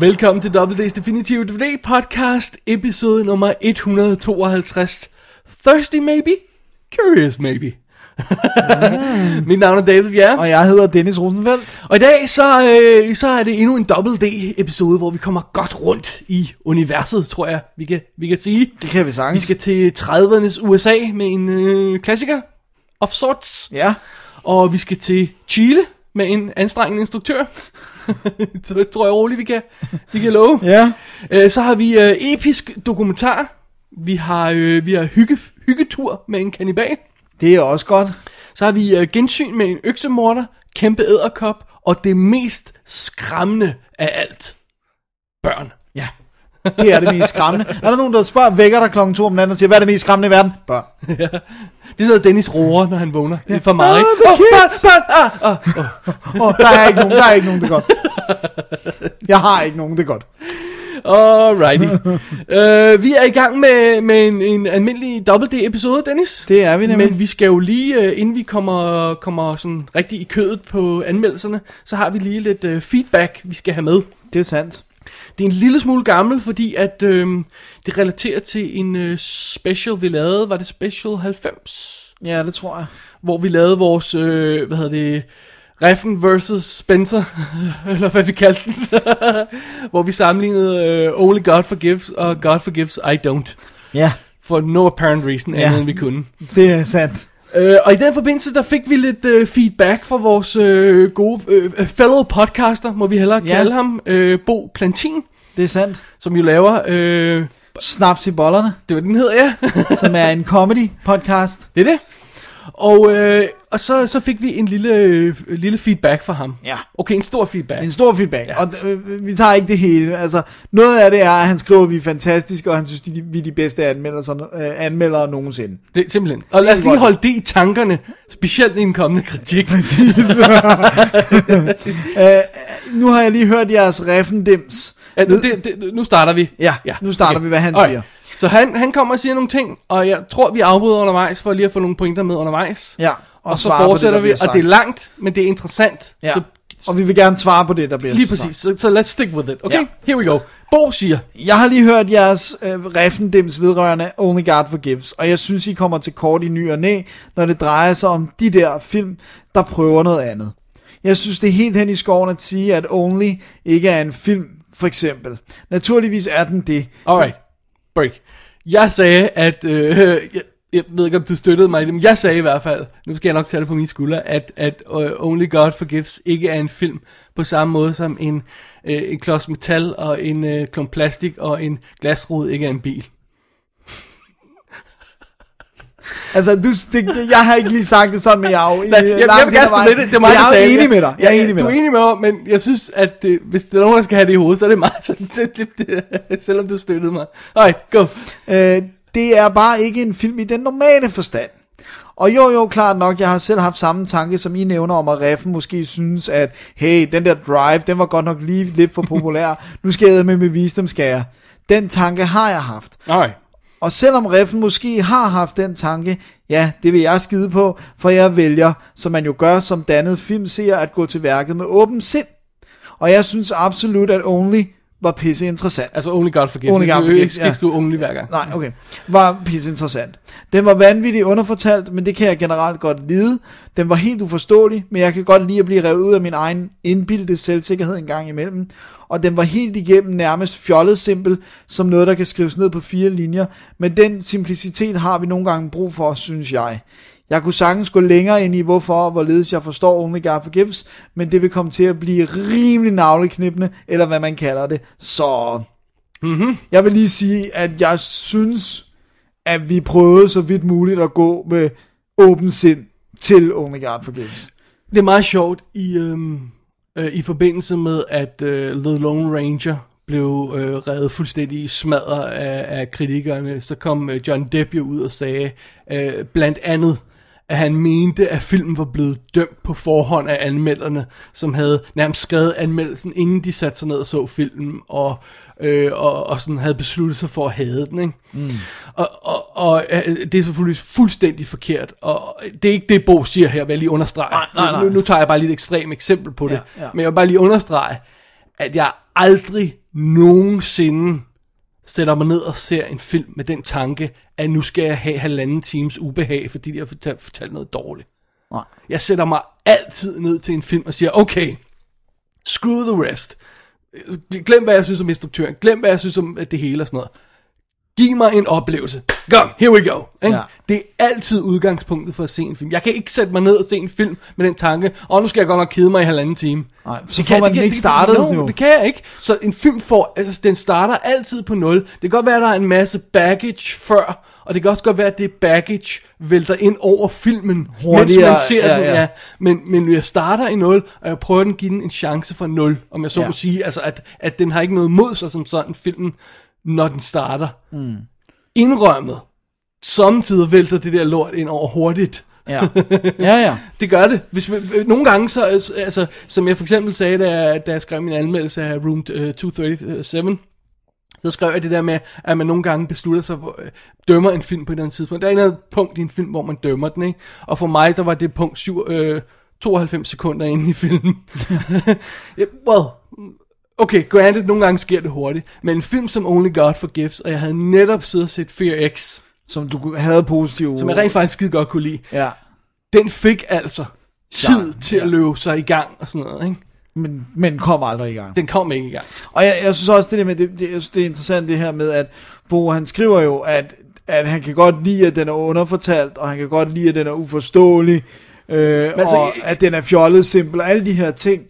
Velkommen til WD's Definitive DVD podcast, episode nummer 152. Thirsty maybe? Curious maybe? Mit navn er David Bjerre, Og jeg hedder Dennis Rosenfeldt. og i dag så, øh, så er det endnu en Double D episode, hvor vi kommer godt rundt i universet, tror jeg, vi kan, vi kan sige. Det kan vi Vi sagtens. skal til 30'ernes USA med en øh, klassiker of sorts, Ja, og vi skal til Chile med en anstrengende instruktør. så det tror jeg roligt, vi kan, vi kan love. ja. Øh, så har vi øh, episk dokumentar. Vi har, øh, vi har hygge, hyggetur med en kanibal. Det er også godt. Så har vi øh, gensyn med en øksemorder, kæmpe æderkop, og det mest skræmmende af alt. Børn. Ja. Det er det mest skræmmende. Er der nogen, der spørger, vækker dig klokken to om natten og siger, hvad er det mest skræmmende i verden? Børn. Det sidder Dennis roer, når han vågner. Det er for meget, Åh, kids! børn, børn, ah, ah. Oh, der er ikke nogen, der er ikke nogen, det er godt. Jeg har ikke nogen, det er godt. Alrighty. uh, vi er i gang med, med en, en almindelig Double D episode, Dennis. Det er vi nemlig. Men vi skal jo lige, uh, inden vi kommer, kommer sådan rigtig i kødet på anmeldelserne, så har vi lige lidt uh, feedback, vi skal have med. Det er sandt. Det er en lille smule gammel, fordi at øh, det relaterer til en øh, special, vi lavede. Var det Special 90? Ja, det tror jeg. Hvor vi lavede vores, øh, hvad hedder det, Reffen versus Spencer, eller hvad vi kaldte den. hvor vi sammenlignede øh, Only God Forgives og God Forgives I Don't. Ja, For no apparent reason, Ja. andet end vi kunne. det er sandt. Øh, og i den forbindelse, der fik vi lidt øh, feedback fra vores øh, gode øh, fellow podcaster, må vi hellere Ja. kalde ham, øh, Bo Plantin, Det er sandt. som jo laver, øh, Snaps i bollerne, det var den hedder, ja, som er en comedy podcast. det er det. Og, øh, og så, så fik vi en lille, øh, lille feedback fra ham. Ja. Okay, en stor feedback. En stor feedback, ja. og øh, vi tager ikke det hele. Altså, noget af det er, at han skriver, at vi er fantastiske, og han synes, de, vi er de bedste anmeldere, øh, anmeldere nogensinde. Det simpelthen. Og lad os lige holde det i tankerne, specielt i en kommende kritik. Præcis. øh, nu har jeg lige hørt jeres Reffendims. Ja, nu, det, det, nu starter vi. Ja, nu starter vi, hvad han Alright. siger. Så han, han kommer og siger nogle ting, og jeg tror, vi afbryder undervejs, for lige at få nogle pointer med undervejs. Ja, og, og så fortsætter det, vi, og det er langt, men det er interessant. Ja. Så Og vi vil gerne svare på det, der bliver lige præcis, så, så let's stick with it. Okay, Ja. here we go. Bo siger, Jeg har lige hørt jeres øh, Reffendims vedrørende Only God Forgives, og jeg synes, I kommer til kort i ny og næ, når det drejer sig om de der film, der prøver noget andet. Jeg synes, det er helt hen i skoven at sige, at Only ikke er en film, for eksempel. Naturligvis er den det. alright, break. Jeg sagde, at, øh, jeg, jeg ved ikke, om du støttede mig i det, men jeg sagde i hvert fald, nu skal jeg nok tage det på mine skuldre, at, at uh, Only God Forgives ikke er en film på samme måde som en, uh, en klods metal og en uh, klump plastik og en glasrude ikke er en bil. Altså, du, det, jeg har ikke lige sagt det sådan, men jeg er jo Nej, jeg, jeg, jeg vil gerne ved det. Det er mig, jeg der er enig med dig. Jeg er enig med Du er dig. enig med mig, men jeg synes, at det, hvis det er nogen, der skal have det i hovedet, så er det mig, så det, det, det, selvom du støttede mig. Alright, go. Øh, det er bare ikke en film i den normale forstand. Og jo, jo, klart nok, jeg har selv haft samme tanke, som I nævner om, at Reffen måske synes, at hey, den der drive, den var godt nok lige lidt for populær. nu skal jeg med med jeg. Den tanke har jeg haft. Alright. Og selvom Reffen måske har haft den tanke, ja, det vil jeg skide på, for jeg vælger, som man jo gør som dannet filmseer, at gå til værket med åben sind. Og jeg synes absolut, at Only var pisse interessant. Altså Only God Forgives. Only God Forgives, ikke, ja. ikke Only hver gang. Nej, okay. Var pisse interessant. Den var vanvittigt underfortalt, men det kan jeg generelt godt lide. Den var helt uforståelig, men jeg kan godt lide at blive revet ud af min egen indbildte selvsikkerhed en gang imellem. Og den var helt igennem nærmest fjollet simpel, som noget, der kan skrives ned på fire linjer. Men den simplicitet har vi nogle gange brug for, synes jeg. Jeg kunne sagtens gå længere ind i, hvorfor og hvorledes jeg forstår Only God Forgives, men det vil komme til at blive rimelig navleknipende, eller hvad man kalder det. Så jeg vil lige sige, at jeg synes, at vi prøvede så vidt muligt at gå med åben sind til Only God Forgives. Det er meget sjovt i, øhm, øh, i forbindelse med, at øh, The Lone Ranger blev øh, reddet fuldstændig i smadret af, af kritikerne, så kom øh, John Depp jo ud og sagde øh, blandt andet, at han mente, at filmen var blevet dømt på forhånd af anmelderne, som havde nærmest skrevet anmeldelsen, inden de satte sig ned og så filmen, og, øh, og, og sådan havde besluttet sig for at hade den. Ikke? Mm. Og, og, og øh, det er selvfølgelig fuldstændig forkert, og det er ikke det, Bo siger her, vil jeg lige understrege. Nej, nej, nej. Nu, nu tager jeg bare lige et ekstremt eksempel på det, Ja, ja. men jeg vil bare lige understrege, at jeg aldrig nogensinde sætter mig ned og ser en film med den tanke, at nu skal jeg have halvanden times ubehag, fordi de har fortalt, fortalt noget dårligt. Nej. Jeg sætter mig altid ned til en film og siger, okay, screw the rest. Glem, hvad jeg synes om instruktøren. Glem, hvad jeg synes om det hele og sådan noget. Giv mig en oplevelse. Kom, here we go. Ikke? Ja. Det er altid udgangspunktet for at se en film. Jeg kan ikke sætte mig ned og se en film med den tanke, og nu skal jeg godt nok kede mig i halvanden time. Nej, så får man den ikke startet no, jo. det kan jeg ikke. Så en film får, altså den starter altid på nul. Det kan godt være, at der er en masse baggage før, og det kan også godt være, at det baggage vælter ind over filmen, mens Hurtigere, man ser ja, den. ja. Ja. Men, men jeg starter i nul, og jeg prøver at give den en chance for nul, om jeg så Ja. må sige. Altså, at, at den har ikke noget mod sig som sådan, filmen, når den starter. Mm. Indrømmet. Samtidig vælter det der lort ind over hurtigt. Ja, ja, ja. Det gør det. Hvis man, øh, nogle gange, så, øh, altså, som jeg for eksempel sagde, da jeg, da jeg skrev min anmeldelse af Room øh, 237, så skrev jeg det der med, at man nogle gange beslutter sig, for, øh, dømmer en film på et eller andet tidspunkt. Der er et andet punkt i en film, hvor man dømmer den, ikke? Og for mig, der var det punkt syv, øh, 92 sekunder inde i filmen. Well, okay, granted, nogle gange sker det hurtigt, men en film som Only God Forgives, og jeg havde netop siddet og set Fear X, Som du havde positive... som jeg rent faktisk skide godt kunne lide, Ja, den fik altså tid Ja, til ja. at løbe sig i gang og sådan noget, ikke? men, men kom aldrig i gang. Den kom ikke i gang. Og jeg, jeg synes også, det, der med, det, det, jeg synes, det er interessant det her med, at Bo han skriver jo, at, at han kan godt lide, at den er underfortalt, og han kan godt lide, at den er uforståelig, øh, altså, altså, og jeg- at den er fjollet simpel, og alle de her ting.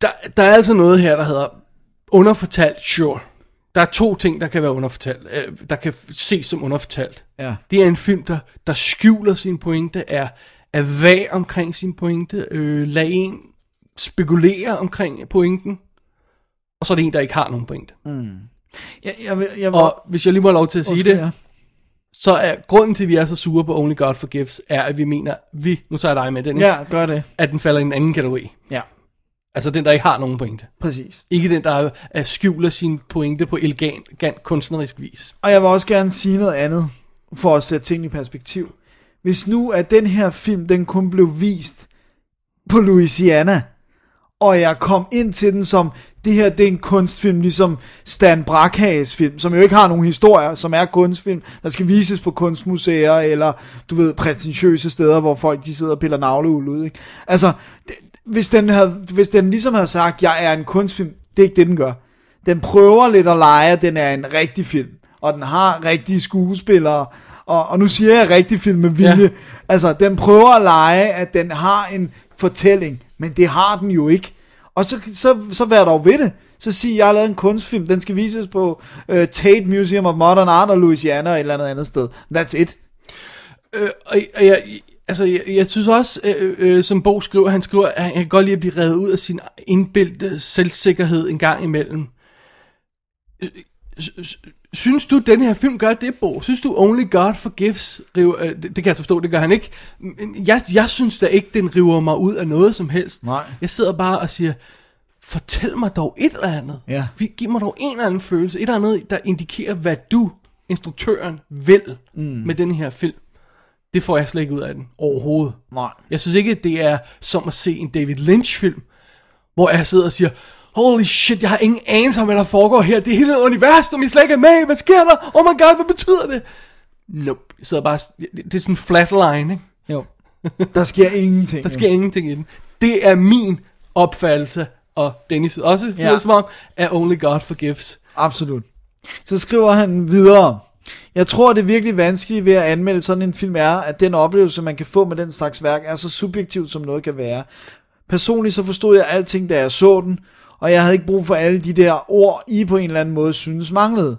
Der, der er altså noget her, der hedder underfortalt, sure. Der er to ting, der kan være underfortalt, øh, der kan ses som underfortalt. Ja. Det er en film, der, der skjuler sin pointe, er, er vag omkring sin pointe, øh, lad en spekulere omkring pointen, og så er det en, der ikke har nogen pointe. Jeg, jeg, vil- jeg, Og hvis jeg lige må have lov til at sige Undskyld, det, ja. så er grunden til, at vi er så sure på Only God Forgives, er, at vi mener, vi, nu tager jeg dig med den, ikke? Ja, gør det. at den falder i en anden kategori. Ja, Altså den, der ikke har nogen pointe. præcis. Ikke den, der er, er skjuler sin pointe på elegant, elegant kunstnerisk vis. Og jeg vil også gerne sige noget andet, for at sætte tingene i perspektiv. Hvis nu, at den her film, den kun blev vist på Louisiana, og jeg kom ind til den som, det her det er en kunstfilm, ligesom Stan Brakhages film, som jo ikke har nogen historier, som er kunstfilm, der skal vises på kunstmuseer, eller du ved, prætentiøse steder, hvor folk de sidder og piller navleuld ud. Ikke? Altså, det, hvis, den havde, hvis den ligesom havde sagt, jeg er en kunstfilm, det er ikke det, den gør. Den prøver lidt at lege, at den er en rigtig film, og den har rigtige skuespillere, og, og nu siger jeg rigtig film med vilje. Ja. Altså, den prøver at lege, at den har en fortælling, men det har den jo ikke. Og så, så, så vær dog ved det. Så sig, jeg har lavet en kunstfilm, den skal vises på uh, Tate Museum of Modern Art og Louisiana og et eller andet andet sted. That's it. Øh, og, og jeg, altså, jeg, jeg synes også, øh, øh, som Bo skriver, han skriver, at han kan godt lide at blive reddet ud af sin indbildte selvsikkerhed en gang imellem. Øh, Synes du, den her film gør det, Bo? Synes du, Only God Forgives river, øh, det, det kan jeg så forstå, det gør han ikke. Jeg, jeg synes da ikke, den river mig ud af noget som helst. Nej. Jeg sidder bare og siger, fortæl mig dog et eller andet. Ja. Giv mig dog en eller anden følelse, et eller andet, der indikerer, hvad du, instruktøren, vil mm. med den her film. Det får jeg slet ikke ud af den overhovedet. Nej. Jeg synes ikke, at det er som at se en David Lynch-film, hvor jeg sidder og siger, holy shit, jeg har ingen anelse om, hvad der foregår her. Det er hele et univers, som jeg slet ikke er med i. Hvad sker der? Oh my god, hvad betyder det? Nope. Jeg sidder bare, det er sådan en flatline, ikke? Jo. Der sker ingenting. Der sker ingenting i den. Det er min opfattelse, og Dennis også Ja. ja. som om, at Only God Forgives. Absolut. Så skriver han videre. Jeg tror, det er virkelig vanskeligt ved at anmelde sådan en film er, at den oplevelse, man kan få med den slags værk, er så subjektiv, som noget kan være. Personligt så forstod jeg alting, da jeg så den, og jeg havde ikke brug for alle de der ord, I på en eller anden måde synes manglede.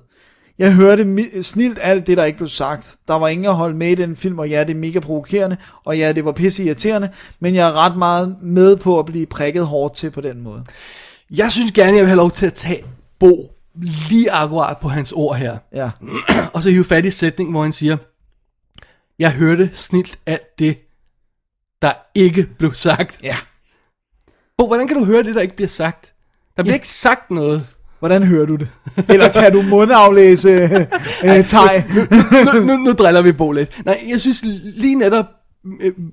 Jeg hørte snilt alt det, der ikke blev sagt. Der var ingen at holde med i den film, og ja, det er mega provokerende, og ja, det var pisse irriterende, men jeg er ret meget med på at blive prikket hårdt til på den måde. Jeg synes gerne, jeg vil have lov til at tage Bo lige akkurat på hans ord her. Ja. Og så hive fat i sætningen, hvor han siger, jeg hørte snilt alt det, der ikke blev sagt. Ja. Bo, hvordan kan du høre det, der ikke bliver sagt? Der bliver Ja. ikke sagt noget. Hvordan hører du det? Eller kan du mundaflæse øh, teg? nu, nu, nu driller vi Bo lidt. Nej, jeg synes lige netop,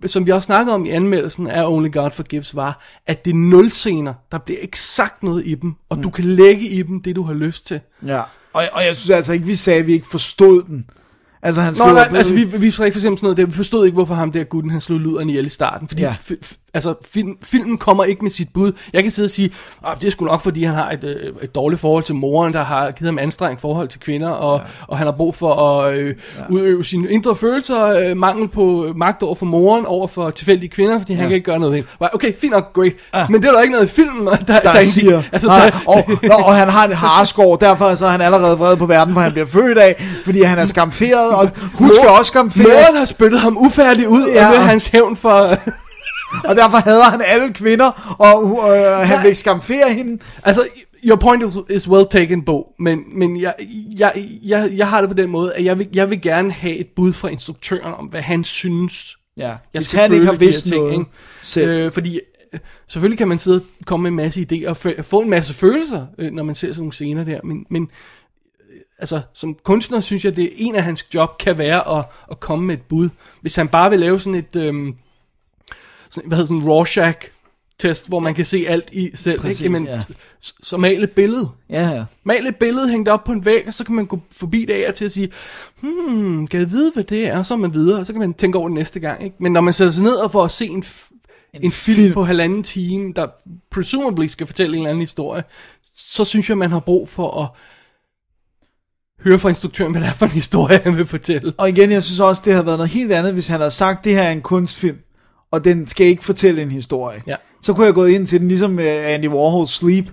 som vi også snakkede om i anmeldelsen af Only God Forgives, var, at det er nul scener. Der bliver ikke sagt noget i dem, og du kan lægge i dem det, du har lyst til. Ja. Og, og jeg synes altså ikke, vi sagde, at vi ikke forstod den. Altså han Nå, nej, altså vi, vi ikke for eksempel sådan noget, det, vi forstod ikke, hvorfor ham der gutten, han slog luderen ihjel i starten, fordi Ja. altså, film, filmen kommer ikke med sit bud. Jeg kan sidde og sige, oh, det er sgu nok, fordi han har et, øh, et dårligt forhold til moren, der har givet ham anstrengt forhold til kvinder, og, ja. og han har brug for at øh, ja. udøve sine indre følelser, øh, mangel på magt over for moren, over for tilfældige kvinder, fordi ja. han kan ikke gøre noget ved. Okay, fint nok, great. Ja. Men det er der ikke noget i filmen, der, der, der siger, altså, nej, der, og, nå, og han har en harskår, derfor så er han allerede vred på verden, hvor han bliver født af, fordi han er skamferet, og hun skal også skamferes, Moren har spyttet ham ufærdig ud, Ja. ja. og med hans hævn for... og derfor hader han alle kvinder, og øh, han vil skamfere hende. Altså, your point is, well taken, Bo, men, men jeg, jeg, jeg, jeg har det på den måde, at jeg vil, jeg vil gerne have et bud fra instruktøren om, hvad han synes. Ja, Jeg hvis han ikke har vidst ting, noget ikke? selv. Øh, fordi øh, selvfølgelig kan man sidde og komme med en masse idéer og få en masse følelser, øh, når man ser sådan nogle scener der, men, men altså, som kunstner synes jeg, det er en af hans job kan være at, at komme med et bud. Hvis han bare vil lave sådan et, øhm, sådan, hvad hedder sådan Rorschach test, hvor man kan se alt i selv, Præcis, ikke? Jamen, ja. s- så mal et billede. Ja, ja. Mal et billede, hæng det op på en væg, og så kan man gå forbi det af til at sige, hmm, kan jeg vide, hvad det er? Og så er man videre, og så kan man tænke over det næste gang. Ikke? Men når man sætter sig ned og får at se en, en, en film, film. film på halvanden time, der presumably skal fortælle en eller anden historie, så synes jeg, man har brug for at høre fra instruktøren, hvad det er for en historie, han vil fortælle. Og igen, jeg synes også, det havde været noget helt andet, hvis han havde sagt, det her er en kunstfilm, og den skal ikke fortælle en historie. Ja. Så kunne jeg gå ind til den, ligesom øh, Andy Warhol's Sleep,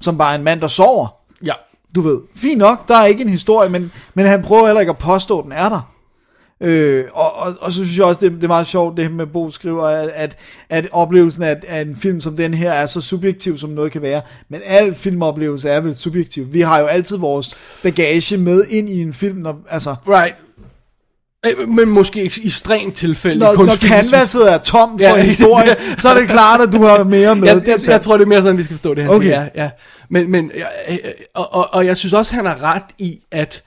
som bare er en mand, der sover. Ja. Du ved, fint nok, der er ikke en historie, men, men han prøver heller ikke at påstå, at den er der. Øh, og, og, og så synes jeg også, det, det er meget sjovt, det med Bo skriver, at, at, at oplevelsen af, af en film som den her er så subjektiv, som noget kan være. Men al filmoplevelse er vel subjektiv. Vi har jo altid vores bagage med ind i en film, når, altså, Right. Øh, Men måske i ekstremt tilfælde. når, når canvaset er tom for Ja. historie, så er det klart, at du har mere med. jeg, det jeg, jeg tror, det er mere sådan, vi skal forstå det her. Okay. Ja, ja. Men, men ja, øh, og, og, og jeg synes også, han har ret i, at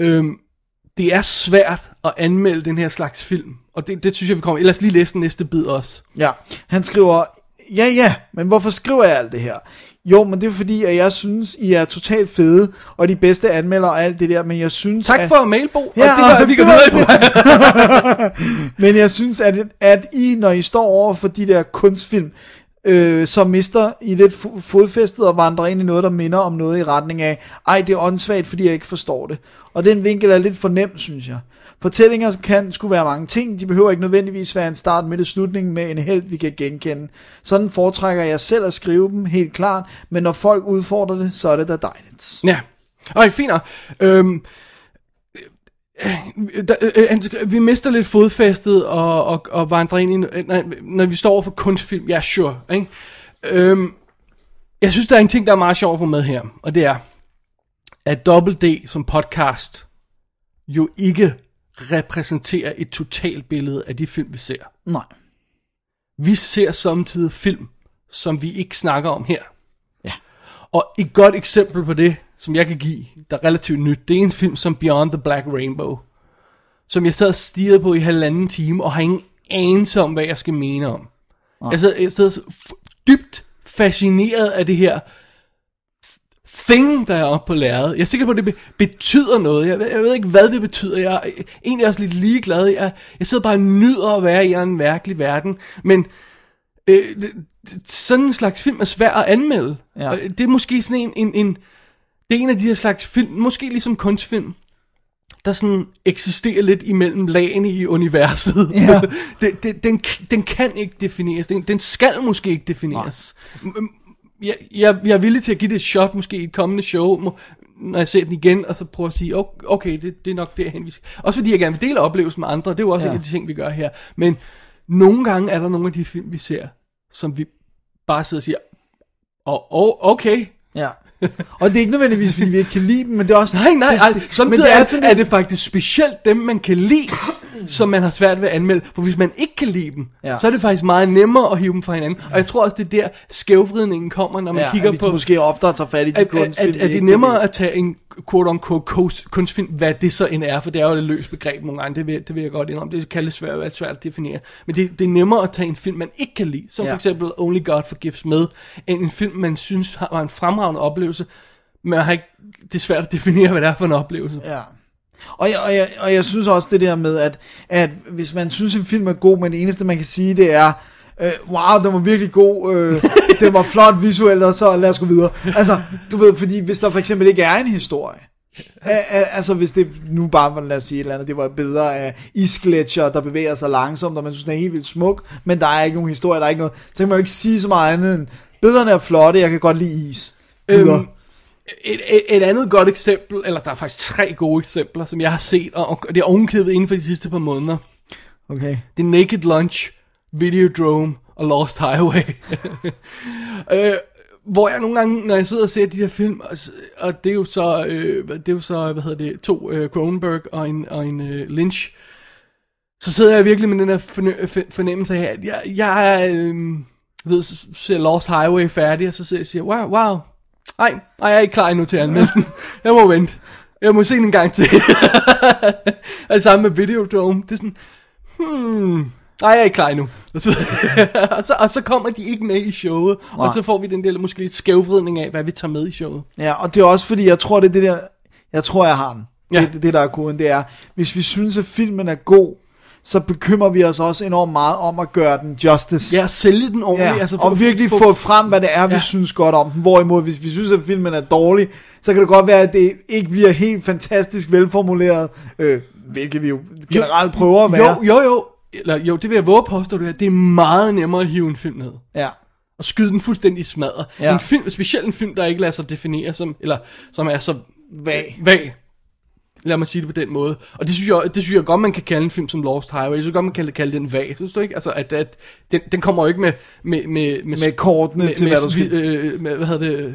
øhm, det er svært at anmelde den her slags film. Og det, det synes jeg, vi kommer... Ellers lige læse den næste bid også. Ja, han skriver, ja ja, men hvorfor skriver jeg alt det her? Jo, men det er fordi, at jeg synes, I er totalt fede, og de bedste anmeldere og alt det der, men jeg synes... Tak at, for mailbo, og Ja, det gør, at vi kan videre. Men jeg synes, at, at I, når I står over for de der kunstfilm, øh, så mister I lidt fodfæstet og vandrer ind i noget, der minder om noget i retning af, ej, det er åndssvagt, fordi jeg ikke forstår det. Og den vinkel er lidt for nem, synes jeg. Fortællinger kan skulle være mange ting, de behøver ikke nødvendigvis være en start, midt og slutning med en held, vi kan genkende. Sådan foretrækker jeg selv at skrive dem, helt klart, men når folk udfordrer det, så er det da dejligt. Ja. ej, fint. Øhm, der, øh, han vi mister lidt fodfæstet og, og, og vandrer ind i, øh, når, når vi står over for kunstfilm. Ja, sure. Ikke? Øhm, jeg synes, der er en ting, der er meget sjov at få med her, og det er, at Double D som podcast jo ikke repræsenterer et totalt billede af de film, vi ser. Nej. Vi ser samtidig film, som vi ikke snakker om her. Ja. Og et godt eksempel på det, som jeg kan give, der er relativt nyt, det er en film som Beyond the Black Rainbow, som jeg sad og stirrede på i halvanden time, og har ingen anelse om, hvad jeg skal mene om. Jeg sidder, jeg sidder dybt fascineret af det her thing, der er oppe på lærredet. Jeg er sikker på, at det be- betyder noget. Jeg ved, jeg ved ikke, hvad det betyder. Jeg er egentlig også lidt ligeglad. Jeg, jeg sidder bare og nyder at være i en virkelig verden. Men øh, sådan en slags film er svær at anmelde. Ja. Det er måske sådan en, en, en... Det er en af de her slags film, måske ligesom kunstfilm, der sådan eksisterer lidt imellem lagene i universet. Ja. det, det, den, den kan ikke defineres. Den, den skal måske ikke defineres. M- Jeg, jeg, jeg er villig til at give det et shot, måske i et kommende show, når jeg ser den igen, og så prøve at sige, okay, det, det er nok derhen, vi skal. Også fordi jeg gerne vil dele oplevelsen med andre, det er jo også Ja. en af de ting, vi gør her. Men nogle gange er der nogle af de film, vi ser, som vi bare sidder og siger, oh, oh, okay, Ja. Og det er ikke nødvendigvis, fordi vi ikke kan lide dem, men det er også... Nej, nej, det, ej, samtidig men det er, sådan er det faktisk specielt dem, man kan lide, som man har svært ved at anmelde. For hvis man ikke kan lide dem, Ja. så er det faktisk meget nemmere at hive dem fra hinanden. Og jeg tror også, det er der skævvridningen kommer, når man ja, kigger at på... måske oftere tager fat i de at, at, kunstfilm, at, vi at det er nemmere at tage en quote-unquote kunst- kunstfilm, hvad det så end er, for det er jo et løst begreb nogle gange, det vil, det vil jeg godt indrømme, det kan lidt svært, være svært at definere. Men det, det er nemmere at tage en film, man ikke kan lide, som Ja. for eksempel Only God Forgives med, end en film, man synes har var en fremragende oplevelse, men har ikke, det er svært at definere, hvad det er for en oplevelse. Ja. Og jeg, og, jeg, og jeg synes også det der med, at, at hvis man synes, en film er god, men det eneste, man kan sige, det er, øh, wow, den var virkelig god, øh, den var flot visuelt, og så lad os gå videre. Altså, du ved, fordi hvis der for eksempel ikke er en historie, Al- al- Altså hvis det nu bare var, lad os sige et eller andet, det var bedre af isgletscher, der bevæger sig langsomt, og man synes, den er helt vildt smuk, men der er ikke nogen historie, der er ikke noget, så kan man jo ikke sige så meget andet end, billederne er flotte, jeg kan godt lide is. Øhm, et, et, et andet godt eksempel, eller der er faktisk tre gode eksempler, som jeg har set, og, det er ovenkædet inden for de sidste par måneder. Okay. Det er Naked Lunch, Videodrome og Lost Highway. øh, hvor jeg nogle gange, når jeg sidder og ser de her film, og, og det er jo så, øh, det er jo så, hvad hedder det, to øh, Cronenberg og en, og en øh, Lynch, så sidder jeg virkelig med den der fornemmelse af, at jeg, jeg øh, ved, ser Lost Highway færdig, og så sidder jeg og siger, wow, wow, nej, nej, jeg er ikke klar endnu til at anmelde den. Jeg må vente. Jeg må se den en gang til. og det samme med Videodrome. Det er sådan, hmm, nej, jeg er ikke klar endnu. Og så, og, så, og så kommer de ikke med i showet, Nej. og så får vi den der måske lidt skævvridning af, hvad vi tager med i showet. Ja, og det er også fordi, jeg tror, det er det der, jeg tror, jeg har den. Ja. Det, det, det, der er koden, det er, hvis vi synes, at filmen er god, så bekymrer vi os også enormt meget om at gøre den justice. Ja, at sælge den ordentligt. Ja, altså, og virkelig få frem, hvad det er, vi Ja. synes godt om den. Hvorimod, hvis vi synes, at filmen er dårlig, så kan det godt være, at det ikke bliver helt fantastisk velformuleret, øh, hvilket vi jo generelt prøver at være. Jo, jo, jo. Eller, jo, det vil jeg våge at påstå, det, er. det er meget nemmere at hive en film ned. Ja. og skyde den fuldstændig i smadret. Ja. En film, specielt en film, der ikke lader sig definere som, eller som er så Vag. vag. Lad mig sige det på den måde. Og det synes jeg, det synes jeg godt, man kan kalde en film som Lost Highway. Jeg synes godt, man kan kalde den vag. Synes du ikke? Altså, at, at den, den kommer jo ikke med... Med, med, Med kortene til, hvad du skal- Øh, med, hvad hedder det?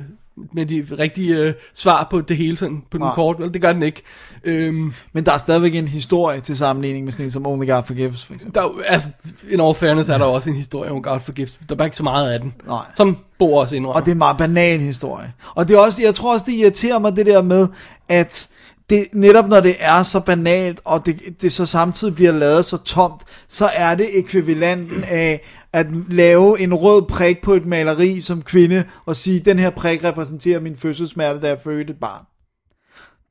Med de rigtige øh, svar på det hele sådan, på den Nej. kort. Det gør den ikke. Øhm, Men der er stadigvæk en historie til sammenligning med sådan en som Only God Forgives, for eksempel. der, er altså, in all fairness er der også en historie om God Forgives. Der er bare ikke så meget af den. Nej. Som Bo også indrømmer. Og det er en meget banal historie. Og det er også, jeg tror også, det irriterer mig det der med, at det, netop når det er så banalt, og det, det så samtidig bliver lavet så tomt, så er det ekvivalenten af at lave en rød prik på et maleri som kvinde, og sige, den her prik repræsenterer min fødselssmerte, da jeg fødte et barn.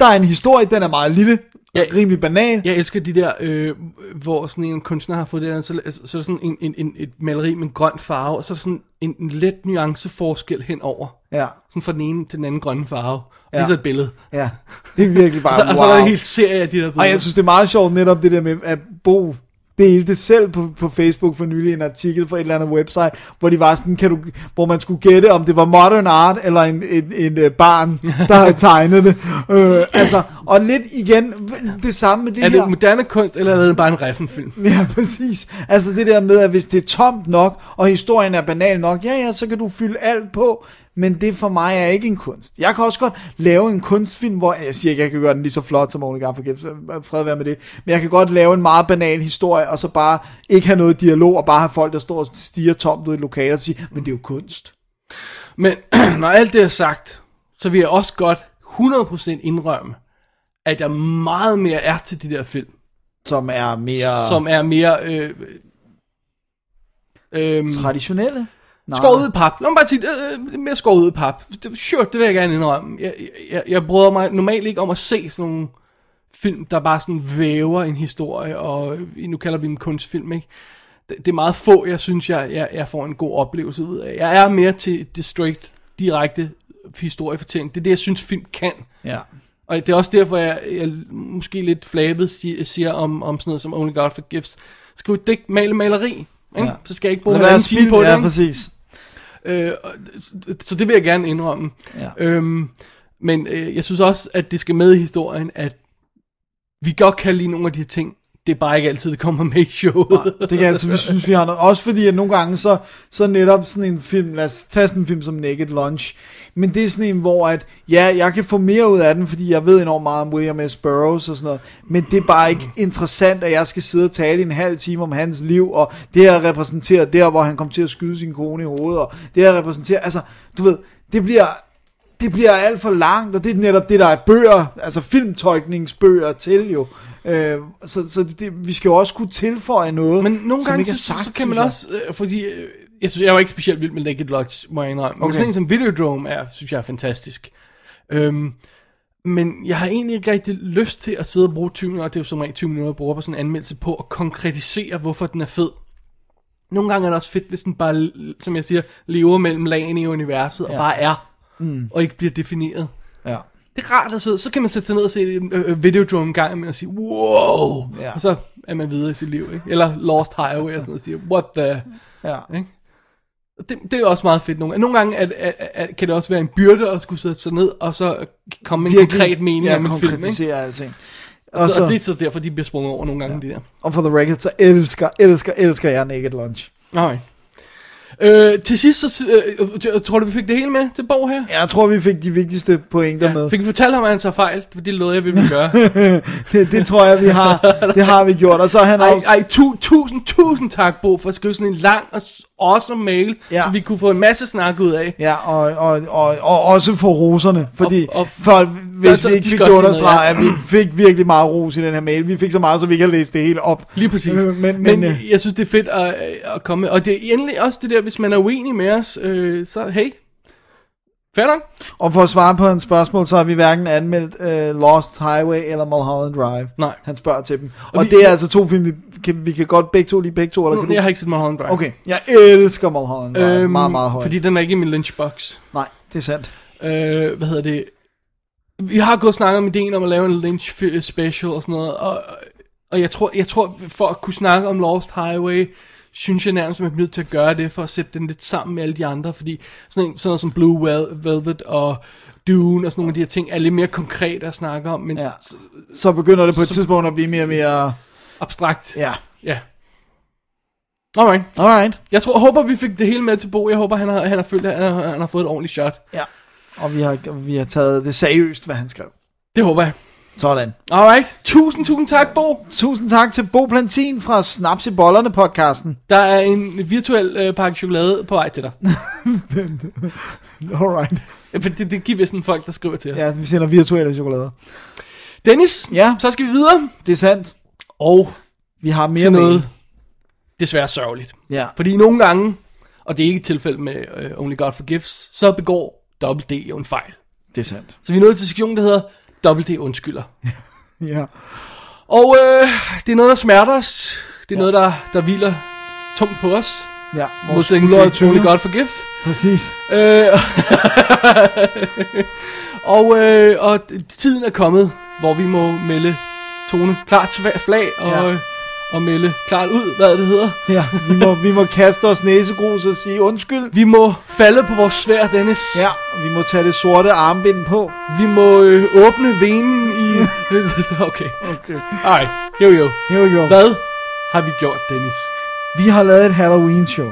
Der er en historie, den er meget lille, Ja. ja. rimelig banal. Jeg elsker de der, øh, hvor sådan en kunstner har fået det der, så, så er der sådan en, en, en, et maleri med en grøn farve, og så er der sådan en, en let nuanceforskel henover. Ja, Sådan fra den ene til den anden grønne farve. Ja. Det er så et billede. ja. Det er virkelig bare så, og så er wow. der en hel serie af de der billeder. Og jeg synes, det er meget sjovt netop det der med, at Bo delte selv på, på Facebook for nylig en artikel fra et eller andet website, hvor de var sådan, kan du, hvor man skulle gætte, om det var modern art, eller en, en, en, en barn, der havde tegnet det. Øh, altså, og lidt igen, det samme med det er her. det moderne kunst, eller er det bare en Reffen-film? Ja, præcis. Altså det der med, at hvis det er tomt nok, og historien er banal nok, ja ja, så kan du fylde alt på, men det for mig er ikke en kunst. Jeg kan også godt lave en kunstfilm, hvor jeg siger ikke, jeg kan gøre den lige så flot som Only God Forgives, fred være med det, men jeg kan godt lave en meget banal historie, og så bare ikke have noget dialog, og bare have folk, der står og stiger tomt ud i lokalet og siger, men det er jo kunst. Men når alt det er sagt, så vil jeg også godt 100% indrømme, at der meget mere er til de der film, Som er mere som er mere... Øh, øh, traditionelle. Skåret ud i pap. Lad mig bare sige, øh, øh, mere skåret ud i pap. Det, sure, det vil jeg gerne indrømme. Jeg, jeg, jeg bryder mig normalt ikke om at se sådan nogle film, der bare sådan væver en historie, og øh, nu kalder vi dem kunstfilm, ikke? Det, det er meget få, jeg synes, jeg, jeg, jeg får en god oplevelse ud af. Jeg er mere til det straight, direkte historiefortælling. Det er det, jeg synes, film kan. Ja. Og det er også derfor, jeg, jeg måske lidt flabet siger, om, om sådan noget som Only God Forgives. Skriv et digt, male maleri. Ikke? Ja. Så skal jeg ikke bruge en time på det. ja, ikke? præcis. Øh, så- så det vil jeg gerne indrømme. Ja. Øhm, men øh, jeg synes også, at det skal med i historien, at vi godt kan lide nogle af de ting, det er bare ikke altid, det kommer med i showet. Det kan altså, vi synes, vi har noget. Også fordi, at nogle gange, så, så netop sådan en film, lad os tage sådan en film som Naked Lunch, men det er sådan en, hvor at, ja, jeg kan få mere ud af den, fordi jeg ved enormt meget om William S. Burroughs og sådan noget, men det er bare ikke interessant, at jeg skal sidde og tale i en halv time om hans liv, og det her repræsenterer der, hvor han kom til at skyde sin kone i hovedet, og det her repræsenterer, altså, du ved, det bliver, det bliver alt for langt, og det er netop det, der er bøger, altså filmtolkningsbøger til jo. Øh, så så det, vi skal jo også kunne tilføje noget, Men nogle gange, ikke er så, sagt, så kan man også, øh, fordi, øh, jeg, synes, jeg var ikke specielt vild med Naked Lunch, må jeg indrømme. Men Okay. sådan en som Videodrome er, synes jeg er fantastisk. Øhm, men jeg har egentlig ikke rigtig lyst til at sidde og bruge 20 minutter, det er jo som regel 20 minutter, jeg bruger på sådan en anmeldelse på at konkretisere, hvorfor den er fed. Nogle gange er det også fedt, hvis den bare, som jeg siger, lever mellem lagene i universet, og Ja. bare er, mm. og ikke bliver defineret. Ja. Det er rart at sidde, så kan man sætte sig ned og se øh, øh, Videodrome en gang med og sige, wow, Ja. og så er man videre i sit liv, ikke? Eller Lost Highway og sådan noget, og siger, what the... Ja. Ikke? Det, det er også meget fedt nogle gange. Nogle gange er, er, er, kan det også være en byrde at skulle sætte sig ned, og så komme med en konkret mening ja, om en film. Ikke? alting. Og, Og, så, så, og det er så derfor, de bliver sprunget over nogle gange, ja. de der. og for the record, så elsker, elsker, elsker jeg Naked Lunch. Okay. Øh, til sidst, så, øh, øh, tror du, vi fik det hele med til Borg her? Jeg tror, vi fik de vigtigste pointer ja. med. Fik vi fortalt ham, at han tager fejl? For det lovede jeg, vi ville gøre. Det, det tror jeg, vi har, det har vi gjort. Og så han Ej, også, ej tu, tusind, tusind tak, Bo, for at skrive sådan en lang og awesome mail, Ja. ja. så vi kunne få en masse snak ud af. Ja, og, og, og, og også for roserne, fordi Og- og- for, hvis Altså, vi ikke fik understreget, noget, at vi fik virkelig meget ros i den her mail. Vi fik så meget, så vi ikke har læst det hele op. Lige præcis. Øh, men- men, men, men øh, jeg synes, det er fedt at, at komme med. Og det er endelig også det der, hvis man er uenig med os, øh, så hey, fair nok. Og for at svare på en spørgsmål, så har vi hverken anmeldt uh, Lost Highway eller Mulholland Drive. Nej. Han spørger til dem. Og, vi- det er altså to film, vi kan, vi kan godt begge to lide begge to, eller kan du? Jeg har ikke set Mulholland Drive. Okay, jeg elsker Mulholland Drive. Øhm, meget, meget højt. Fordi den er ikke i min lunchbox. Nej, det er sandt. Øh, hvad hedder det? Vi har gået og snakket om ideen om at lave en Lynch special og sådan noget, og, og jeg, tror, jeg tror, for at kunne snakke om Lost Highway, synes jeg nærmest, at man er nødt til at gøre det, for at sætte den lidt sammen med alle de andre, fordi sådan, en, sådan noget som Blue Vel- Velvet og Dune og sådan nogle af de her ting, er lidt mere konkrete at snakke om, men Ja. ja. Så begynder det på et Så- tidspunkt at blive mere og mere... abstrakt. Ja. Ja. Alright. Alright. Jeg tror, jeg håber, vi fik det hele med til Bo. Jeg håber, han har, han har følt, at han har, han har fået et ordentligt shot. Ja. Og vi har, vi har taget det seriøst, hvad han skrev. Det håber jeg. Sådan. Alright. Tusind, tusind tak, Bo. Tusind tak til Bo Plantin fra Snaps i Bollerne podcasten. Der er en virtuel øh, pakke chokolade på vej til dig. Alright. Det, det giver sådan folk, der skriver til os. Ja. Vi sender virtuelle chokolader. Dennis, Ja. så skal vi videre. Det er sandt. Og Vi har mere til med. noget desværre sørgeligt. Ja. Fordi nogle gange, og det er ikke et tilfælde med uh, Only God Forgives, så begår Double D jo en fejl. Det er sandt. Så vi er nået til sektionen, der hedder Double D undskylder. Ja. Og øh, det er noget, der smerter os. Det er ja. noget, der, der hviler tungt på os. Ja, vores skuldre er tynde. God Forgives. Præcis. Øh, og, øh, og tiden er kommet, hvor vi må melde tone klart flag og, Ja. Og melde klart ud, hvad det hedder. Ja, vi må, vi må kaste os næsegrus og sige undskyld. Vi må falde på vores svær, Dennis. Ja, vi må tage det sorte armbind på. Vi må øh, åbne venen i... okay. Okay. Alright, here we go. Here we go. Hvad har vi gjort, Dennis? Vi har lavet et Halloween-show.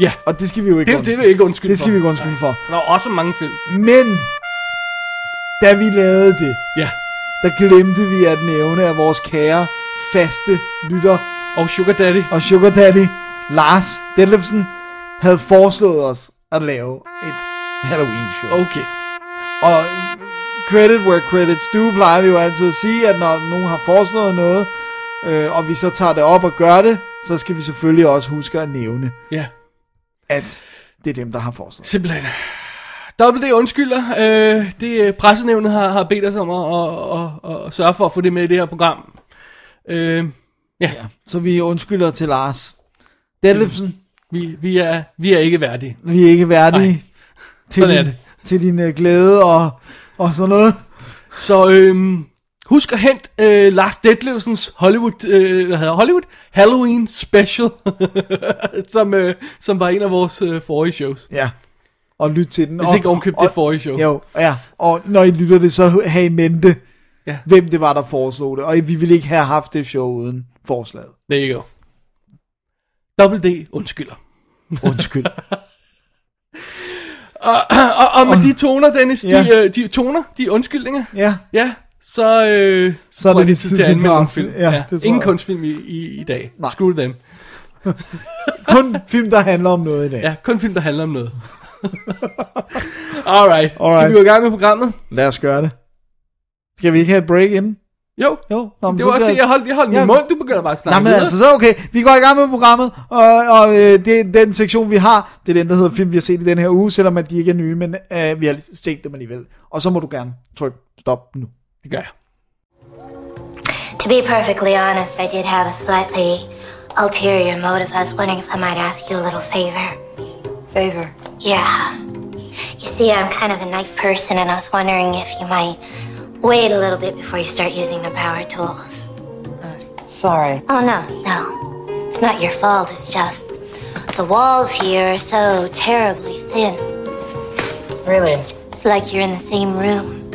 Ja, Og det skal vi jo ikke det, det vil jeg ikke undskylde Det skal for. vi ikke undskylde for. Der er også mange film. Men, da vi lavede det, Ja. der glemte vi at nævne, at vores kære, faste lytter Og Sugar Daddy. og Sugar Daddy, Lars Detlefsen, havde foreslået os at lave et Halloween-show. Okay. Og credit where credit's due, plejer vi jo altid at sige, at når nogen har foreslået noget, øh, og vi så tager det op og gør det, så skal vi selvfølgelig også huske at nævne, Ja. at det er dem, der har foreslået. Simpelthen. Double D undskylder. Øh, det øh, pressenævnet har, har bedt os om at, at, at, at, at sørge for at få det med i det her program. Øh, ja, Ja. Så vi undskylder til Lars Detlefsen. vi, vi, er, vi er ikke værdige. Vi er ikke værdige Nej. til, Sådan er din, det. til din uh, glæde og, og sådan noget. Så øh, husk at hente øh, Lars Detlevsens Hollywood, øh, hvad hedder Hollywood Halloween Special, som, øh, som var en af vores øh, forrige shows. Ja. Og lyt til den. Hvis og, ikke ovenkøbt det forrige show. Jo, ja. Og når I lytter det, så have i mente, Ja. hvem det var, der foreslog det. Og vi ville ikke have haft det show uden forslaget. There you go. Double D undskylder. Undskyld. Og, og, og med de toner, Dennis, de, Ja. øh, de toner, de undskyldninger, ja, ja, så, øh, så, Så er det jeg, tid til at anmelde en film. Ja, det tror Ingen jeg. kunstfilm i, i, i dag. Nej. Screw dem. kun film, der handler om noget i dag. Ja, kun film, der handler om noget. Alright. Skal Alright. vi gå i gang med programmet? Lad os gøre det. Skal vi ikke have et break inden? Jo. Jo. Nå, men Det var også det, jeg holdt, jeg holdt Ja. min mund. Du begynder bare at snakke Nej, men altså, så okay. Vi går i gang med programmet, og, og øh, det er den sektion, vi har. Det er den, der hedder film, vi har set i den her uge, selvom at de ikke er nye, men øh, vi har set dem alligevel. Og så må du gerne trykke stop nu. Det gør jeg. To be perfectly honest, I did have a slightly ulterior motive. I was wondering if I might ask you a little favor. Favor. Yeah. You see, I'm kind of a night person, and I was wondering if you might wait a little bit before you start using the power tools. Sorry. Oh, no, no. It's not your fault. It's just the walls here are so terribly thin. Really? It's like you're in the same room.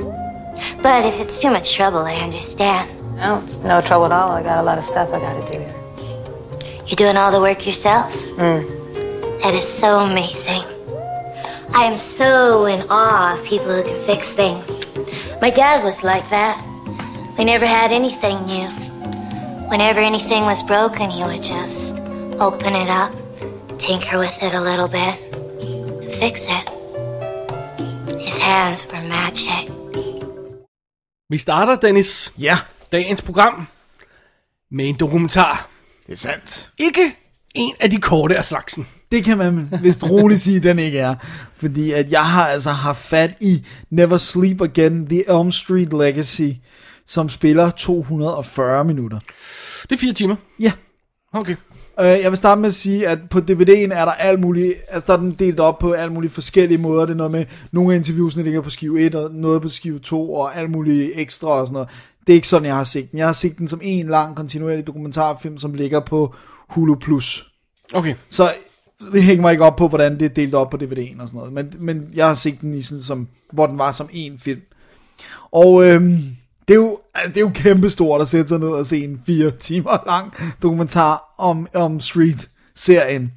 But if it's too much trouble, I understand. No, it's no trouble at all. I got a lot of stuff I gotta do here. You're doing all the work yourself? Mm. That is so amazing. I am so in awe of people who can fix things. My dad was like that. We never had anything new. Whenever anything was broken, he would just open it up, tinker with it a little bit, and fix it. His hands were magic. Vi starter, Dennis, Ja, dagens program med en dokumentar. det er sandt. Ikke en af de korte af slagsen. Det kan man vist roligt sige, den ikke er. Fordi at jeg har altså haft fat i Never Sleep Again, The Elm Street Legacy, som spiller 240 minutter. Det er fire timer. Ja, Okay. Øh, jeg vil starte med at sige, at på DVD'en er der alt muligt, altså der er den delt op på alle mulige forskellige måder. Det er noget med, nogle af interviewsene ligger på skive 1, og noget på skive 2, og alt muligt ekstra og sådan noget. Det er ikke sådan, jeg har set den. Jeg har set den som en lang, kontinuerlig dokumentarfilm, som ligger på Hulu+. Plus. Okay. Så det hænger mig ikke op på, hvordan det er delt op på DVD'en og sådan noget. Men, men jeg har set den i sådan, som, hvor den var som en film. Og øhm, det, er jo, det er jo kæmpestort at sætte sig ned og se en fire timer lang dokumentar om, om Street-serien.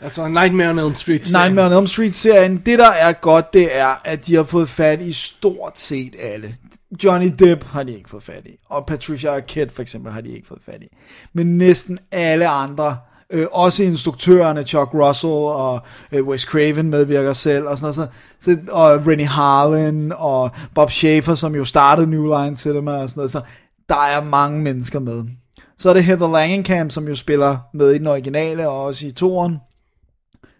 Altså Nightmare on Elm Street. Nightmare on Elm Street-serien. Det, der er godt, det er, at de har fået fat i stort set alle. Johnny Depp har de ikke fået fat i. Og Patricia Arquette for eksempel har de ikke fået fat i. Men næsten alle andre, øh, også instruktørerne Chuck Russell og øh, Wes Craven medvirker selv, og sådan noget. Så, så, og Rennie Harlan og Bob Schaefer, som jo startede New Line Cinema og sådan noget. Så der er mange mennesker med. Så er det Heather Langenkamp, som jo spiller med i den originale og også i toren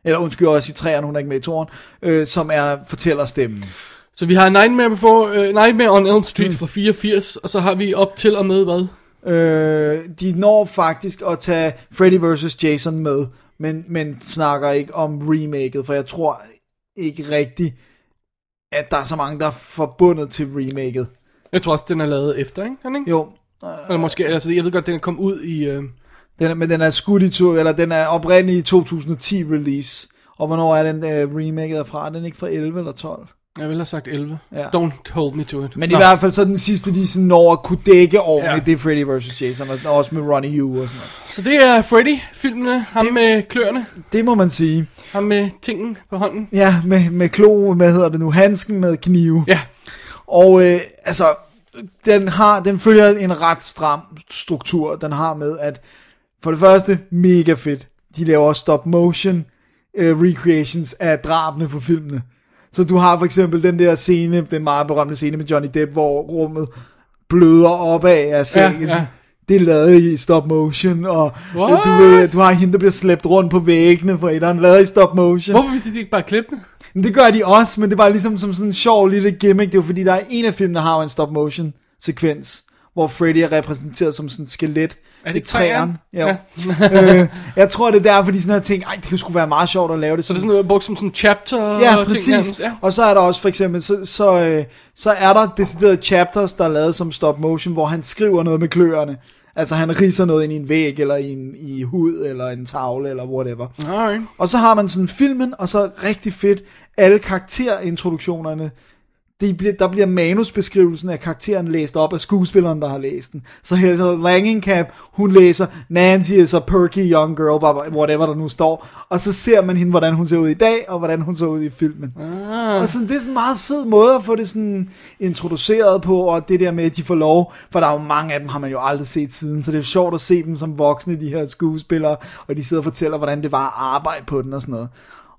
eller undskyld, også i træerne, hun er ikke med i toren, øh, som er fortællerstemmen. Så vi har Nightmare, before, uh, Nightmare on Elm Street Hmm. fra 84, og så har vi op til og med hvad? Øh, de når faktisk at tage Freddy vs. Jason med, men, men snakker ikke om remaket, for jeg tror ikke rigtigt, at der er så mange, der er forbundet til remaket. Jeg tror også, den er lavet efter, ikke? Den ikke? Jo, Eller måske, altså jeg ved godt, den er kommet ud i... Uh... den er, men den er skudt i to, eller den er oprindelig i 2010 release. Og hvornår er den uh, remaket er fra? Er den ikke fra 11 eller 12? Jeg vil have sagt 11. Ja. Don't hold me to it. Men i Nå. hvert fald så den sidste, de sådan når at kunne dække ordentligt, Ja. det er Freddy vs. Jason, og også med Ronnie Yu og sådan noget. Så det er Freddy-filmene. Ham Det- med kløerne. Det må man sige. Ham med tingen på hånden. Ja, med, med klo, hvad hedder det nu, handsken med knive. Ja. Og øh, altså, den, har, den følger en ret stram struktur. Den har med, at for det første, mega fedt. De laver stop motion øh, recreations af drabene på filmene. Så du har for eksempel den der scene, den meget berømte scene med Johnny Depp, hvor rummet bløder opad af sengen. ja. Det er lavet i stop motion, og What? du, du har hende, der bliver slæbt rundt på væggene for etteren, lavet i stop motion. Hvorfor vil de ikke bare klippe? Men det gør de også, men det er bare ligesom som sådan en sjov lille gimmick. Det er jo fordi, der er en af filmene, der har en stop motion sekvens, hvor Freddy er repræsenteret som sådan en skelet. Er det det er træeren? Ja. øh, jeg tror, det er derfor, de sådan har tænkt, ej, det kunne sgu være meget sjovt at lave det. Så det er sådan noget brugt som sådan chapter Ja, og ting, præcis. nærmest. Ja. Og så er der også for eksempel, så, så, øh, så er der deciderede chapters, der er lavet som stop motion, hvor han skriver noget med kløerne. Altså han riser noget ind i en væg, eller i, en, i hud, eller en tavle, eller whatever. Alright. Og så har man sådan filmen, og så rigtig fedt, alle karakterintroduktionerne, det bliver, der bliver manusbeskrivelsen af karakteren læst op af skuespilleren, der har læst den. Så Heather Langenkamp, hun læser, Nancy is a perky young girl, whatever der nu står. Og så ser man hende, hvordan hun ser ud i dag, og hvordan hun så ud i filmen. Ah. Og sådan, det er sådan en meget fed måde at få det sådan introduceret på, og det der med, at de får lov, for der er jo mange af dem, har man jo aldrig set siden, så det er sjovt at se dem som voksne, de her skuespillere, og de sidder og fortæller, hvordan det var at arbejde på den og sådan noget.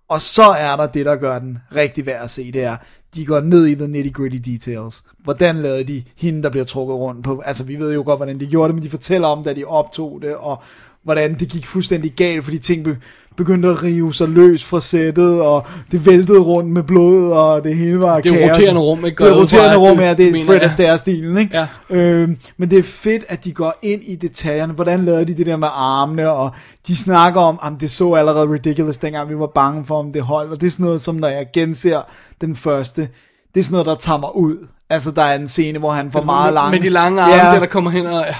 Og så er der det, der gør den rigtig værd at se, det er, de går ned i the nitty gritty details. Hvordan lavede de hende, der bliver trukket rundt på? Altså, vi ved jo godt, hvordan de gjorde det, men de fortæller om, da de optog det, og hvordan det gik fuldstændig galt, fordi ting blev begyndte at rive sig løs fra sættet, og det væltede rundt med blod, og det hele var Det er kaos. roterende rum, ikke? Det er roterende rum, ja, det er Fred ja. Astaire-stilen, ikke? Ja. Øhm, men det er fedt, at de går ind i detaljerne. Hvordan lavede de det der med armene, og de snakker om, at det så allerede ridiculous, dengang vi var bange for, om det holdt, og det er sådan noget, som når jeg genser den første, det er sådan noget, der tager mig ud. Altså, der er en scene, hvor han får meget lange... Med de lange arme, der, der kommer hen og... Ja.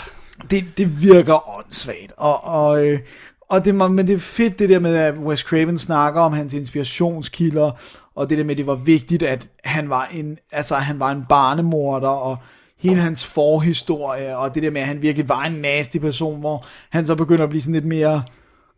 det, det virker åndssvagt. Og, og, øh, og det, men det er fedt det der med, at Wes Craven snakker om hans inspirationskilder, og det der med, at det var vigtigt, at han var en, altså, han var en barnemorder, og hele hans forhistorie, og det der med, at han virkelig var en nasty person, hvor han så begynder at blive sådan lidt mere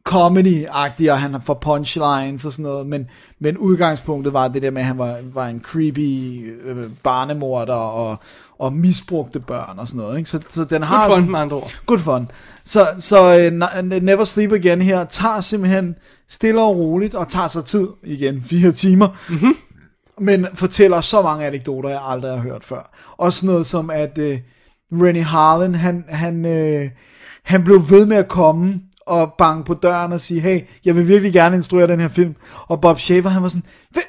comedy-agtig, og han får punchlines og sådan noget, men, men udgangspunktet var det der med, at han var, var en creepy øh, barnemorder og, og misbrugte børn og sådan noget, ikke? Så, så den har Good fun, sådan- med andre ord. Good fun. Så, så uh, Never Sleep Again her tager simpelthen stille og roligt, og tager sig tid igen, fire timer, mm-hmm. men fortæller så mange anekdoter, jeg aldrig har hørt før. Også noget som, at uh, Rennie Harlan, han, han, uh, han blev ved med at komme og banke på døren og sige, hey, jeg vil virkelig gerne instruere den her film. Og Bob Shaver, han var sådan, "Hvad-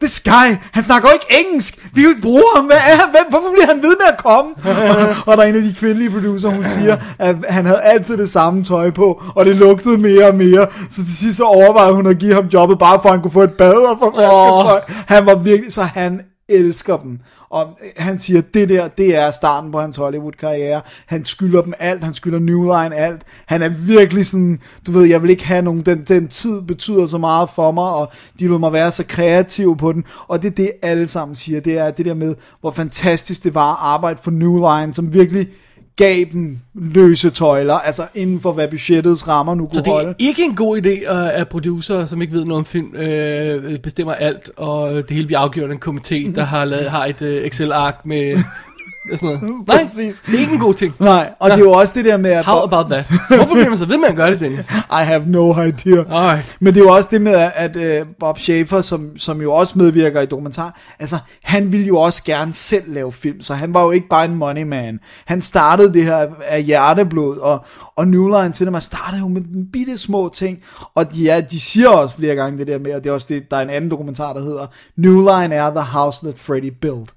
This guy, han snakker jo ikke engelsk. Vi kan jo ikke bruge ham. Hvad er han? Hvorfor bliver han ved med at komme? og, og der er en af de kvindelige producer, hun siger, at han havde altid det samme tøj på, og det lugtede mere og mere. Så til sidst så overvejede hun at give ham jobbet, bare for at han kunne få et bad og få vasketøj. Han var virkelig, så han elsker dem. Og øh, han siger, det der, det er starten på hans Hollywood-karriere. Han skylder dem alt, han skylder New Line alt. Han er virkelig sådan, du ved, jeg vil ikke have nogen, den, den tid betyder så meget for mig, og de lod mig være så kreativ på den. Og det er det, alle sammen siger, det er det der med, hvor fantastisk det var at arbejde for New Line, som virkelig gav dem løse tøjler, altså inden for hvad budgettets rammer nu Så kunne det holde. er ikke en god idé, uh, at producer, som ikke ved noget om film, øh, bestemmer alt, og det hele bliver afgjort af en komité, der har, lavet, har et uh, Excel-ark med sådan noget. Nej, Præcis. det er ikke en god ting. Nej, og det er jo også det der med, at How about that? Hvorfor bliver man så ved med at gøre det, Dennis? I have no idea. Alright. Men det er jo også det med, at uh, Bob Schaefer, som, som jo også medvirker i dokumentar, altså han ville jo også gerne selv lave film, så han var jo ikke bare en money man. Han startede det her af hjerteblod, og, og New Line Cinema startede jo med en bitte små ting, og de, er, de siger også flere gange det der med, og det er også det, der er en anden dokumentar, der hedder New Line er the house that Freddy built.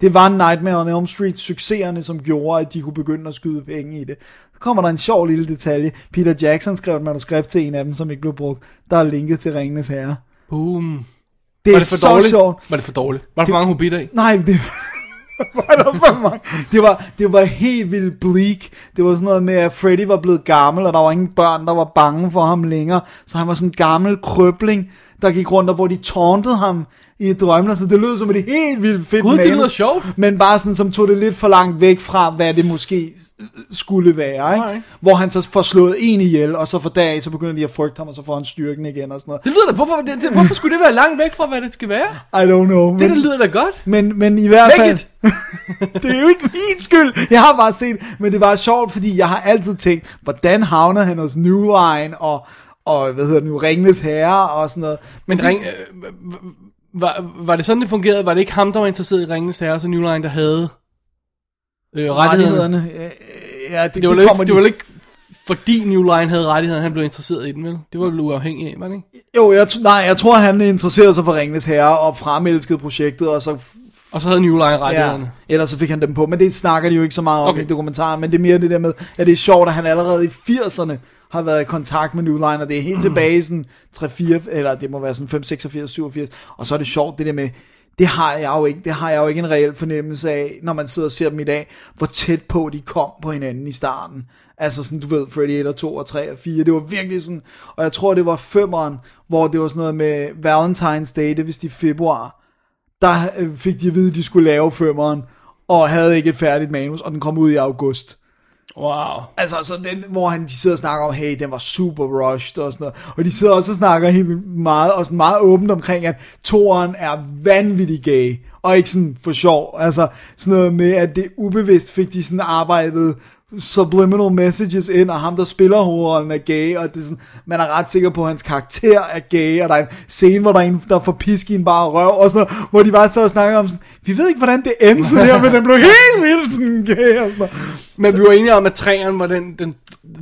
Det var Nightmare on Elm Street succeserne, som gjorde, at de kunne begynde at skyde penge i det. Så kommer der en sjov lille detalje. Peter Jackson skrev et manuskript til en af dem, som ikke blev brugt. Der er linket til Ringenes Herre. Boom. Det Var er det for så dårligt? sjovt. Var det for dårligt? Var der for mange hobitter i? Nej, det var der for mange. Det var, det var helt vildt bleak. Det var sådan noget med, at Freddy var blevet gammel, og der var ingen børn, der var bange for ham længere. Så han var sådan en gammel krøbling, der gik rundt, og hvor de tauntede ham i drømmene. Så det lød som et helt vildt fedt Gud, det lyder sjovt. Men bare sådan, som tog det lidt for langt væk fra, hvad det måske skulle være. Ikke? Alright. Hvor han så får slået en ihjel, og så for dag, så begynder de at frygte ham, og så får han styrken igen og sådan noget. Det lyder da, hvorfor, det, det, hvorfor skulle det være langt væk fra, hvad det skal være? I don't know. Det, der lyder da godt. Men, men i hvert Make fald... it. det er jo ikke min skyld. Jeg har bare set, men det var sjovt, fordi jeg har altid tænkt, hvordan havnede han hos New Line og, og hvad hedder det nu, Ringnes Herre og sådan noget. Men det, ring, øh, var, var det sådan, det fungerede? Var det ikke ham, der var interesseret i Ringenes Herre, så New Line, der havde øh, rettighederne? rettighederne, øh, ja, det, Det var, det, kommer ikke, det var ikke fordi New Line havde rettighederne, han blev interesseret i den, vel? Det var vel uafhængigt af, var det ikke? Jo, jeg, nej, jeg tror, han interesserede sig for Ringnes Herre og fremelskede projektet, og så Og så havde New Line Ja, rettighederne. ellers så fik han dem på. Men det snakker de jo ikke så meget om okay. i dokumentaren. Men det er mere det der med, at det er sjovt, at han allerede i 80'erne har været i kontakt med New Line, og det er helt tilbage i sådan 3-4, eller det må være sådan 5, 86, 87. Og så er det sjovt det der med, det har jeg jo ikke, det har jeg jo ikke en reel fornemmelse af, når man sidder og ser dem i dag, hvor tæt på de kom på hinanden i starten. Altså sådan, du ved, Freddy 1 og 2 og 3 og 4, det var virkelig sådan, og jeg tror det var femeren, hvor det var sådan noget med Valentine's Day, det vist i februar, der øh, fik de at vide, at de skulle lave femmeren, og havde ikke et færdigt manus, og den kom ud i august. Wow. Altså, så den, hvor han, de sidder og snakker om, hey, den var super rushed og sådan noget. Og de sidder også og snakker helt meget, og sådan meget åbent omkring, at toren er vanvittig gay. Og ikke sådan for sjov. Altså, sådan noget med, at det ubevidst fik de sådan arbejdet subliminal messages ind, og ham, der spiller hovedrollen, er gay, og det er sådan, man er ret sikker på, at hans karakter er gay, og der er en scene, hvor der er en, der får pisk i en bare røv, og sådan noget, hvor de bare så og snakker om sådan, vi ved ikke, hvordan det endte sådan her, men den blev helt vildt sådan gay, og sådan noget. Men vi var enige om, at træeren var den, den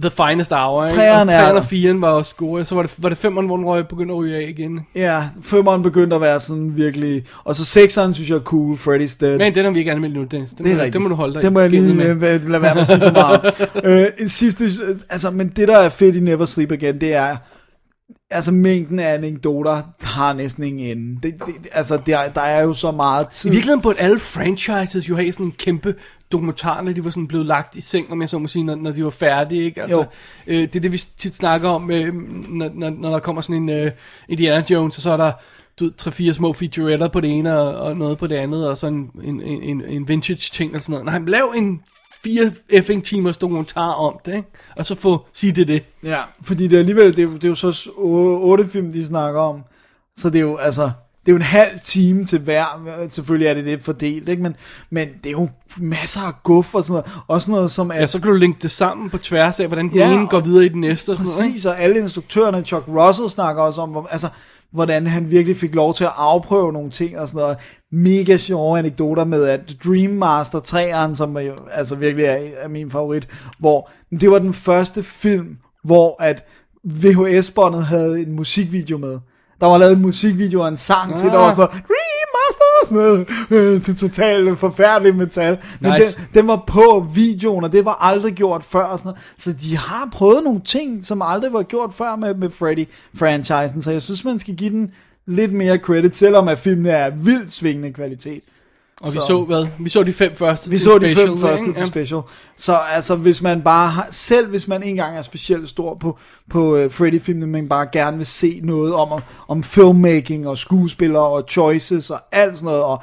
the finest hour, ikke? Treeren og er- træeren og firen var også gode. Så var det, var det femmeren, hvor den røg begyndte at ryge af igen. Ja, femmeren begyndte at være sådan virkelig, og så sekseren synes jeg er cool, Freddy's Dead. Men den har vi ikke anmeldt nu, Dennis. Den, Det er må, rigtigt. den må du holde dig Det må jeg lige med. lade være med at sige meget. øh, sidste, altså, men det der er fedt i Never Sleep Again, det er, altså mængden af anekdoter har næsten ingen ende. Det, det, altså, der, der er jo så meget tid. I virkeligheden burde alle franchises jo have sådan en kæmpe dokumentar, når de var sådan blevet lagt i seng, om jeg så må sige, når, når de var færdige, ikke? Altså, Jo. øh, det er det, vi tit snakker om, øh, når, når, når der kommer sådan en øh, Indiana Jones, og så er der du ved, tre-fire små featuretter på det ene, og, og noget på det andet, og så en, en, en, en vintage ting, og sådan noget. Nej, lav en fire effing timers dokumentar om det, ikke? Og så få, sige det det. Ja, fordi det er alligevel, det er, jo- det er jo så otte film, de snakker om. Så det er jo, altså, det er jo en halv time til hver. Selvfølgelig er det det fordelt, ikke? Men, men det er jo masser af guf og sådan noget. Også noget som er... Ja, så kan du linke det sammen på tværs af, hvordan den Ja, ene går og- videre i den næste, og sådan noget, ikke? Præcis, og alle instruktørerne, Chuck Russell snakker også om, hvor, altså, hvordan han virkelig fik lov til at afprøve nogle ting og sådan noget. Mega sjove anekdoter med, at Dream Master 3'eren, som er jo, altså virkelig er, er min favorit, hvor det var den første film, hvor at VHS-båndet havde en musikvideo med. Der var lavet en musikvideo og en sang ah. til, der var sådan noget, og sådan noget, øh, til totalt forfærdelig metal. Men Nice. den, den var på videoen, og det var aldrig gjort før. Og sådan noget. Så de har prøvet nogle ting, som aldrig var gjort før med, med Freddy-franchisen. Så jeg synes, man skal give den lidt mere credit, selvom at filmene er vildt svingende kvalitet. Og vi Så- så, hvad? Vi så de fem første Vi til så de special, fem første ikke? til special. Så altså, hvis man bare har, selv hvis man ikke engang er specielt stor på, på uh, Freddy-filmene, men bare gerne vil se noget om, om filmmaking og skuespillere og choices og alt sådan noget, og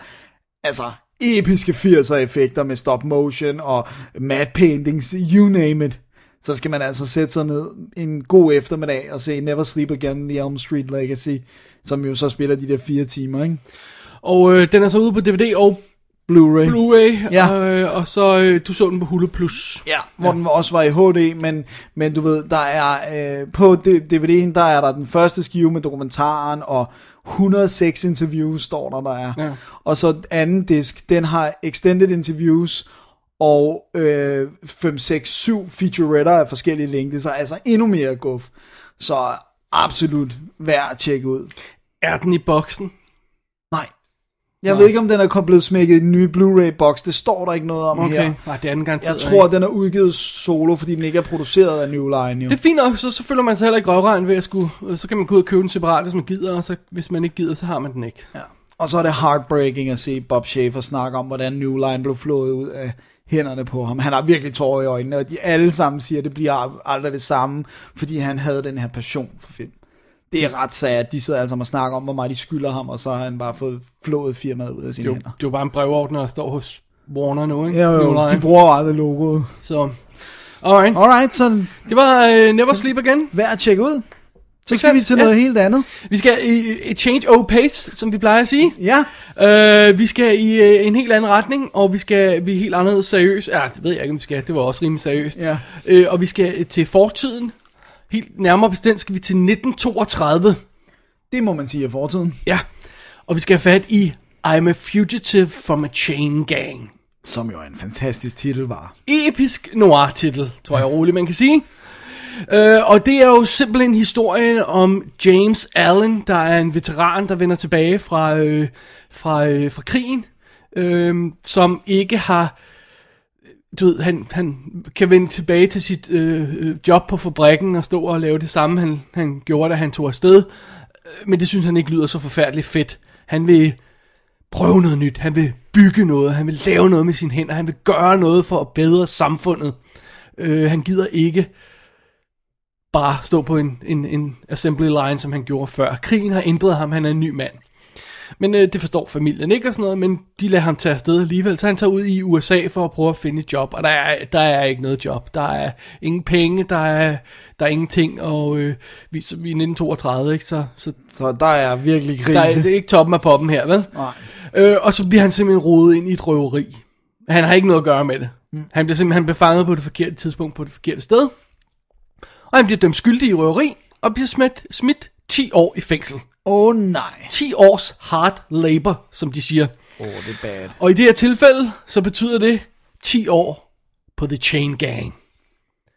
altså episke 80'er effekter med stop motion og matte paintings, you name it, så skal man altså sætte sig ned en god eftermiddag og se Never Sleep Again, The Elm Street Legacy, som jo så spiller de der fire timer, ikke? Og øh, den er så ude på DVD og Blu-ray. Blu-ray, Ja. øh, og så øh, du så den på Hulu Plus. Ja, hvor ja. den også var i HD, men, men du ved, der er øh, på DVD'en, der er der den første skive med dokumentaren, og 106 interviews står der, der er. Ja. Og så anden disk, den har extended interviews, og øh, 5, 6, 7 featuretter af forskellige længde, så altså endnu mere guf. Så absolut værd at tjekke ud. Er den i boksen? Nej. Jeg ved ikke, om den er blevet smækket i den nye Blu-ray-boks. Det står der ikke noget om Okay, her. nej, det er den garanteret. Jeg tror, at den er udgivet solo, fordi den ikke er produceret af New Line. Jo. Det er fint nok, så, så føler man sig heller ikke røvregn ved at skulle, så kan man gå ud og købe den separat, hvis man gider, og så, hvis man ikke gider, så har man den ikke. Ja. Og så er det heartbreaking at se Bob Schaefer snakke om, hvordan New Line blev flået ud af hænderne på ham. Han har virkelig tårer i øjnene, og de alle sammen siger, at det bliver aldrig det samme, fordi han havde den her passion for film. Det er ret sad, at de sidder altså og snakker om, hvor meget de skylder ham, og så har han bare fået flået firmaet ud af sine Det er, jo, hænder. det er jo bare en brevordner, der står hos Warner nu, ikke? Ja, jo, Line. de bruger jo aldrig logoet. Så, alright. Alright, så Det var uh, Never Sleep Again. værd at tjekke ud. Så skal vi til Ja. noget helt andet. Vi skal i i change of pace, som vi plejer at sige. Ja, Uh, vi skal i uh, en helt anden retning, og vi skal vi er helt anderledes seriøs. Ja, det ved jeg ikke, om vi skal. Det var også rimelig seriøst. Ja. Uh, og vi skal til fortiden. Helt nærmere bestemt skal vi til 1932. det må man sige er fortiden. Ja. Og vi skal have fat i I'm a fugitive from a chain gang. Som jo er en fantastisk titel var. Episk noir-titel, tror jeg roligt, man kan sige. Uh, og det er jo simpelthen historien om James Allen, der er en veteran, der vender tilbage fra, øh, fra, øh, fra krigen, øh, som ikke har, du ved, han, han kan vende tilbage til sit øh, øh, job på fabrikken og stå og lave det samme, han, han gjorde, da han tog afsted. Øh, men det synes han ikke lyder så forfærdeligt fedt. Han vil prøve noget nyt, han vil bygge noget, han vil lave noget med sine hænder, han vil gøre noget for at bedre samfundet. Øh, han gider ikke bare stå på en, en, en assembly line, som han gjorde før. Krigen har ændret ham, han er en ny mand. Men øh, det forstår familien ikke og sådan noget, men de lader ham tage afsted alligevel. Så han tager ud i USA for at prøve at finde et job, og der er, der er ikke noget job. Der er ingen penge, der er, der er ingenting, og øh, vi, så, vi er 1932, ikke? Så, så Så der er virkelig krise. der er, det er ikke toppen af poppen her, vel? Nej. Øh, og så bliver han simpelthen rodet ind i et røveri. Han har ikke noget at gøre med det. Mm. Han bliver simpelthen befanget på det forkerte tidspunkt, på det forkerte sted. Og han bliver dømt skyldig i røveri, og bliver smidt, smidt 10 år i fængsel. Åh oh, nej. 10 års hard labor, som de siger. Åh, oh, det er bad. Og i det her tilfælde, så betyder det 10 år på The Chain Gang.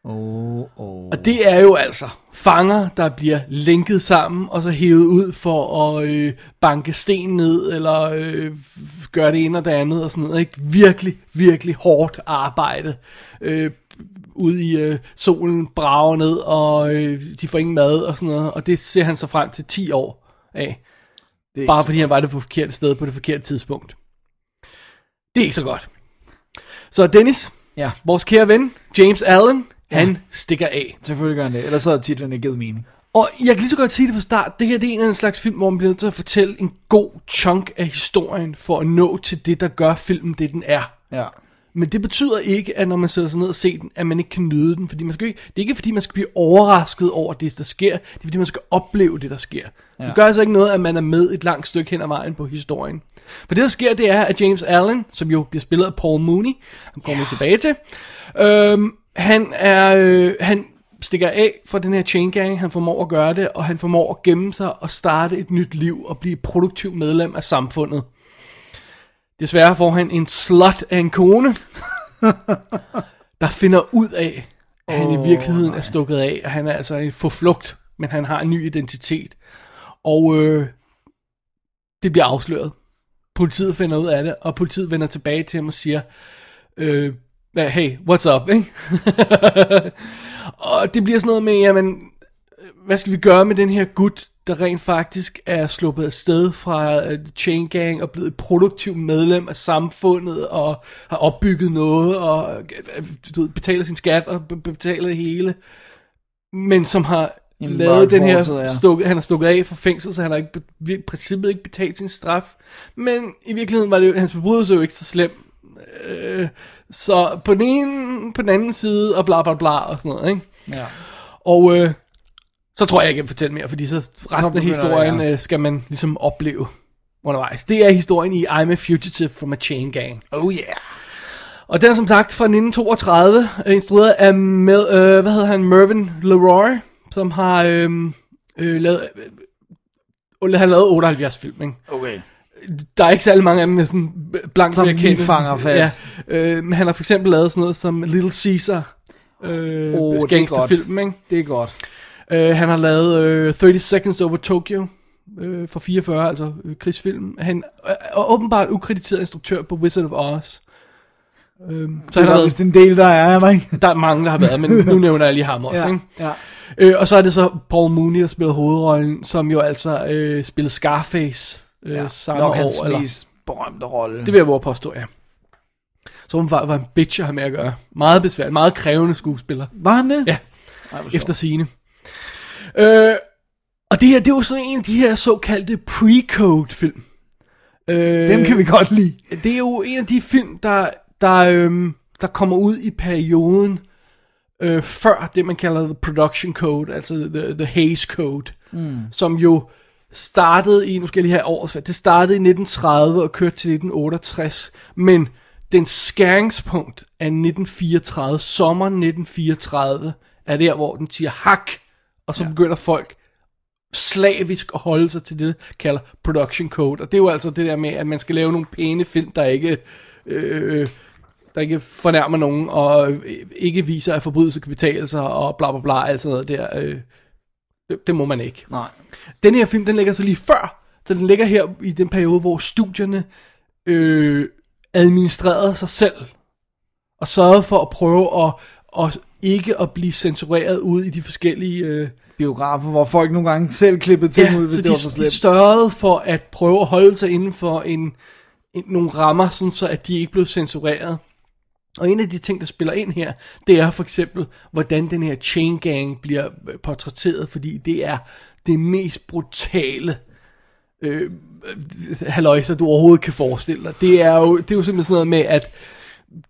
Oh. Oh. Og det er jo altså fanger, der bliver linket sammen, og så hævet ud for at øh, banke sten ned, eller øh, gøre det ene og det andet, og sådan noget. Ikke? Virkelig, virkelig hårdt arbejde. Øh, ude i øh, solen brager ned, og øh, de får ingen mad og sådan noget. Og det ser han så frem til 10 år af. Det er Bare fordi han var det på forkerte sted på det forkerte tidspunkt. Det er ikke så godt. Så Dennis, Ja, vores kære ven, James Allen, han stikker af. selvfølgelig gør han det. Ellers så havde titlen ikke givet mening. Og jeg kan lige så godt sige det fra start. Det her det er en eller anden slags film, hvor man bliver nødt til at fortælle en god chunk af historien, for at nå til det, der gør filmen det, den er. Ja. Men det betyder ikke, at når man sætter sig ned og ser den, at man ikke kan nyde den. Fordi man skal ikke, det er ikke fordi, man skal blive overrasket over det, der sker. Det er fordi, man skal opleve det, der sker. Ja. Det gør altså ikke noget, at man er med et langt stykke hen ad vejen på historien. For det, der sker, det er, at James Allen, som jo bliver spillet af Paul Mooney, han kommer vi tilbage til, øhm, han er, øh, han stikker af fra den her chain gang, han formår at gøre det, og han formår at gemme sig og starte et nyt liv og blive et produktiv medlem af samfundet. Desværre får han en slut af en kone, der finder ud af, at han i virkeligheden er stukket af, og han er altså på flugt, men han har en ny identitet. Og øh, det bliver afsløret. Politiet finder ud af det, og politiet vender tilbage til ham og siger, øh, "Hvad- hey, what's up, ikke? og det bliver sådan noget med, jamen, hvad skal vi gøre med den her gut, der rent faktisk er sluppet af sted fra uh, Chain Gang og blevet et produktivt medlem af samfundet og har opbygget noget og øh, du ved, betaler sin skat og be- betaler det hele, men som har En lavet den her, fortid, ja. stukket, han har stukket af fra fængsel, så han har ikke, i princippet ikke betalt sin straf, men i virkeligheden var det jo, hans forbrydelse jo ikke så slem, øh, så på den ene, på den anden side og bla bla bla og sådan noget, ikke? Ja. Og øh, så tror jeg ikke, jeg kan fortælle mere, fordi så resten af historien det, ja. øh, skal man ligesom opleve undervejs. Det er historien i I'm a Fugitive from a Chain Gang. Oh yeah. Og den er som sagt fra 1932, øh, instrueret af Mel, øh, hvad hedder han, Mervyn LeRoy, som har øh, øh, lavet, øh, han har lavet 78 film, ikke? Okay. Der er ikke særlig mange af dem med sådan blankt Som kende. fanger fat. Ja, øh, men han har for eksempel lavet sådan noget som Little Caesar, øh, er gangsterfilm, ikke? Det er godt. Uh, han har lavet øh, 30 Seconds Over Tokyo øh, fra 44, altså øh, krigsfilm. Han er er åbenbart ukrediteret instruktør på Wizard of Oz. Øhm, så har er vist været, en del, der er, er der ikke? der er mange, der har været, men nu nævner jeg lige ham også. Ja, Ikke? ja. Øh, og så er det så Paul Mooney, der spiller hovedrollen, som jo altså øh, spillede Scarface øh, ja, samme Nok hans år. Eller, mest berømte rolle. det vil jeg våge påstå, ja. Så hun var, var en bitch at have med at gøre. Meget besværlig, meget krævende skuespiller. Var han det? Ja. Ej, efter sine. Øh, og det her, det er jo sådan en af de her såkaldte pre-code film. Øh, Dem kan vi godt lide. Det er jo en af de film, der, der, øhm, der kommer ud i perioden øh, før det, man kalder the production code, altså the, the Hays Code, mm. som jo startede i, nu skal jeg lige have året, det startede i 1930 og kørte til 1968, men den skæringspunkt af 1934, sommeren 1934, er der, hvor den siger hak, og så ja. begynder folk slavisk at holde sig til det, der kalder production code. Og det er jo altså det der med, at man skal lave nogle pæne film, der ikke, øh, der ikke fornærmer nogen, og ikke viser, at forbrydelse kan betale sig, og bla bla bla, alt sådan noget der. Øh, det, det må man ikke. Nej. Den her film, den ligger så lige før, så den ligger her i den periode, hvor studierne øh, administrerede sig selv, og sørgede for at prøve at, at ikke at blive censureret ud i de forskellige... Øh, Biografer, hvor folk nogle gange selv klippede ting ud, hvis så det de, var for de slemt. sørgede for at prøve at holde sig inden for en, en, nogle rammer, sådan så at de ikke blev censureret. Og en af de ting, der spiller ind her, det er for eksempel, hvordan den her chain gang bliver øh, portrætteret, fordi det er det mest brutale øh, haløjser, du overhovedet kan forestille dig. Det er jo, det er jo simpelthen sådan noget med, at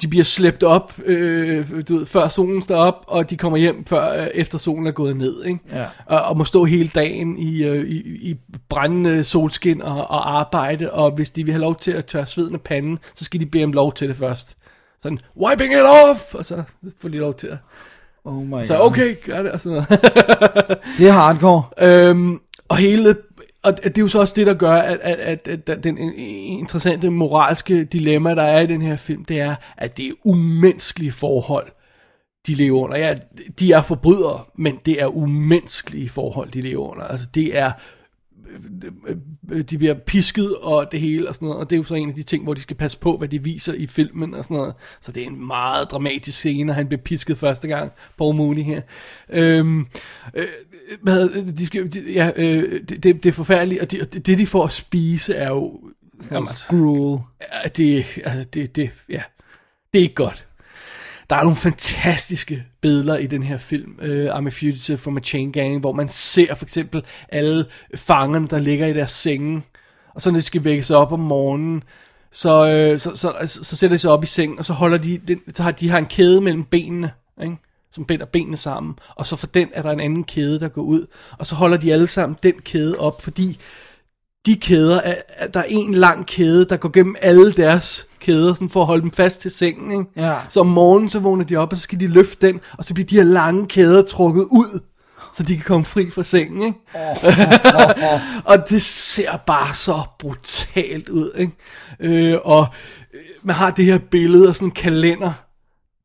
de bliver slæbt op, øh, du ved, før solen står op, og de kommer hjem før øh, efter solen er gået ned, ikke? Ja. Og, og må stå hele dagen i, øh, i, i brændende solskin og, og arbejde, og hvis de vil have lov til at tørre sveden af panden, så skal de bede om lov til det først. Sådan, wiping it off! Og så får de lov til at... Oh my Så god. okay, gør det, og sådan noget. Det er hardcore. Øhm, og hele og det er jo så også det, der gør, at, at, at, at, at den interessante moralske dilemma, der er i den her film, det er, at det er umenneskelige forhold, de lever under. Ja, de er forbrydere, men det er umenneskelige forhold, de lever under. Altså det er, de bliver pisket og det hele og sådan noget, og det er jo så en af de ting, hvor de skal passe på, hvad de viser i filmen og sådan noget. Så det er en meget dramatisk scene, når han bliver pisket første gang, Paul Mooney her. Øhm, øh, de skal, de, ja, øh, det, det, det er forfærdeligt, og det, det, det de får at spise er jo... Jamen, Gruel. Ja, det, altså, det, det, ja, det er ikke godt. Der er nogle fantastiske billeder i den her film, uh, I'm a Fugitive from a Chain Gang, hvor man ser for eksempel alle fangerne, der ligger i deres senge, og så når de skal vækkes op om morgenen, så, øh, så, så, så, så sætter de sig op i sengen, og så holder de, den, så har de har en kæde mellem benene, ikke? som binder benene sammen, og så for den er der en anden kæde, der går ud, og så holder de alle sammen den kæde op, fordi de kæder, er, er, der er en lang kæde, der går gennem alle deres kæder, sådan for at holde dem fast til sengen. Ikke? Ja. Så om morgenen, så vågner de op, og så skal de løfte den, og så bliver de her lange kæder trukket ud, så de kan komme fri fra sengen. Ikke? og det ser bare så brutalt ud. Ikke? Øh, og øh, man har det her billede af sådan en kalender,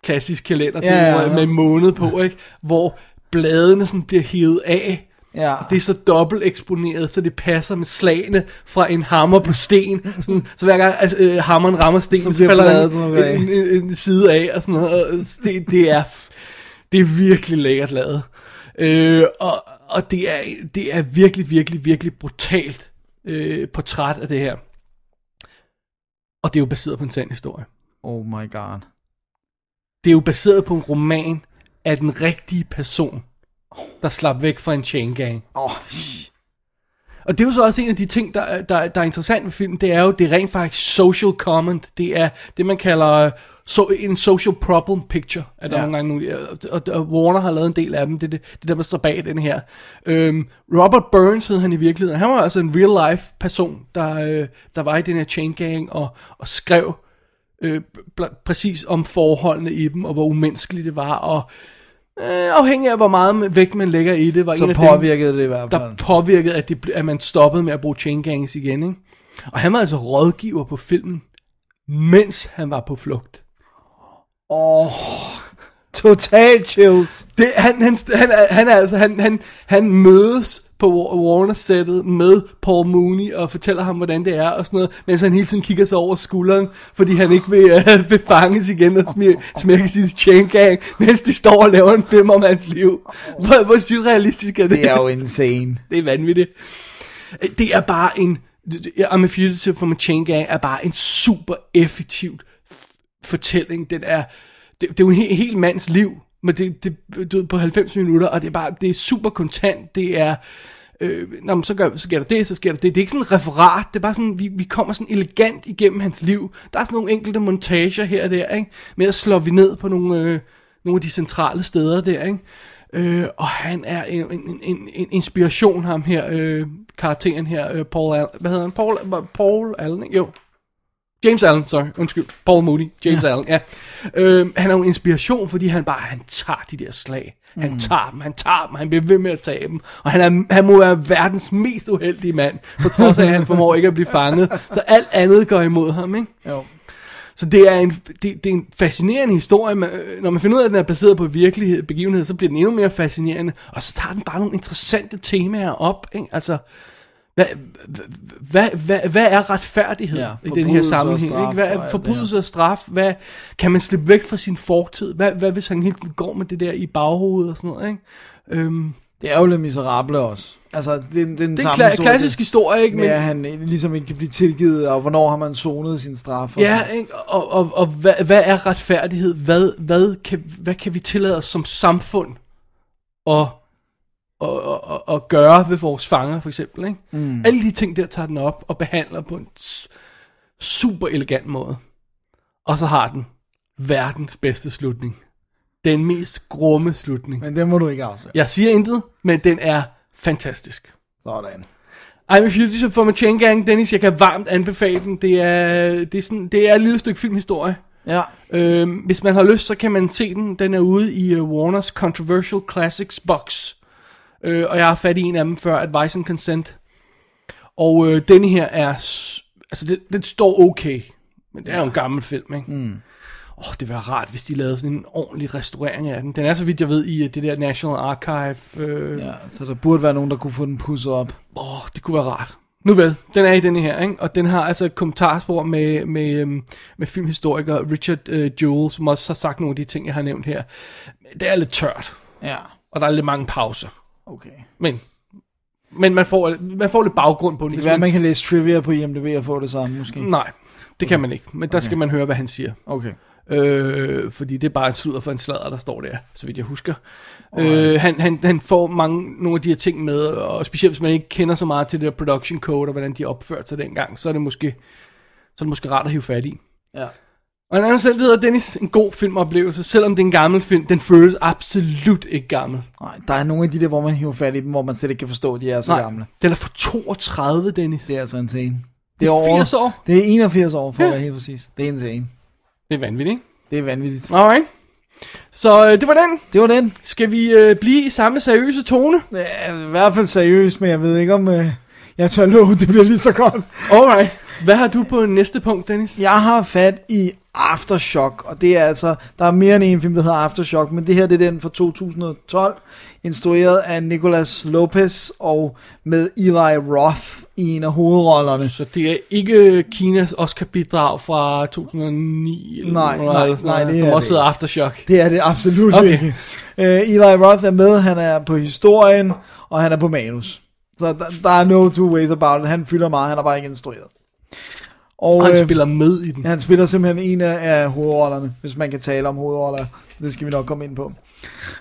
klassisk kalender, Ja, ja, ja. med en måned på, ikke? hvor bladene sådan bliver hævet af, Ja. det er så dobbelt eksponeret, så det passer med slagene fra en hammer på sten. Sådan, så hver gang altså, øh, hammeren rammer sten, Så så, falder bladet en, en, en, en side af. Og sådan noget. Og Det, det, er, det er virkelig lækkert lavet. Øh, og og det, er, det er virkelig, virkelig, virkelig brutalt øh, portræt af det her. Og det er jo baseret på en sand historie. Oh my god. Det er jo baseret på en roman af den rigtige person, der slap væk fra en chain gang. Oh, Og det er jo så også en af de ting, der, der, der er interessant ved filmen, det er jo, det er rent faktisk social comment. Det er det, man kalder øh, so, en social problem picture, er der Ja. nogle gange og, og Warner har lavet en del af dem, det er det, det der, der står bag den her. Øhm, Robert Burns hed han i virkeligheden, han var altså en real life person, der, øh, der var i den her chain gang, og, og skrev øh, præcis om forholdene i dem, og hvor umenneskeligt det var, og øh, afhængig af hvor meget vægt man lægger i det, var en så dem, påvirkede det i hvert der fald. påvirkede, at, det, at man stoppede med at bruge chain gangs igen. Ikke? Og han var altså rådgiver på filmen, mens han var på flugt. Åh, total chills. Det, han, han, han, er, han er altså, han, han, han mødes på Warner-sættet med Paul Mooney og fortæller ham, hvordan det er og sådan noget, mens han hele tiden kigger sig over skulderen, fordi han ikke vil, uh, vil fanges igen og smir, smække sit chain gang, mens de står og laver en film om hans liv. Hvor, hvor surrealistisk er det? Det er jo insane. Det er vanvittigt. Det er bare en... I'm a Fugitive from a Chain Gang er bare en super effektiv fortælling. Den er, det, det er jo en hel, hel mands liv, men det, det, du ved, på 90 minutter, og det er bare, det er super kontant. Det er, øh, nå, men så, gør, så sker der det, så sker der det. Det er ikke sådan et referat, det er bare sådan, vi, vi kommer sådan elegant igennem hans liv. Der er sådan nogle enkelte montager her og der, ikke? Med at slå vi ned på nogle, øh, nogle af de centrale steder der, ikke? Øh, og han er en, en, en, en inspiration, ham her, øh, karakteren her, øh, Paul Allen. Hvad hedder han? Paul, Paul Allen, ikke? Jo. James Allen, sorry, undskyld. Paul Moody, James ja. Allen, ja. Øh, han er jo en inspiration, fordi han bare, han tager de der slag. Han Mm. tager dem, han tager dem, han bliver ved med at tage dem. Og han, er, han må være verdens mest uheldige mand, på trods af, at han formår ikke at blive fanget. Så alt andet går imod ham, ikke? Jo. Så det er en, det, det er en fascinerende historie. Man, øh, når man finder ud af, at den er baseret på virkelighed, begivenhed, så bliver den endnu mere fascinerende. Og så tager den bare nogle interessante temaer op. Ikke? Altså, hvad, hvad, hvad, hvad er retfærdighed Ja, i den her sammenhæng? straf Ikke? Hvad er forbrydelse og straf? Hvad, kan man slippe væk fra sin fortid? Hvad, hvad hvis han tiden går med det der i baghovedet og sådan noget? Ikke? Øhm, Det er jo lidt miserable også. Altså, det, det er den det er samme kla- historie, klassisk historie, ikke? Med at han ligesom ikke kan blive tilgivet, og hvornår har man zonet sin straf. Og Ja, sådan. ikke? og, og, og hvad, hvad er retfærdighed? Hvad, hvad, kan, hvad kan vi tillade os som samfund at at, at, at, gøre ved vores fanger, for eksempel. Ikke? Mm. Alle de ting der tager den op og behandler på en super elegant måde. Og så har den verdens bedste slutning. Den mest grumme slutning. Men det må du ikke afsætte. Jeg siger intet, men den er fantastisk. Sådan. I'm a Fugitive for a Chain Gang, Dennis, jeg kan varmt anbefale den. Det er, det er, sådan, det er et lille stykke filmhistorie. Ja. Øhm, hvis man har lyst, så kan man se den. Den er ude i uh, Warners Controversial Classics box. Øh, og jeg har fat i en af dem før, Advice and Consent. Og øh, denne her er... Altså, det, den står okay. Men det er jo en gammel film, ikke? Mm. Oh, det ville være rart, hvis de lavede sådan en ordentlig restaurering af den. Den er, så vidt jeg ved, i øh, det der National Archive. Øh, ja. Så der burde være nogen, der kunne få den pusset op. Åh, oh, det kunne være rart. Nu vel, den er i denne her, ikke? og den har altså et kommentarspor med, med, øhm, med filmhistoriker Richard øh, Jewell, som også har sagt nogle af de ting, jeg har nævnt her. Det er lidt tørt, Ja. og der er lidt mange pauser. Okay. Men, men man, får, man får lidt baggrund på. Det hvis kan være, man kan læse trivia på IMDb og få det samme, måske. Nej, det kan man ikke, men der skal man høre, hvad han siger. Okay. Øh, fordi det er bare et sludder for en sladder, der står der, så vidt jeg husker. Øh, han, han, han får mange, nogle af de her ting med, og specielt hvis man ikke kender så meget til det der production code, og hvordan de opførte sig dengang, så er det måske, så er det måske rart at hive fat i. Ja. Og en anden selv hedder Dennis, en god filmoplevelse, selvom det er en gammel film, den føles absolut ikke gammel. Nej, der er nogle af de der, hvor man hiver fat i dem, hvor man slet ikke kan forstå, at de er så Nej, gamle. den er fra 32, Dennis. Det er altså insane. Det er 80 år. Det er 81 år, for Ja. at være helt præcis. Det er insane. Det er vanvittigt, ikke? Det er vanvittigt. Alright. Så øh, det var den. Det var den. Skal vi øh, blive i samme seriøse tone? Ja, I hvert fald seriøst, men jeg ved ikke om... Øh, jeg tør love, det bliver lige så godt. Alright. Hvad har du på næste punkt, Dennis? Jeg har fat i Aftershock, og det er altså, der er mere end en film, der hedder Aftershock, men det her det er den fra 2012, instrueret af Nicolas Lopez og med Eli Roth i en af hovedrollerne. Så det er ikke Kinas Oscar-bidrag fra 2009? Eller Nej, noget, nej, eller sådan nej, noget, det Som er også det hedder Aftershock. Det er det absolut Okay. ikke. Uh, Eli Roth er med, han er på historien, og han er på manus. Så der, der er no two ways about it. Han fylder meget, han er bare ikke instrueret. Og, Og han øh, spiller med i den. Han spiller simpelthen en af, af hovedrollerne, hvis man kan tale om hovedroller. Det skal vi nok komme ind på.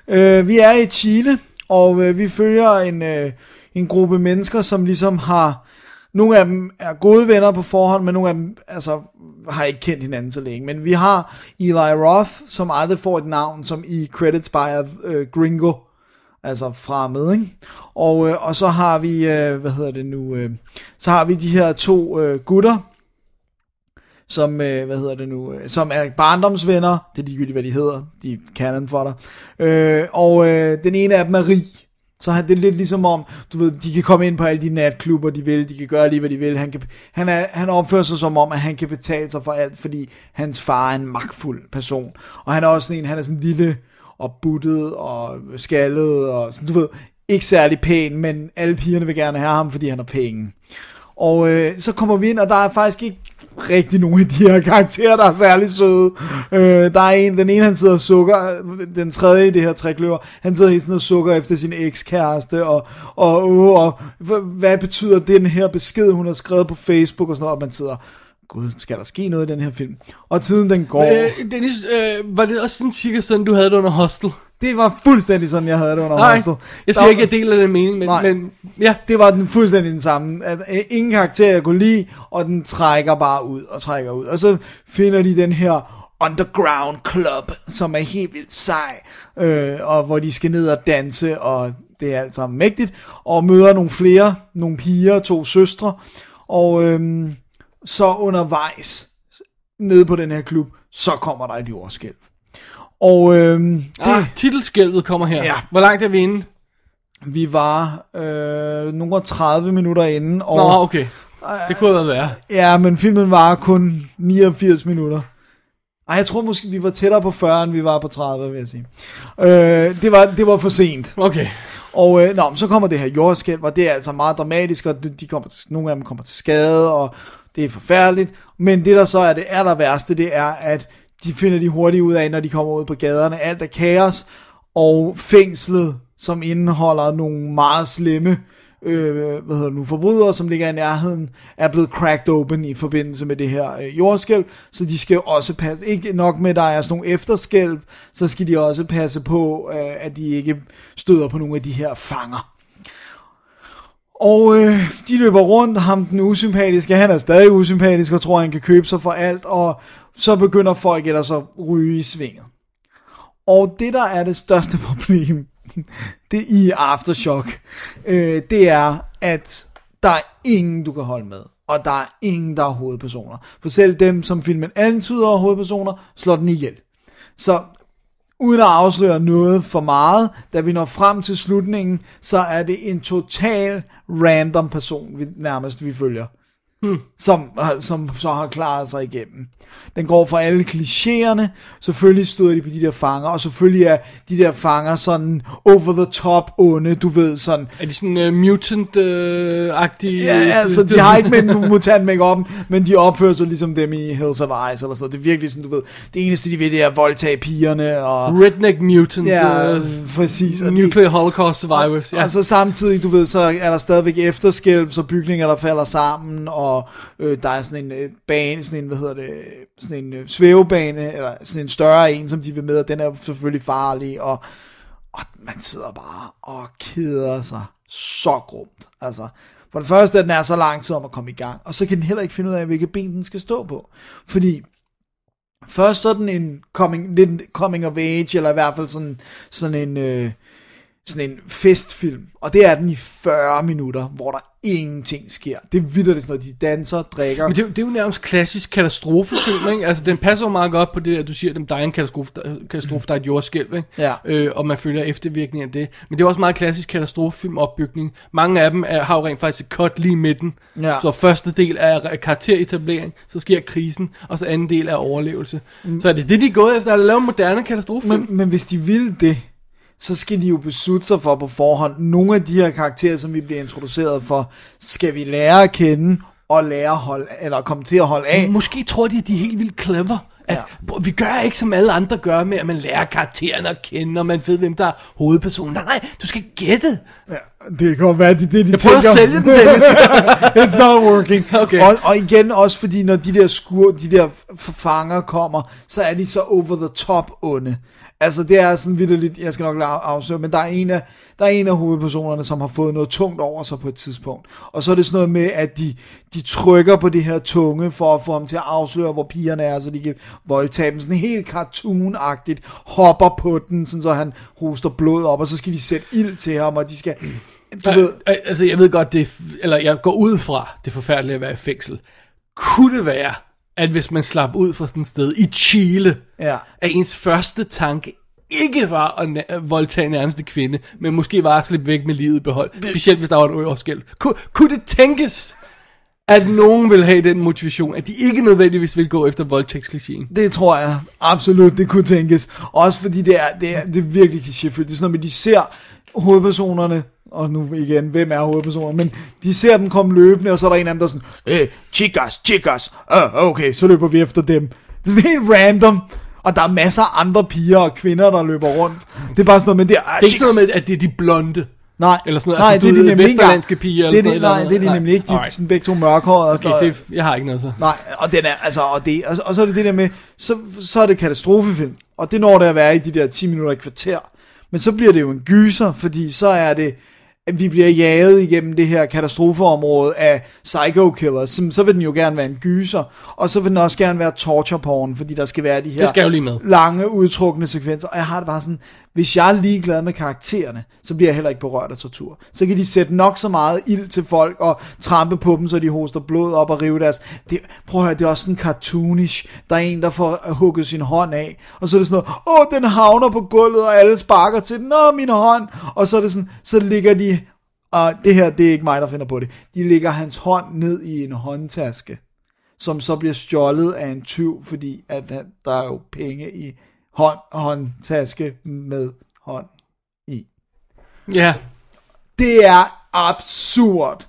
Øh, vi er i Chile, og øh, vi følger en, øh, en gruppe mennesker, som ligesom har... Nogle af dem er gode venner på forhånd, men nogle af dem altså, har ikke kendt hinanden så længe. Men vi har Eli Roth, som aldrig får et navn, som i credits by øh, Gringo, altså fra med, ikke? Og, øh, og så har vi, øh, hvad hedder det nu, øh, så har vi de her to øh, gutter, som, øh, hvad hedder det nu, øh, som er barndomsvenner, det er ligegyldigt, hvad de hedder, de er canon for dig, øh, og øh, den ene af dem er rig, så han, det er lidt ligesom om, du ved, de kan komme ind på alle de natklubber, de vil, de kan gøre lige, hvad de vil, han, kan, han, er, han opfører sig som om, at han kan betale sig for alt, fordi hans far er en magtfuld person, og han er også sådan en, han er sådan lille og buttet og skaldet, og sådan, du ved, ikke særlig pæn, men alle pigerne vil gerne have ham, fordi han har penge. Og øh, så kommer vi ind, og der er faktisk ikke rigtig nogen af de her karakterer, der er særlig søde. Øh, der er en, den ene han sidder og sukker, den tredje i det her trækløver, han sidder hele tiden og sukker efter sin ekskæreste, og, og, og, og hvad, hvad betyder den her besked, hun har skrevet på Facebook og sådan noget, og man sidder, gud, skal der ske noget i den her film? Og tiden den går. Øh, Dennis, øh, var det også sådan cirka sådan, du havde det under Hostel? Det var fuldstændig sådan, jeg havde det under Nej, Hostel. jeg Der siger var- ikke, at jeg deler den mening, men, Nej. men ja. det var den fuldstændig den samme. At, øh, ingen karakter, jeg kunne lide, og den trækker bare ud og trækker ud. Og så finder de den her underground club, som er helt vildt sej, øh, og hvor de skal ned og danse, og det er alt sammen mægtigt, og møder nogle flere, nogle piger, to søstre, og øhm, så undervejs, nede på den her klub, så kommer der et jordskælv. Og øhm, det, Ah, titelskælvet kommer her. Ja. Hvor langt er vi inde? vi var øh, nogle 30 minutter inden, og... Nå, okay. Det kunne have været værre. Ja, men filmen var kun 89 minutter. Ej, jeg tror måske, vi var tættere på 40, end vi var på 30, vil jeg sige. Øh, det, var, det var for sent. Okay. Og øh, nå, så kommer det her jordskælv, og det er altså meget dramatisk, og de, kommer, nogle af dem kommer til skade, og det er forfærdeligt. Men det, der så er det aller værste, det er, at de finder de hurtigt ud af, når de kommer ud på gaderne. Alt er kaos, og fængslet, som indeholder nogle meget slemme øh, hvad hedder det nu, forbrydere, som ligger i nærheden, er blevet cracked open i forbindelse med det her øh, jordskælv, så de skal også passe, ikke nok med, at der er sådan nogle efterskælv, så skal de også passe på, øh, at de ikke støder på nogle af de her fanger. Og øh, de løber rundt, ham den usympatiske, han er stadig usympatisk og tror, han kan købe sig for alt, og så begynder folk ellers at ryge i svinget. Og det, der er det største problem, det i Aftershock, øh, det er, at der er ingen, du kan holde med. Og der er ingen, der er hovedpersoner. For selv dem, som filmen antyder er hovedpersoner, slår den ihjel. Så uden at afsløre noget for meget, da vi når frem til slutningen, så er det en total random person, vi, nærmest vi følger. Hmm. Som, som så har klaret sig igennem. Den går fra alle klichéerne, selvfølgelig støder de på de der fanger, og selvfølgelig er de der fanger sådan over the top onde, du ved sådan. Er de sådan uh, mutant-agtige? Ja, altså de har ikke med mutant make men de opfører sig ligesom dem i Hills of Ice, eller så. Det er virkelig sådan, du ved, det eneste de ved, det er at voldtage pigerne, og... Redneck mutant. Ja, uh, præcis. Og nuclear de, holocaust survivors, ja. ja. Altså samtidig, du ved, så er der stadigvæk efterskælv, så bygninger, der falder sammen, og øh, der er sådan en øh, bane, sådan en, hvad hedder det, sådan en øh, svævebane, eller sådan en større en, som de vil med, og den er selvfølgelig farlig, og, og man sidder bare og keder sig så grumt. Altså, for det første, at den er så lang tid om at komme i gang, og så kan den heller ikke finde ud af, hvilke ben den skal stå på. Fordi først sådan en coming, lidt coming of age, eller i hvert fald sådan, sådan en, øh, sådan en festfilm, og det er den i 40 minutter, hvor der ingenting sker. Det er vildt, sådan noget, de danser, drikker. Men det, det er jo nærmest klassisk katastrofefilm, ikke? Altså, den passer jo meget godt på det, at du siger, at der er en katastrofe, der, katastrofe, der er et jordskælv, ikke? Ja. Øh, og man følger eftervirkningen af det. Men det er også meget klassisk katastrofefilmopbygning. Mange af dem er, har jo rent faktisk et cut lige i midten. Ja. Så første del er karakteretablering, så sker krisen, og så anden del er overlevelse. Mm. Så er det det, de er gået efter, at lave en moderne katastrofefilm. Men, men hvis de vil det, så skal de jo beslutte sig for på forhånd, nogle af de her karakterer, som vi bliver introduceret for, skal vi lære at kende, og lære at holde, eller komme til at holde af. Måske tror de, at de er helt vildt clever. At ja. Vi gør ikke som alle andre gør med, at man lærer karaktererne at kende, og man ved, hvem der er hovedpersonen. Nej, nej, du skal gætte. Ja, det kan godt være, det er det, de Jeg prøver tænker. at sælge den, Dennis. It's not working. Okay. Og, og igen også fordi, når de der skur, de der fanger kommer, så er de så over the top onde. Altså det er sådan lidt, jeg skal nok lade afsløre, men der er, en af, der er en af hovedpersonerne, som har fået noget tungt over sig på et tidspunkt. Og så er det sådan noget med, at de, de trykker på det her tunge, for at få ham til at afsløre, hvor pigerne er, så de kan voldtage dem. Sådan helt cartoon-agtigt, hopper på den, sådan så han hoster blod op, og så skal de sætte ild til ham, og de skal... Du ved, Al- Altså, jeg ved godt, det er, eller jeg går ud fra, det forfærdeligt at være i fængsel. Kunne det være, at hvis man slap ud fra sådan et sted i Chile, Ja. at ens første tanke ikke var at na- voldtage nærmeste kvinde, men måske var at slippe væk med livet i behold. Specielt hvis der var et øverskæld. Kun, kunne det tænkes, at nogen vil have den motivation, at de ikke nødvendigvis vil gå efter voldtægtsklichéen? Det tror jeg absolut, det kunne tænkes. Også fordi det er, det er, det er virkelig klichéfyldt. Det er sådan noget med, de ser hovedpersonerne, og nu igen, hvem er hovedpersonerne, men de ser dem komme løbende, og så er der en af dem, der er sådan, øh, chicas, chicas, uh, okay, så løber vi efter dem. Det er sådan helt random, og der er masser af andre piger og kvinder, der løber rundt. Det er bare sådan noget med, det er, Det er ikke sådan noget med, at det er de blonde. Nej, Eller sådan noget, nej, altså, det er de nemlig ikke piger Det er eller de, sådan noget nej, det er de eller nemlig ikke. De er sådan begge to mørkhårede. Okay, noget. det, jeg har ikke noget så. Nej, og den er, altså, og, det, og, og så er det det der med, så, så er det katastrofefilm, og det når det at være i de der 10 minutter i kvarter, men så bliver det jo en gyser, fordi så er det, at vi bliver jaget igennem det her katastrofeområde af psycho killers, så, så vil den jo gerne være en gyser, og så vil den også gerne være torture porn, fordi der skal være de her skal lange, udtrukne sekvenser, og jeg har det bare sådan, hvis jeg er ligeglad med karaktererne, så bliver jeg heller ikke berørt af tortur. Så kan de sætte nok så meget ild til folk, og trampe på dem, så de hoster blod op og rive deres... Det, prøv at høre, det er også sådan cartoonish. Der er en, der får øh, hugget sin hånd af, og så er det sådan noget, åh, den havner på gulvet, og alle sparker til den, åh, min hånd, og så er det sådan, så ligger de, og det her, det er ikke mig, der finder på det, de lægger hans hånd ned i en håndtaske som så bliver stjålet af en tyv, fordi at der er jo penge i hånd, håndtaske med hånd i. Ja, Det er absurd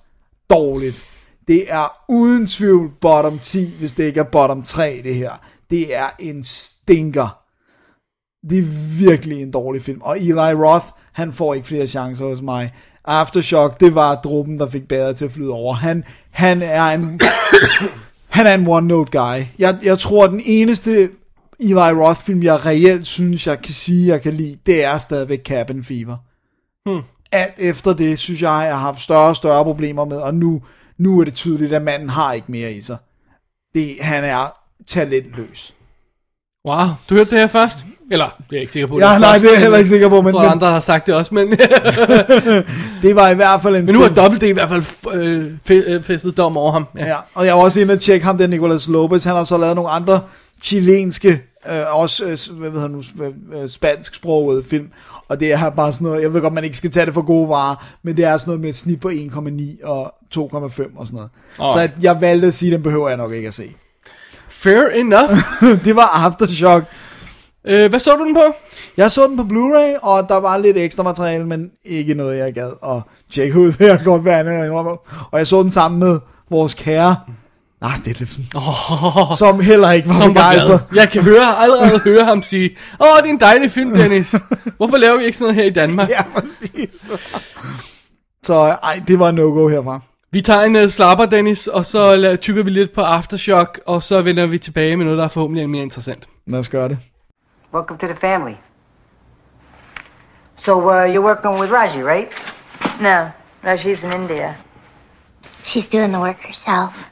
dårligt. Det er uden tvivl bottom 10, hvis det ikke er bottom 3, det her. Det er en stinker. Det er virkelig en dårlig film. Og Eli Roth, han får ikke flere chancer hos mig. Aftershock, det var dråben, der fik bæret til at flyde over. Han, han er en... han er en one-note guy. Jeg, jeg tror, den eneste Eli Roth-film, jeg reelt synes, jeg kan sige, jeg kan lide, det er stadigvæk Cabin Fever. Hmm. Alt efter det, synes jeg, jeg har haft større og større problemer med, og nu, nu er det tydeligt, at manden har ikke mere i sig. Det, han er talentløs. Wow, du hørte det her først? Eller, det er jeg ikke sikker på. Ja, det nej, det er jeg heller ikke sikker på, Jeg men- tror, men- andre har sagt det også, men, Det var i hvert fald en men nu har stil- Double D i hvert fald øh, fe- øh, festet dom over ham. Ja. Ja, og jeg var også inde og tjekke ham, der Nicolas Lopez. Han har så lavet nogle andre chilenske, øh, også øh, hvad ved han nu, øh, spansksprogede film. Og det er bare sådan noget, jeg ved godt, man ikke skal tage det for gode varer, men det er sådan noget med et snit på 1,9 og 2,5 og sådan noget. Åh. Så at jeg valgte at sige, den behøver jeg nok ikke at se. Fair enough. det var Aftershock. øh, hvad så du den på? Jeg så den på Blu-ray, og der var lidt ekstra materiale, men ikke noget, jeg gad at tjekke ud. Det er godt være andet. Og jeg så den sammen med vores kære Lars Detlefsen, Oh, som heller ikke var som var begejstret. glad. Jeg kan høre, allerede høre ham sige, åh, oh, det er en dejlig film, Dennis. Hvorfor laver vi ikke sådan noget her i Danmark? Ja, præcis. Så ej, det var en no-go herfra. Vi tager en uh, slapper, Dennis, og så la- tykker vi lidt på Aftershock, og så vender vi tilbage med noget, der er forhåbentlig er mere interessant. Lad os gøre det. Welcome to the family. So, uh, you're working with Raji, right? No, she's in India. She's doing the work herself.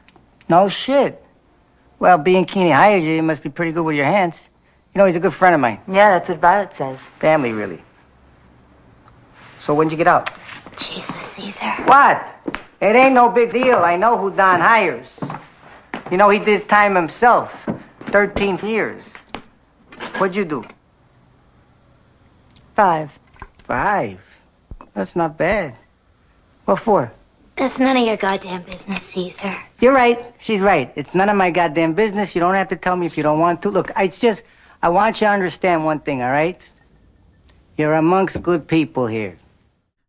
No shit. Well, being Keeney hired you, you must be pretty good with your hands. You know, he's a good friend of mine. Yeah, that's what Violet says. Family, really. So, when'd you get out? Jesus, Caesar. What? It ain't no big deal. I know who Don hires. You know, he did time himself. 13 years. What'd you do? Five. Five. That's not bad. What for? That's none of your goddamn business, Caesar. You're right. She's right. It's none of my goddamn business. You don't have to tell me if you don't want to. Look, it's just, I want you to understand one thing, all right? You're amongst good people here.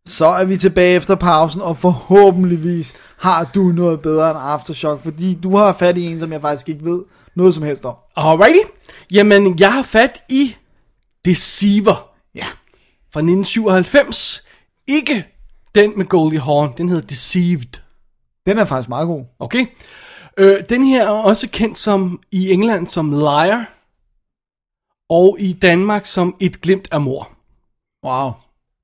Så er vi tilbage efter pausen, og forhåbentligvis har du noget bedre end Aftershock, fordi du har fat i en, som jeg faktisk ikke ved noget som helst om. Alrighty. Jamen, jeg har fat i Deceiver Ja. fra 1997. Ikke den med Goldie Hawn, den hedder Deceived. Den er faktisk meget god. Okay? Øh, den her er også kendt som i England som Liar, og i Danmark som Et glimt af mor. Wow.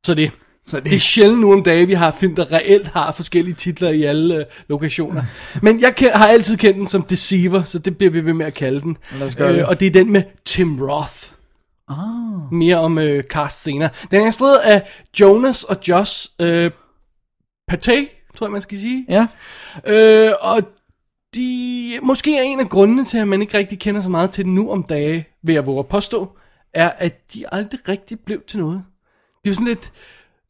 Så det, Så det, det er sjældent nu om dagen, vi har film, der reelt har forskellige titler i alle øh, lokationer. Men jeg ke- har altid kendt den som Deceiver, så det bliver vi ved med at kalde den. Lad os gøre det. og det er den med Tim Roth. Ah. Mere om øh, cast senere. Den er instrueret af Jonas og Josh øh, Patey, tror jeg man skal sige. ja. Øh, og de, måske er en af grundene til, at man ikke rigtig kender så meget til den nu om dage, vil jeg våge at påstå, er, at de aldrig rigtig blev til noget. Det er sådan lidt,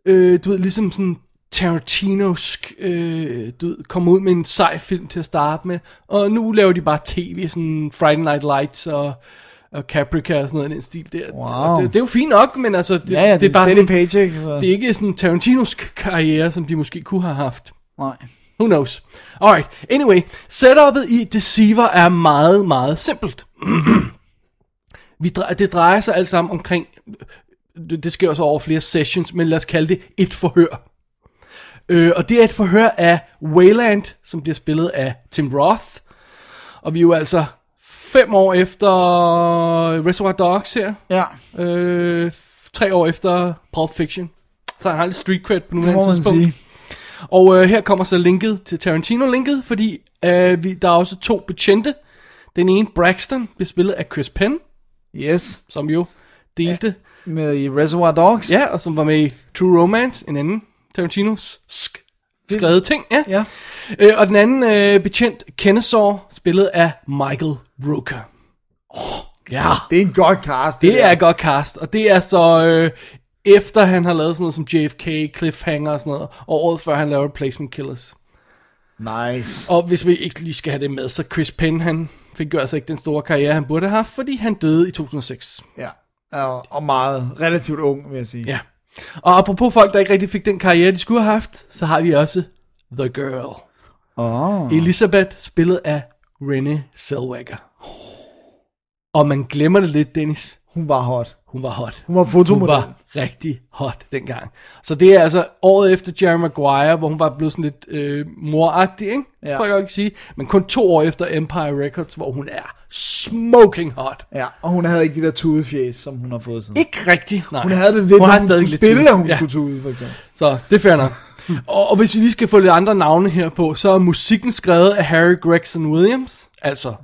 øh, du ved, ligesom sådan Tarantinosk, øh, du ved, kom ud med en sej film til at starte med, og nu laver de bare tv, sådan Friday Night Lights og, og Caprica og sådan noget i den stil der. Wow. Og det, det, er jo fint nok, men altså, det, Ja, ja, det, det er bare sådan, paycheck. Så. det er ikke sådan en Tarantinosk karriere, som de måske kunne have haft. Nej. Who knows? Alright, anyway, setupet i Deceiver er meget, meget simpelt. Vi dre- det drejer sig alt sammen omkring, det, det sker også over flere sessions, men lad os kalde det et forhør. Øh, og det er et forhør af Wayland, som bliver spillet af Tim Roth. Og vi er jo altså fem år efter Reservoir Dogs her. Ja, Øh, tre år efter Pulp Fiction. Så han har lidt street cred på nuværende tidspunkt. sige. Og øh, her kommer så linket til Tarantino-linket, fordi øh, vi, der er også to betjente. Den ene, Braxton, bliver spillet af Chris Penn, Yes. som jo delte, Med i Reservoir Dogs. ja, og som var med i True Romance, en anden Tarantinos sk- skrevet ting, ja. Ja. Øh, og den anden øh, betjent, Kennesaw, spillet af Michael Rooker. Oh, ja, Det er en godt cast. det der. er godt cast, og det er så øh, efter han har lavet sådan noget som JFK, Cliffhanger og sådan noget, og året før han laver Replacement Killers. Nice. Og hvis vi ikke lige skal have det med, så Chris Penn, han fik jo altså ikke den store karriere, han burde have haft, fordi han døde i 2006. Ja. Og meget relativt ung, vil jeg sige. Ja. Og apropos folk, der ikke rigtig fik den karriere, de skulle have haft, så har vi også The Girl. Oh. Elisabeth, spillet af Renée Zellweger. Og man glemmer det lidt, Dennis. Hun var hot. Hun var hot. Hun var fotomodel. Hun var rigtig hot dengang. Så det er altså året efter Jerry Maguire, hvor hun var blevet sådan lidt øh, moragtig, ikke? Ja. Ja. Tror jeg kan sige. Men kun to år efter Empire Records, hvor hun er smoking hot. Ja, og hun havde ikke de der tudefjæs, som hun har fået siden. Ikke rigtigt, nej. Hun havde det lidt, hun skulle lidt spille, at hun ja. skulle tude, for eksempel. Så det er fair nok. Og, og hvis vi lige skal få lidt andre navne her på, så er musikken skrevet af Harry Gregson Williams. Altså,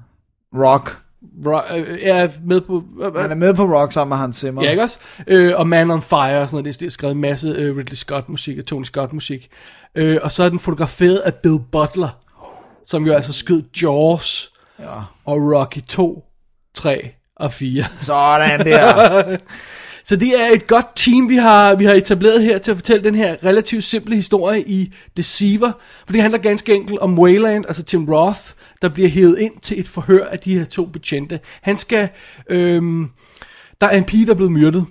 Rock. ro- øh, er med på... Øh, Han er med på Rock sammen med Hans Zimmer. Ja, ikke også? Øh, og Man on Fire og sådan noget. Det er- det er skrevet en masse øh, Ridley Scott musik og Tony Scott musik. Øh, og så er den fotograferet af Bill Butler, som jo altså skød Jaws Ja. og Rocky 2, 3 og 4. Sådan der. Så det er et godt team, vi har, vi har etableret her til at fortælle den her relativt simple historie i Deceiver. For det handler ganske enkelt om Wayland, altså Tim Roth, der bliver hævet ind til et forhør af de her to betjente. Han skal... Øhm, der er en pige, der er blevet myrdet.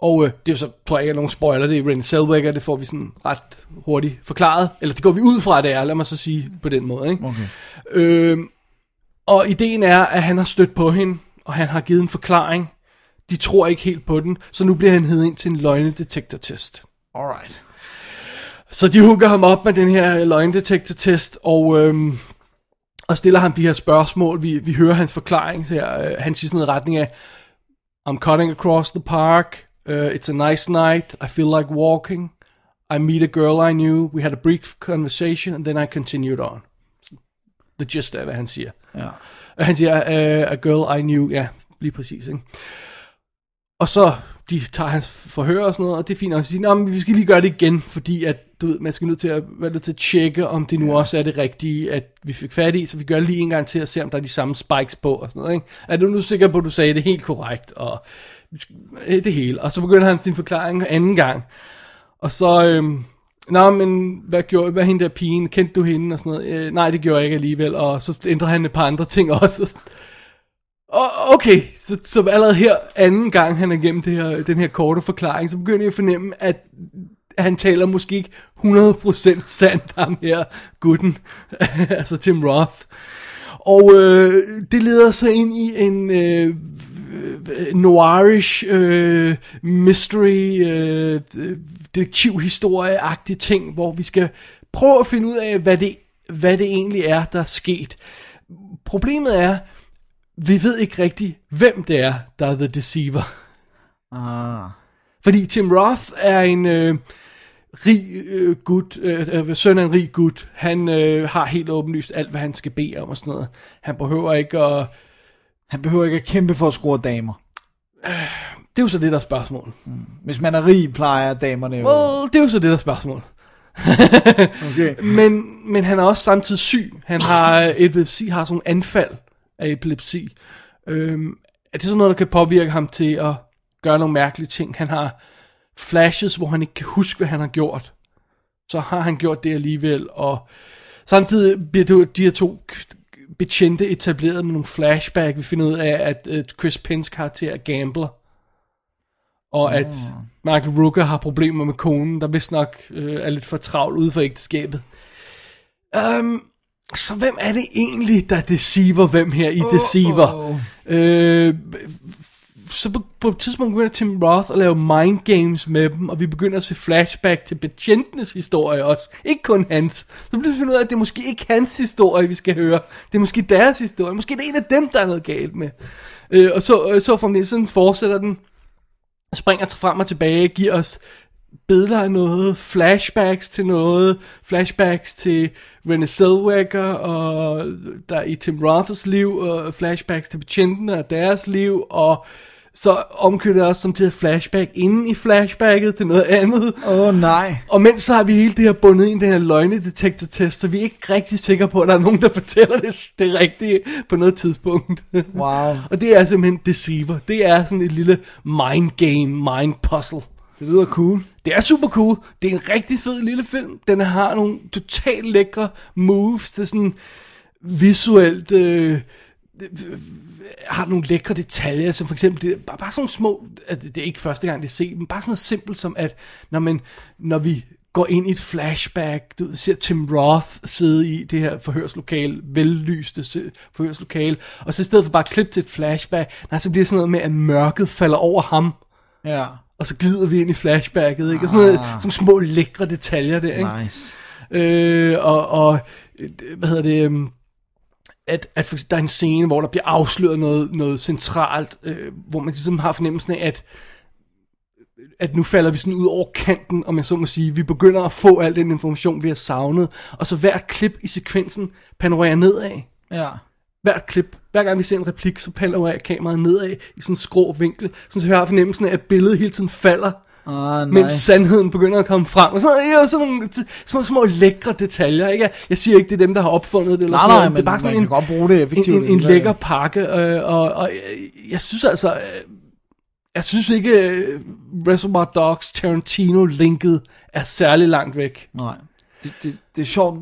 Og øh, det er jo så, tror jeg ikke er nogen spoiler, det er Renée Zellweger, det får vi sådan ret hurtigt forklaret. Eller det går vi ud fra, det er, lad mig så sige på den måde. Ikke? Okay. Øhm, og ideen er, at han har stødt på hende, og han har givet en forklaring. De tror ikke helt på den, så nu bliver han heddet ind til en løgnedetektortest. Alright. Så de hooker ham op med den her løgnedetektortest, og, øhm, og stiller ham de her spørgsmål. Vi, vi hører hans forklaring her. Øh, Han siger sådan noget i retning af, I'm cutting across the park. Uh, it's a nice night. I feel like walking. I meet a girl I knew. We had a brief conversation, and then I continued on. The gist af, hvad han siger. Ja. Han siger, uh, a girl I knew. Ja, lige præcis. Ikke? Og så, de tager hans forhør og sådan noget, og det er fint, og så siger, "Nå, men vi skal lige gøre det igen, fordi at, du ved, man skal nødt til at, være nødt til at tjekke, om det nu også er det rigtige, at vi fik fat i, så vi gør lige en gang til at se, om der er de samme spikes på og sådan noget. Ikke? Er du nu sikker på, at du sagde det helt korrekt, og øh, det hele. Og så begynder han sin forklaring anden gang, og så, øhm, Nå, men hvad gjorde hvad hende der pigen? Kendte du hende? Og sådan noget. Øh, nej, det gjorde jeg ikke alligevel. Og så ændrede han et par andre ting også. Og okay, så, så allerede her anden gang han er igennem det her, den her korte forklaring, så begynder jeg at fornemme, at han taler måske ikke 100% sandt, ham her, gutten, altså Tim Roth. Og øh, det leder så ind i en øh, noirish øh, mystery øh, detektivhistorie-agtig ting, hvor vi skal prøve at finde ud af, hvad det, hvad det egentlig er, der er sket. Problemet er, vi ved ikke rigtig, hvem det er, der er The Deceiver. Ah. Fordi Tim Roth er en øh, rig øh, gut, øh, øh, søn af en rig gut. Han øh, har helt åbenlyst alt, hvad han skal bede om og sådan noget. Han behøver ikke at... Han behøver ikke at kæmpe for at score damer. Det er jo så det, der er spørgsmål. Hvis man er rig, plejer damerne jo. Well, det er jo så det, der er spørgsmål. Okay. Men, men han er også samtidig syg. Han har epilepsi, har sådan nogle anfald af epilepsi. Øhm, er det sådan noget, der kan påvirke ham til at gøre nogle mærkelige ting? Han har flashes, hvor han ikke kan huske, hvad han har gjort. Så har han gjort det alligevel, og samtidig bliver det, de her to betjente etableret med nogle flashback. Vi finder ud af, at Chris Penns karakter er gambler. Og at Michael Rooker har problemer med konen, der vist nok øh, er lidt for travlt ude for ægteskabet. Um, så hvem er det egentlig, der deceiver hvem her i Deceiver? Øh, så på, på et tidspunkt begynder Tim Roth at lave mind games med dem, og vi begynder at se flashback til betjentenes historie også. Ikke kun hans. Så bliver vi finde ud af, at det er måske ikke hans historie, vi skal høre. Det er måske deres historie. Måske det er en af dem, der er noget galt med. Øh, og så, øh, så fremdeles sådan fortsætter den springer frem og tilbage, giver os billeder af noget, flashbacks til noget, flashbacks til Renée Zellweger og der er i Tim Roths liv, og flashbacks til betjentene og deres liv, og så omkører det også som til flashback inden i flashbacket til noget andet. Åh oh, nej. Og mens så har vi hele det her bundet ind i den her løgnedetektortest, så vi er ikke rigtig sikre på, at der er nogen, der fortæller det, det rigtige på noget tidspunkt. Wow. Og det er simpelthen Deceiver. Det er sådan et lille mind game, mind puzzle. Det lyder cool. Det er super cool. Det er en rigtig fed lille film. Den har nogle totalt lækre moves. Det er sådan visuelt... Øh, har nogle lækre detaljer, som for eksempel, det, bare, bare sådan nogle små, altså det er ikke første gang, det er set, men bare sådan noget simpelt som, at når, man, når vi går ind i et flashback, du ser Tim Roth sidde i det her forhørslokale, vellyste forhørslokale, og så i stedet for bare at klippe til et flashback, nej, så bliver det sådan noget med, at mørket falder over ham, Ja. Og så glider vi ind i flashbacket, ikke? Og sådan noget, Ah. som små lækre detaljer der, ikke? Nice. Øh, og, og, hvad hedder det, øhm, at, at for, der er en scene, hvor der bliver afsløret noget, noget centralt, øh, hvor man ligesom har fornemmelsen af, at at nu falder vi sådan ud over kanten, om jeg så må sige. Vi begynder at få al den information, vi har savnet. Og så hvert klip i sekvensen panorerer nedad. Ja. Hvert klip, hver gang vi ser en replik, så panorerer kameraet nedad i sådan en skrå vinkel. Så jeg har fornemmelsen af, at billedet hele tiden falder. Ah, nice. Mens sandheden begynder at komme frem. Og sådan, ja, sådan nogle små, små lækre detaljer. Ikke? Jeg siger ikke, det er dem, der har opfundet det. Eller Nej, sådan nej, noget. men det er bare sådan en, godt bruge det effektivt en, en, en lækker pakke. Øh, og, og jeg, jeg synes altså... Øh, jeg synes ikke, øh, Reservoir Dogs Tarantino-linket er særlig langt væk. Nej. Det, det, det er sjovt,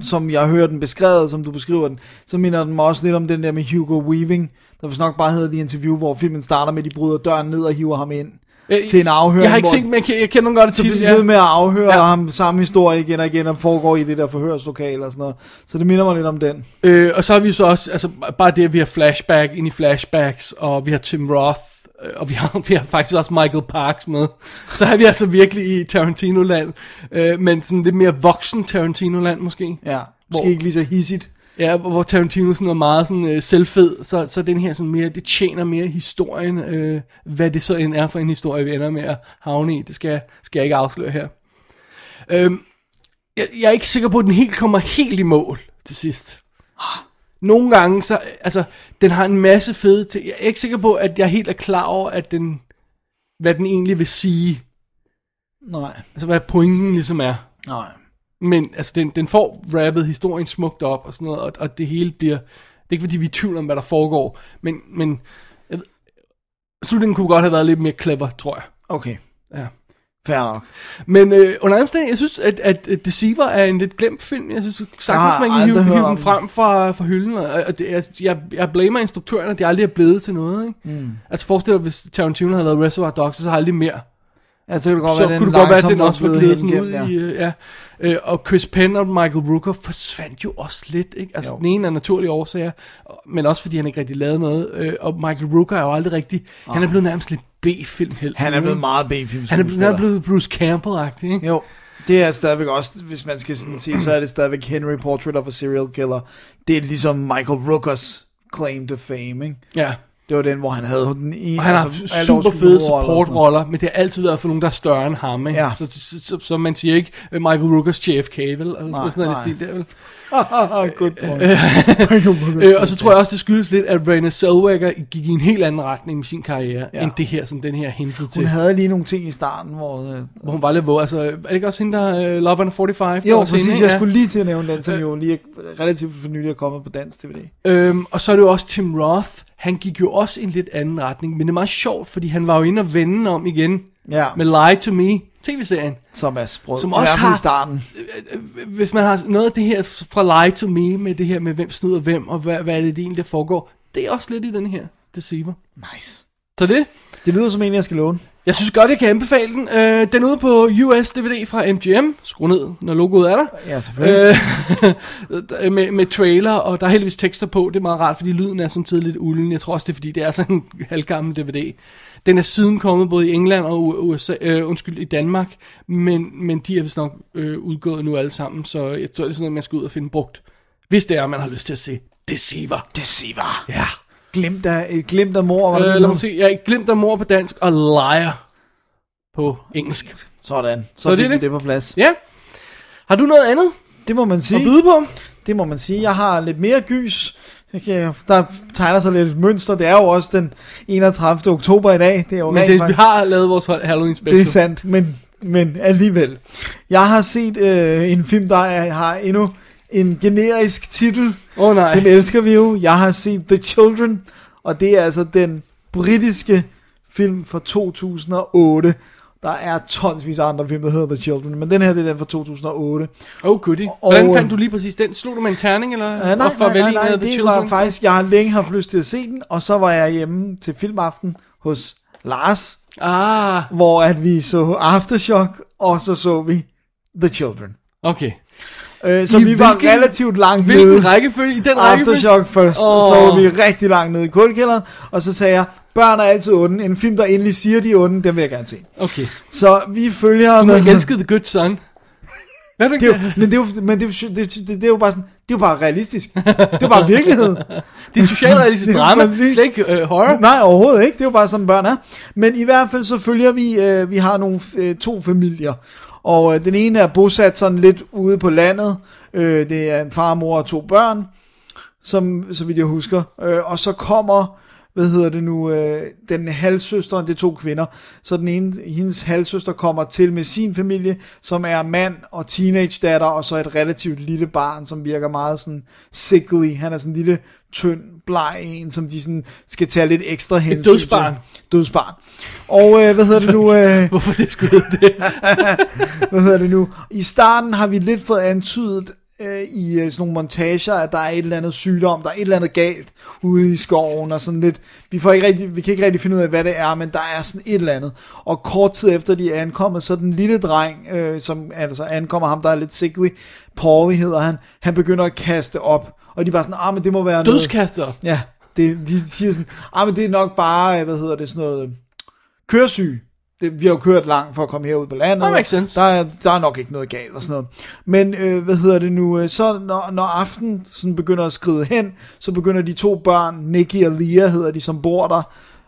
som jeg hører den beskrevet, som du beskriver den, så minder den mig også lidt om den der med Hugo Weaving, der vist nok bare hedder The Interview, hvor filmen starter med, at de bryder døren ned og hiver ham ind Øh, til en afhøring. Jeg har ikke set, men jeg, jeg kender godt så til bliver de ved med at afhøre Ja. ja. ham samme historie igen og igen, og foregår i det der forhørslokale og sådan noget. Så det minder mig lidt om den. Øh, og så har vi så også, altså bare det, at vi har flashback ind i flashbacks, og vi har Tim Roth, og vi har, vi har faktisk også Michael Parks med. Så er vi altså virkelig i Tarantino-land, øh, men sådan lidt mere voksen Tarantino-land måske. Ja, Hvor- måske ikke lige så hissigt. Ja, hvor hvor Tarantino sådan er meget sådan øh, selvfed, så, så den her sådan mere, det tjener mere historien, øh, hvad det så end er for en historie, vi ender med at havne i, det skal, skal jeg ikke afsløre her. Øhm, jeg, jeg er ikke sikker på, at den helt kommer helt i mål til sidst. Nogle gange, så, altså, den har en masse fede ting. Jeg er ikke sikker på, at jeg helt er klar over, at den, hvad den egentlig vil sige. Nej, Altså, hvad pointen ligesom er. nej. Men altså, den, den får rappet historien smukt op og sådan noget, og, og det hele bliver... Det er ikke fordi, vi er i tvivl om, hvad der foregår, men, men jeg, ved- slutningen kunne godt have været lidt mere clever, tror jeg. Okay, Ja. Fair nok. Men øh, under omstændighed, jeg synes, at, at, Deceiver er en lidt glemt film. Jeg synes sagtens, har man kan hive, hive den frem fra, fra hylden. Og, og det, jeg, jeg, jeg blamer instruktøren, at de aldrig er blevet til noget. Ikke? Mm. Altså forestil dig, hvis Tarantino havde lavet Reservoir Dogs, så har aldrig mere. Ja, så kan det godt så være, kunne det godt være, at den også var glædet ud hengemt, i, øh, ja. Øh, og Chris Penn og Michael Rooker forsvandt jo også lidt, ikke? Altså Jo. den ene er naturlige årsager, men også fordi han ikke rigtig lavede noget, øh, og Michael Rooker er jo aldrig rigtig, han er blevet nærmest lidt B-film helt. Han er blevet meget B-film. han er blevet, han er blevet Bruce Campbell-agtig, ikke? Jo, det er stadigvæk også, hvis man skal sådan sige, så er det stadigvæk Henry Portrait of a Serial Killer. Det er ligesom Michael Rookers claim to fame, ikke? Ja. Det var den, hvor han havde den i... Og han har altså, super fede og supportroller, men det har altid været for nogen, der er større end ham, ikke? Ja. Så, så, så, så, man siger ikke øh, Michael Rookers JFK, vel? Altså, Nej, sådan nej. stil der, vel? Good point. Øh, og så tror jeg også, det skyldes lidt, at Renée Zellweger gik i en helt anden retning med sin karriere, Ja. end det her, som den her hintede til. Hun havde lige nogle ting i starten, hvor... Øh, Hvor hun var lidt våd. Altså, er det ikke også hende, der uh, Love and 45? Der jo, præcis. hende, Jeg ikke? skulle lige til at nævne den, som jo lige er relativt for nylig er kommet på dansk DVD. Øhm, og så er det jo også Tim Roth. Han gik jo også i en lidt anden retning. Men det er meget sjovt, fordi han var jo inde og vende om igen Ja, med Lie to Me, tv-serien. som er sprød. Som også har- i starten. Hvis man har noget af det her fra Lie to Me, med det her med hvem snyder hvem, og hvad, hvad er det egentlig, der foregår, det er også lidt i den her Deceiver. Nice. Så det, Det lyder som en, jeg skal låne. jeg synes godt, jeg kan anbefale den. Øh, den er ude på US DVD fra MGM. Skru ned, når logoet er der. Ja, selvfølgelig. Øh, med, med trailer, og der er heldigvis tekster på. Det er meget rart, fordi lyden er samtidig lidt ulden. Jeg tror også, det er fordi, det er sådan en halvgammel DVD. Den er siden kommet både i England og USA, øh, undskyld, i Danmark, men, men de er vist nok øh, udgået nu alle sammen, så jeg tror, det er sådan noget, man skal ud og finde brugt. Hvis det er, man har lyst til at se Deceiver. Deceiver. Ja. Glemt af, glimt af mor, var det Øh, det, lad mig se. Jeg har glemt af mor på dansk og liar på engelsk. Sådan, så, Så det fik er vi det. det på plads. Ja. Har du noget andet Det må man at sige. byde på? Det må man sige. Jeg har lidt mere gys. Kan- Der tegner sig lidt et mønster. Det er jo også den 31. oktober i dag. Det er jo Men det, vi har lavet vores Halloween special. Det er sandt, men, men alligevel. Jeg har set øh, en film, der er, har endnu en generisk titel. Åh oh, nej. Dem elsker vi jo. Jeg har set The Children, og det er altså den britiske film fra 2008. Der er tonsvis af andre film, der hedder The Children, men den her det er den fra 2008. Oh goodie. Og- Hvordan fandt du lige præcis den? Slog du med en terning, eller? Uh, nej, nej, nej, nej, The det var Children? faktisk, jeg har længe haft lyst til at se den, og så var jeg hjemme til filmaften hos Lars, Ah, hvor at vi så Aftershock, og så så vi The Children. Okay. Øh, så I vi var hvilken- relativt langt Hvilken nede. rækkefølge? I den rækkefølge? Aftershock først, oh. så var vi rigtig langt nede i kulkælderen, og så sagde jeg, børn er altid onde. En film, der endelig siger, de er onde, den vil jeg gerne se. Okay. Så vi følger... Du har elsket The Good Son. Hvad det er jo, men det er jo, men det er, jo- det, det, det er jo bare sådan, det er jo bare realistisk. Det er bare virkelighed. Det er socialrealistisk Det er drama, slet ikke øh, horror. Nej, overhovedet ikke. Det er jo bare sådan, børn er. Men i hvert fald så følger vi, øh, vi har nogle øh, to familier. Og øh, den ene er bosat sådan lidt ude på landet. Øh, det er en far, mor og to børn, som, så vidt jeg husker. Øh, og så kommer, hvad hedder det nu, øh, den halvsøster, det er to kvinder. Så den ene, hendes halvsøster kommer til med sin familie, som er mand og teenage datter, og så et relativt lille barn, som virker meget sådan sickly. Han er sådan en lille, tynd, bleg en, som de sådan skal tage lidt ekstra hensyn til. dødsbarn. Dødsbarn. Og øh, hvad hedder det nu? Øh, Hvorfor det skulle det? hvad hedder det nu? I starten har vi lidt fået antydet øh, i øh, sådan nogle montager, at der er et eller andet sygdom, der er et eller andet galt ude i skoven, og sådan lidt, vi, får ikke rigtig, vi kan ikke rigtig finde ud af, hvad det er, men der er sådan et eller andet. Og kort tid efter de er ankommet, så den lille dreng, øh, som altså ankommer ham, der er lidt sickly, Paulie hedder han, han begynder at kaste op, og de er bare sådan, ah, men det må være noget... Dødskaster. Ja, det, de siger sådan, ah, men det er nok bare, hvad hedder det, sådan noget, øh, køresyg. Det, vi har jo kørt langt for at komme herud på landet. That makes sense. Der er, der er nok ikke noget galt og sådan noget. Men øh, hvad hedder det nu, øh, så når, når aftenen sådan begynder at skride hen, så begynder de to børn, Nicky og Lia hedder de, som bor der,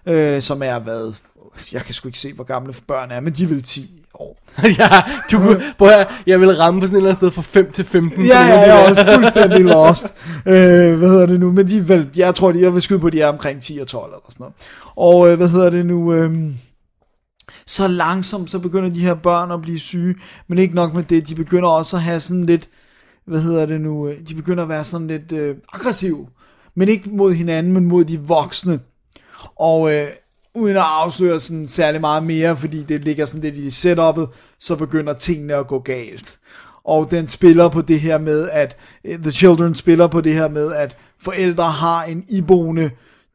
øh, som er hvad, jeg kan sgu ikke se, hvor gamle børn er, men de er vel 10 år. ja, du, prøv at, jeg vil ramme på sådan et eller andet sted fra 5 til 15. Ja, ja, jeg er også fuldstændig lost. Øh, hvad hedder det nu? Men de er vel, jeg tror, de, jeg vil skyde på, at de er omkring 10 og 12 eller sådan noget. Og øh, hvad hedder det nu? Øh, så langsomt, så begynder de her børn at blive syge. Men ikke nok med det, de begynder også at have sådan lidt, hvad hedder det nu? øh, De begynder at være sådan lidt øh, aggressive. Men ikke mod hinanden, men mod de voksne. Og øh, uden at afsløre sådan særlig meget mere, fordi det ligger sådan lidt i setup'et, så begynder tingene at gå galt. Og den spiller på det her med, at eh, The Children spiller på det her med, at forældre har en iboende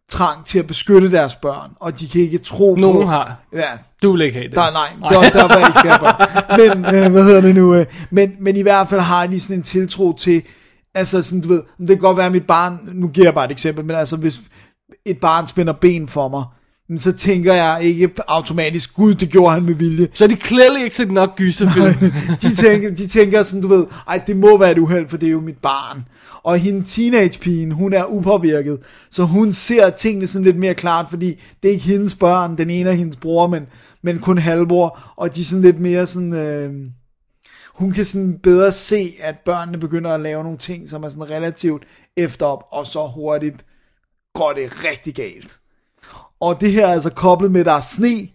trang til at beskytte deres børn, og de kan ikke tro på... Nogen har. Ja, Du vil ikke have det. der, nej, det er også derfor, jeg ikke børn. Men, øh, hvad hedder det nu? Øh, men, men i hvert fald har de sådan en tiltro til, altså sådan, du ved, det kan godt være, at mit barn, nu giver jeg bare et eksempel, men altså hvis et barn spænder ben for mig, så tænker jeg ikke automatisk, gud, det gjorde han med vilje. Så er de clearly ikke set nok gyserfilm. de, tænker, de tænker sådan, du ved, ej, det må være et uheld, for det er jo mit barn. Og hende teenagepigen, hun er upåvirket, så hun ser tingene sådan lidt mere klart, fordi det er ikke hendes børn, den ene er hendes bror, men, men kun halvbror, og de er sådan lidt mere sådan, øh, hun kan sådan bedre se, at børnene begynder at lave nogle ting, som er sådan relativt efterop, og så hurtigt går det rigtig galt. Og det her er altså koblet med, at der er sne,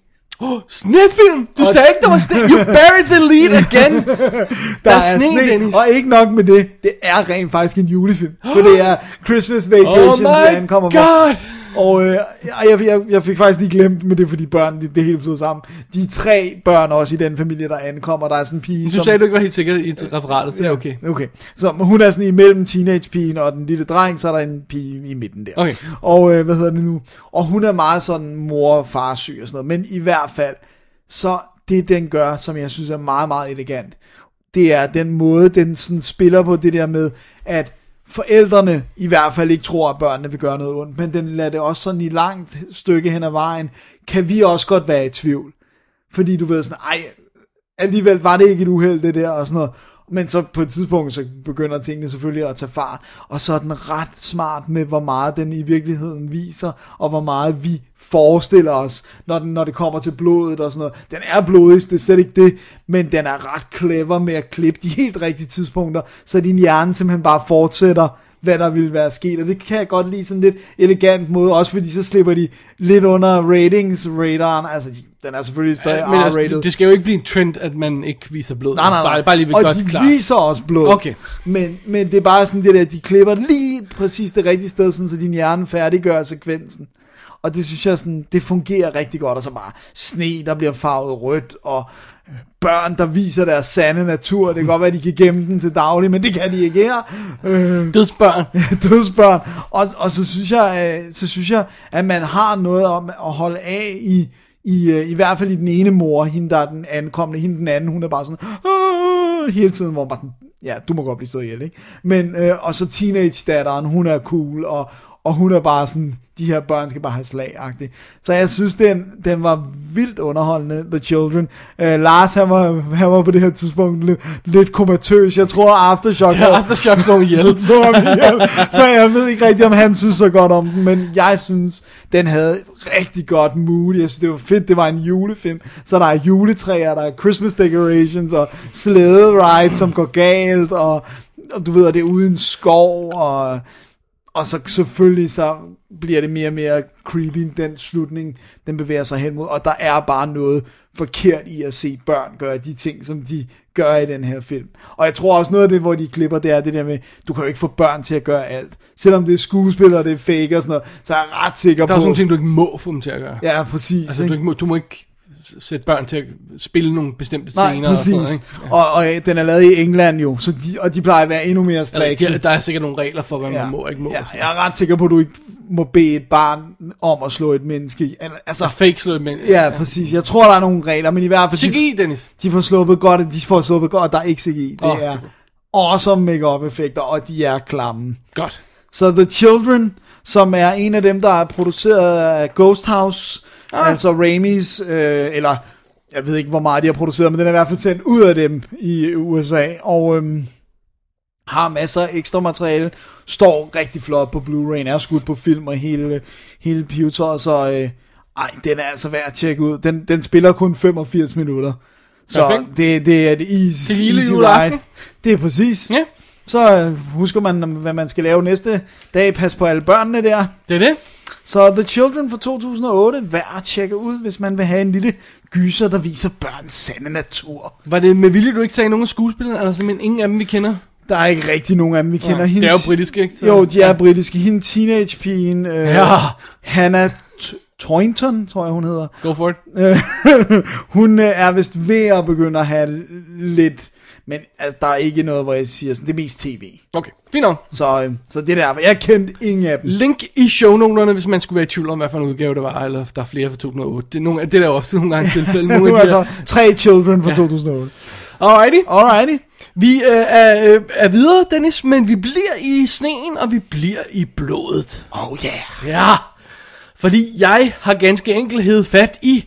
Snefilm! Du Og- sagde ikke, der var sne. You buried the lead again. Der, er sne, Dennis. Og ikke nok med det, det er rent faktisk en julefilm. For det er Christmas Vacation, Oh my vi ankommer på. God. Og øh, jeg, jeg, jeg fik faktisk lige glemt, men det er fordi børn, det, det hele flød sammen. De er tre børn også i den familie, der ankommer. Der er sådan en pige, Du som... sagde, du ikke var helt sikker i referatet, så ja, okay. Okay, så hun er sådan imellem teenagepigen og den lille dreng, så er der en pige i midten der. Okay. Og øh, hvad hedder det nu? Og hun er meget sådan mor og far syg og sådan noget. Men i hvert fald, så det den gør, som jeg synes er meget, meget elegant, det er den måde, den sådan spiller på det der med, at forældrene i hvert fald ikke tror, at børnene vil gøre noget ondt, men den lader det også sådan i langt stykke hen ad vejen, kan vi også godt være i tvivl. Fordi du ved sådan, ej, alligevel var det ikke et uheld det der og sådan noget. Men så på et tidspunkt, så begynder tingene selvfølgelig at tage far, og så er den ret smart med, hvor meget den i virkeligheden viser, og hvor meget vi forestiller os, når, den, når det kommer til blodet og sådan noget. Den er blodig, det er slet ikke det, men den er ret clever med at klippe de helt rigtige tidspunkter, så din hjerne simpelthen bare fortsætter, hvad der ville være sket, og det kan jeg godt lide sådan lidt elegant måde, også fordi så slipper de lidt under ratings-radaren, altså de, den er selvfølgelig stadig Men altså, R-rated. det, det skal jo ikke blive en trend, at man ikke viser blod. Nej, nej, nej. Bare, bare lige og godt de klart. viser også blod. Okay. Men, men det er bare sådan det der, de klipper lige præcis det rigtige sted, sådan, så din hjerne færdiggør sekvensen. Og det synes jeg sådan, det fungerer rigtig godt, og så bare sne, der bliver farvet rødt, og børn, der viser deres sande natur. Det kan godt være, de kan gemme den til daglig, men det kan de ikke her. Øh, Dødsbørn. dødsbørn. Og, og så, synes jeg, øh, så synes jeg, at man har noget om at holde af i, i, øh, i hvert fald i den ene mor, hende der er den ankommende, hende den anden, hun er bare sådan, "Åh", hele tiden, hvor man bare sådan, ja, du må godt blive stået ihjel, ikke? Men, øh, og så teenage-datteren, hun er cool, og, og hun er bare sådan, de her børn skal bare have slag -agtigt. Så jeg synes, den, den var vildt underholdende, The Children. Øh, Lars, han var, han var på det her tidspunkt lidt, lidt komatøs. Jeg tror, Aftershock... Det er Aftershock slår ihjel. ihjel. så jeg ved ikke rigtig, om han synes så godt om den, men jeg synes, den havde rigtig godt mood. Jeg synes, det var fedt, det var en julefilm. Så der er juletræer, der er Christmas decorations, og slede ride, som går galt, og, og du ved, at det er uden skov, og og så selvfølgelig så bliver det mere og mere creepy, den slutning, den bevæger sig hen mod, og der er bare noget forkert i at se børn gøre de ting, som de gør i den her film. Og jeg tror også noget af det, hvor de klipper, det er det der med, du kan jo ikke få børn til at gøre alt. Selvom det er skuespillere, det er fake og sådan noget, så er jeg ret sikker Der på... er sådan nogle ting, du ikke må få dem til at gøre. Ja, præcis. Altså, ikke? du, ikke må, du må ikke sætte børn til at spille nogle bestemte Nej, scener. præcis. Og, sådan, ikke? og, og, øh, den er lavet i England jo, så de, og de plejer at være endnu mere Ja. strikse. Eller, der er sikkert nogle regler for, hvad man Ja. må og ikke må. Ja, jeg er ret sikker på, at du ikke må bede et barn om at slå et menneske. Altså, Så fake slået med. ja, præcis. Jeg tror, der er nogle regler, men i hvert fald... de- CGI, Dennis. De får sluppet godt, de får sluppet godt, og der er ikke CGI. Det oh, er awesome make-up effekter, og de er klamme. Godt. Så The Children, som er en af dem, der er produceret af Ghost House, ah. altså Raimis, øh, eller jeg ved ikke, hvor meget de har produceret, men den er i hvert fald sendt ud af dem i USA, og øhm, har masser af ekstra materiale, står rigtig flot på Blu-ray, er skudt på film og hele, hele pivetøjet, så øh, ej, den er altså værd at tjekke ud. Den, den spiller kun 85 minutter. Så Perfekt. det, det er et easy, lille easy ride. Det er præcis. Ja, Så øh, husker man, hvad man skal lave næste dag. Pas på alle børnene der. det er det. Så The Children fra 2008, værd at tjekke ud, hvis man vil have en lille gyser, der viser børns sande natur. Var det med vilje, du ikke sagde nogen af skuespillerne? Er der simpelthen ingen af dem, vi kender? Der er ikke rigtig nogen af dem, vi kender. Nej, det er Hendes- jo britiske, ikke? Så- Jo, de er Ja. britiske. Hende teenage-pigen, øh, Ja. Hannah Toynton, tror jeg hun hedder. Go for it. hun øh, er vist ved at begynde at have lidt... Men altså, der er ikke noget, hvor jeg siger sådan, det er mest tv. Okay, fint nok. Så, øh, så det der, jeg kendte ingen af dem. Link i shownoterne, hvis man skulle være i tvivl om, hvad for en udgave det var, eller der er flere fra 2008. Det er, nogle, det er der også nogle gange tilfælde. Nu Nogle er af de altså tre Children fra 2008. Alrighty. Alrighty. Vi øh, er, øh, er videre, Dennis, men vi bliver i sneen, og vi bliver i blodet. Oh yeah. Ja, fordi jeg har ganske enkelt hed fat i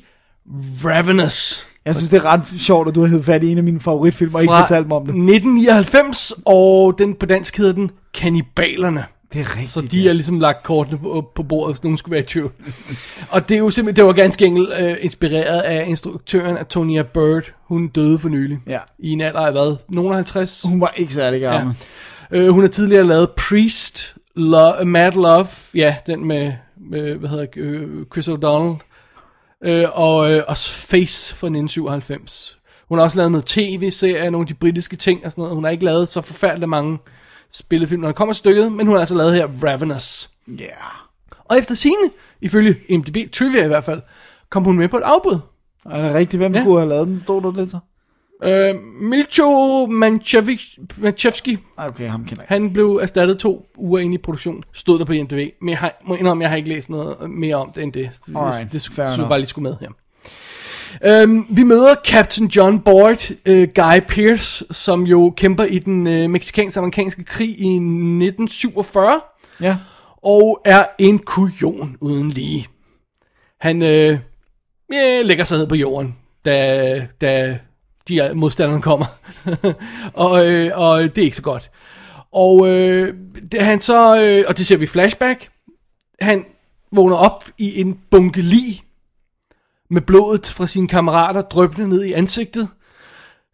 Ravenous Jeg synes, det er ret sjovt, at du har heddet fat i en af mine favoritfilmer, og ikke fortalt mig om det. 1999, og den på dansk hedder den Kannibalerne. Det er rigtigt. Så de er ligesom lagt kortene på, på bordet, hvis nogen skulle være i tvivl. og det er jo simpelthen, det var ganske enkelt øh, inspireret af instruktøren Antonia Bird. Hun døde for nylig. Ja. I en alder af hvad? Nogen af 50? Hun var ikke særlig gammel. Ja. Øh, hun har tidligere lavet Priest, Lo- Mad Love, ja, den med, med hvad hedder øh, Chris O'Donnell, øh, og, øh, og Face fra 1997. Hun har også lavet noget tv-serier, nogle af de britiske ting og sådan noget. Hun har ikke lavet så forfærdeligt mange spillefilm, når det kommer stykket, men hun har altså lavet her Ravenous. Ja. Yeah. Og efter sine, ifølge IMDb Trivia i hvert fald, kom hun med på et afbud. Er det rigtigt, hvem Ja. ja. kunne have lavet den? Stod der lidt så? Øh, Milcho Manchevski, Okay, ham kender jeg. Han blev erstattet to uger ind i produktion, stod der på IMDb. Men jeg har, må indrømme, jeg har ikke læst noget mere om det end det. Det, Alright, det, det skulle bare lige skulle med her. Øhm, vi møder Captain John Boyd, øh, Guy Pearce, som jo kæmper i den øh, meksikansk-amerikanske krig i 1947, Ja. og er en kujon uden lige. Han øh, ja, lægger sig ned på jorden, da, da de modstanderne kommer. og, øh, og det er ikke så godt. Og øh, det, han så, øh, og det ser vi flashback, han vågner op i en bunke lig, med blodet fra sine kammerater drøbende ned i ansigtet.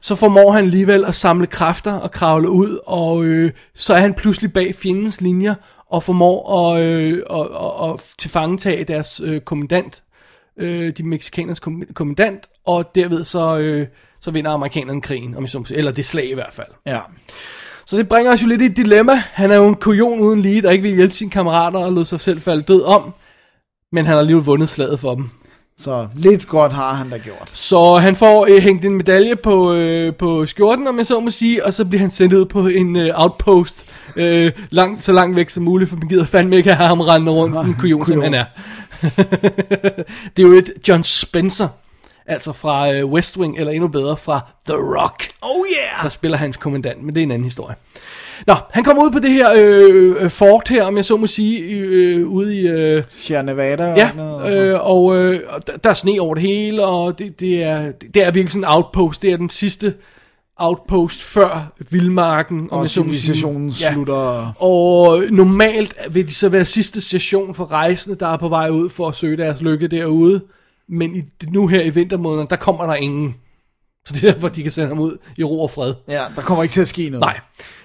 Så formår han alligevel at samle kræfter og kravle ud, og øh, så er han pludselig bag fjendens linjer, og formår at, øh, at, at, at tilfangetage deres øh, kommandant, øh, de mexikaners kommandant, og derved så, øh, så vinder amerikanerne krigen, om sige. eller det slag i hvert fald. Ja. Så det bringer os jo lidt i et dilemma. Han er jo en kujon uden lige, der ikke vil hjælpe sine kammerater og lod sig selv falde død om, men han har alligevel vundet slaget for dem. Så lidt godt har han da gjort. Så han får øh, hængt en medalje på, øh, på skjorten, om jeg så må sige, og så bliver han sendt ud på en øh, outpost, øh, langt, så langt væk som muligt, for man gider fandme ikke have ham rendende rundt, sådan en kujon, som han er. det er jo et John Spencer Altså fra øh, West Wing, eller endnu bedre fra The Rock. Oh yeah! Der spiller hans kommandant, men det er en anden historie. Nå, han kommer ud på det her øh, øh, fort her, om jeg så må sige, øh, ude i... Øh, Sierra Nevada Ja, og noget. og øh, og øh, der, der er sne over det hele, og det, det, er, det er virkelig sådan en outpost. Det er den sidste outpost før vildmarken. om og civilisationen Ja. slutter. Og normalt vil de så være sidste station for rejsende, der er på vej ud for at søge deres lykke derude. Men i, nu her i vintermåneden, der kommer der ingen. Så det er derfor, de kan sende ham ud i ro og fred. Ja, der kommer ikke til at ske noget. Nej.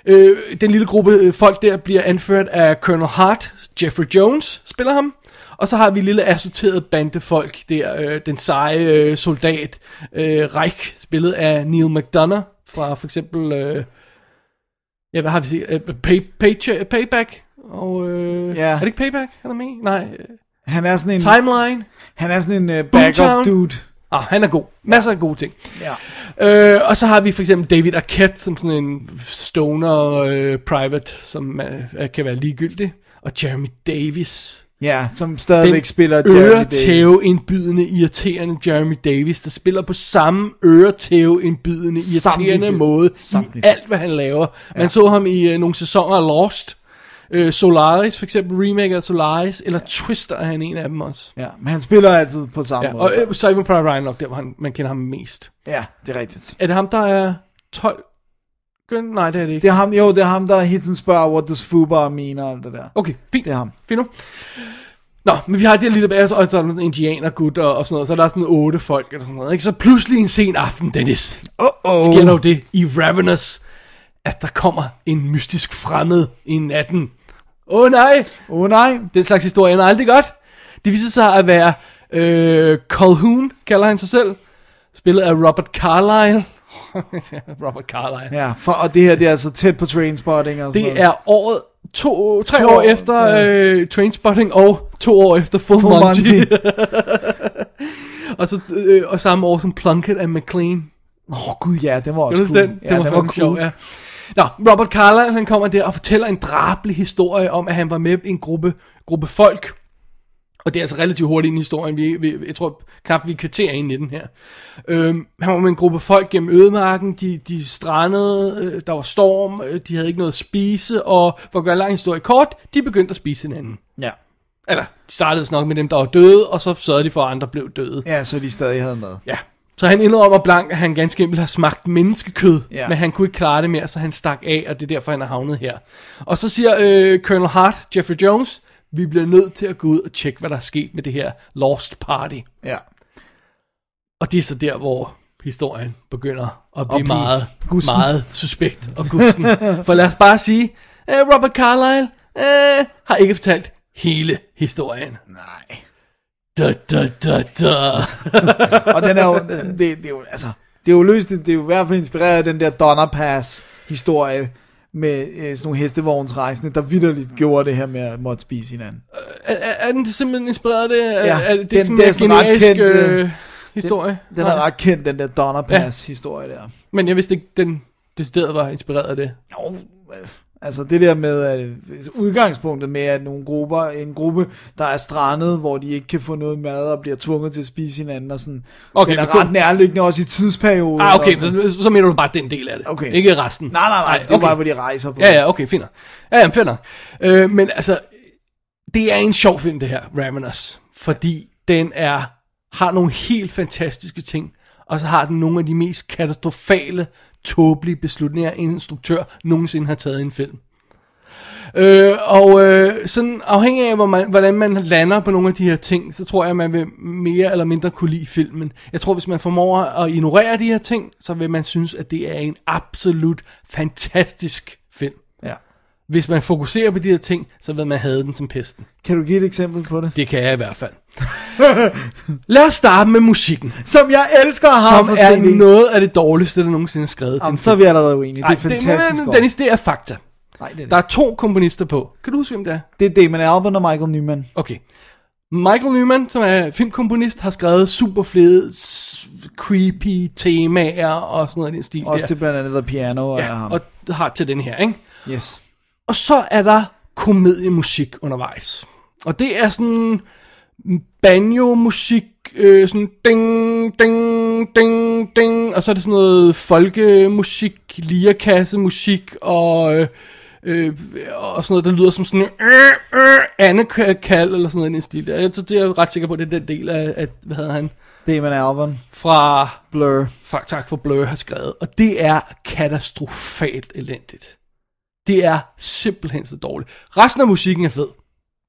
Øh, den lille gruppe øh, folk der bliver anført af Colonel Hart. Jeffrey Jones spiller ham. Og så har vi lille assorteret bande folk der. Øh, den seje øh, soldat øh, Reich, spillet af Neil McDonough fra for eksempel... Øh, ja, hvad har vi set? Øh, pay, pay, payback? Og, øh, Ja. Er det ikke Payback, han er med? Nej. øh, Han er sådan en, Timeline? han er sådan en uh, backup Boomtown. dude. Ah, han er god. Masser af gode ting. Ja. Øh, og så har vi for eksempel David Arquette som sådan en stoner øh, private, som øh, kan være ligegyldig. Og Jeremy Davis. Ja, som stadigvæk Den spiller Jeremy Davis. øretæveindbydende, irriterende Jeremy Davis, der spiller på samme øretæveindbydende, irriterende film. måde Samtlige i alt, hvad han laver. Man så ham i øh, nogle sæsoner af Lost. Øh, Solaris, for eksempel remake af Solaris, eller Twister er han en af dem også. Ja, men han spiller altid på samme Ja, måde. og øh, Simon Private Ryan nok der, hvor han, man kender ham mest. Ja, det er rigtigt. Er det ham, der er 12? Gøn? Nej, det er det ikke. Det er ham, jo, det er ham, der hele tiden spørger, what does Fubar mean og alt det der. Okay, fint. Det er ham. Fint nu. Nå, men vi har det lille bag, og så er der en indianergut og, og sådan noget, så er der sådan otte folk eller sådan noget, ikke? Så pludselig en sen aften, Dennis, Uh-oh. sker der jo det i Ravenous, at der kommer en mystisk fremmed i natten. Åh oh, nej, Åh oh, nej. den slags historie er aldrig godt. Det viser sig at være øh, Calhoun, kalder han sig selv, spillet af Robert Carlyle. Robert Carlyle. Ja, for, og det her, det er altså tæt på Trainspotting og sådan Det noget. er året, to, tre To år år, efter ja. øh, Trainspotting og to år efter Full, Full Monty. Monty. og, så, øh, og samme år som Plunkett og McLean. Åh oh, gud, ja, den var også cool. den? Ja, den var, den var sjov, cool. ja. Nå, Robert Carlyle, han kommer der og fortæller en drabelig historie om, at han var med i en gruppe, gruppe folk. Og det er altså relativt hurtigt ind i historien. Vi, vi, jeg tror knap, vi er et kvarter ind i den her. Øhm, han var med en gruppe folk gennem ødemarken. De, de strandede, øh, der var storm, øh, de havde ikke noget at spise. Og for at gøre en lang historie kort, de begyndte at spise hinanden. Ja. Eller, de startede nok med dem, der var døde, og så sørgede de for, at andre blev døde. ja, så de stadig havde med. Ja. Så han indrømmer blank, at han ganske enkelt har smagt menneskekød, Ja. men han kunne ikke klare det mere, så han stak af, og det er derfor, han er havnet her. Og så siger øh, Colonel Hart, Jeffrey Jones, vi bliver nødt til at gå ud og tjekke, hvad der er sket med det her Lost Party. Ja. Og det er så der, hvor historien begynder at blive blive meget, gusten. meget suspekt og gusten. For lad os bare sige, øh, Robert Carlyle øh, har ikke fortalt hele historien. Nej. Da, da, da, da. Og den er jo, det, det er jo, altså, det er jo løst, det er jo i hvert fald inspireret af den der Donner Pass historie med øh, sådan nogle hestevognsrejsende, der vidderligt gjorde det her med at måtte spise hinanden. Er, er, er den simpelthen inspireret af det? Er, Ja, er det, den- det er sådan ret kendt, øh, øh, historie? Den, den er ret kendt, den der Donner Pass historie der. Men jeg vidste ikke, den decideret var inspireret af det. Jo, øh, altså det der med at udgangspunktet med at nogle grupper, en gruppe, der er strandet, hvor de ikke kan få noget mad og bliver tvunget til at spise hinanden og sådan. Okay, den er men kun- ret nærliggende også i tidsperioden. Ah, okay, så, så mener du bare den del af det. Okay. Ikke resten. Nej, nej, nej, det er okay. bare, hvor de rejser på. Ja, ja, okay, nok. Ja, ja, nok. Øh, men altså, det er en sjov film, det her, Ravenous. Fordi den er, har nogle helt fantastiske ting, og så har den nogle af de mest katastrofale, tåbelige beslutninger, en instruktør nogensinde har taget i en film. Øh, og øh, sådan afhængig af, hvor man, hvordan man lander på nogle af de her ting, så tror jeg, at man vil mere eller mindre kunne lide filmen. Jeg tror, hvis man formår at ignorere de her ting, så vil man synes, at det er en absolut fantastisk hvis man fokuserer på de her ting, så vil man have den som pesten. Kan du give et eksempel på det? Det kan jeg i hvert fald. Lad os starte med musikken, Som jeg elsker at have som er CD. noget af det dårligste, der nogensinde er skrevet Jamen, en så er vi allerede uenige. Det er fantastisk det, godt. Dennis, det er fakta. Nej, det er, Der det. er to komponister på. Kan du huske, hvem det er? det er Damon Albarn og Michael Nyman. Okay. Michael Nyman, som er filmkomponist, har skrevet super fede, creepy temaer og sådan noget i den stil Også der. til blandt andet The Piano ja, af ham. og har til den her, ikke? Yes. Og så er der komediemusik undervejs. Og det er sådan banjo-musik, øh, sådan ding, ding, ding, ding, og så er det sådan noget folkemusik, lirakasse-musik, og, øh, øh, og sådan noget, der lyder som sådan øh, øh, Anne-kald, eller sådan noget i den stil der. Jeg, det er jeg ret sikker på, det er den del af, at, hvad hedder han, Damon Albarn, fra Blur. Fuck, tak for Blur har skrevet. Og det er katastrofalt elendigt. Det er simpelthen så dårligt. Resten af musikken er fed.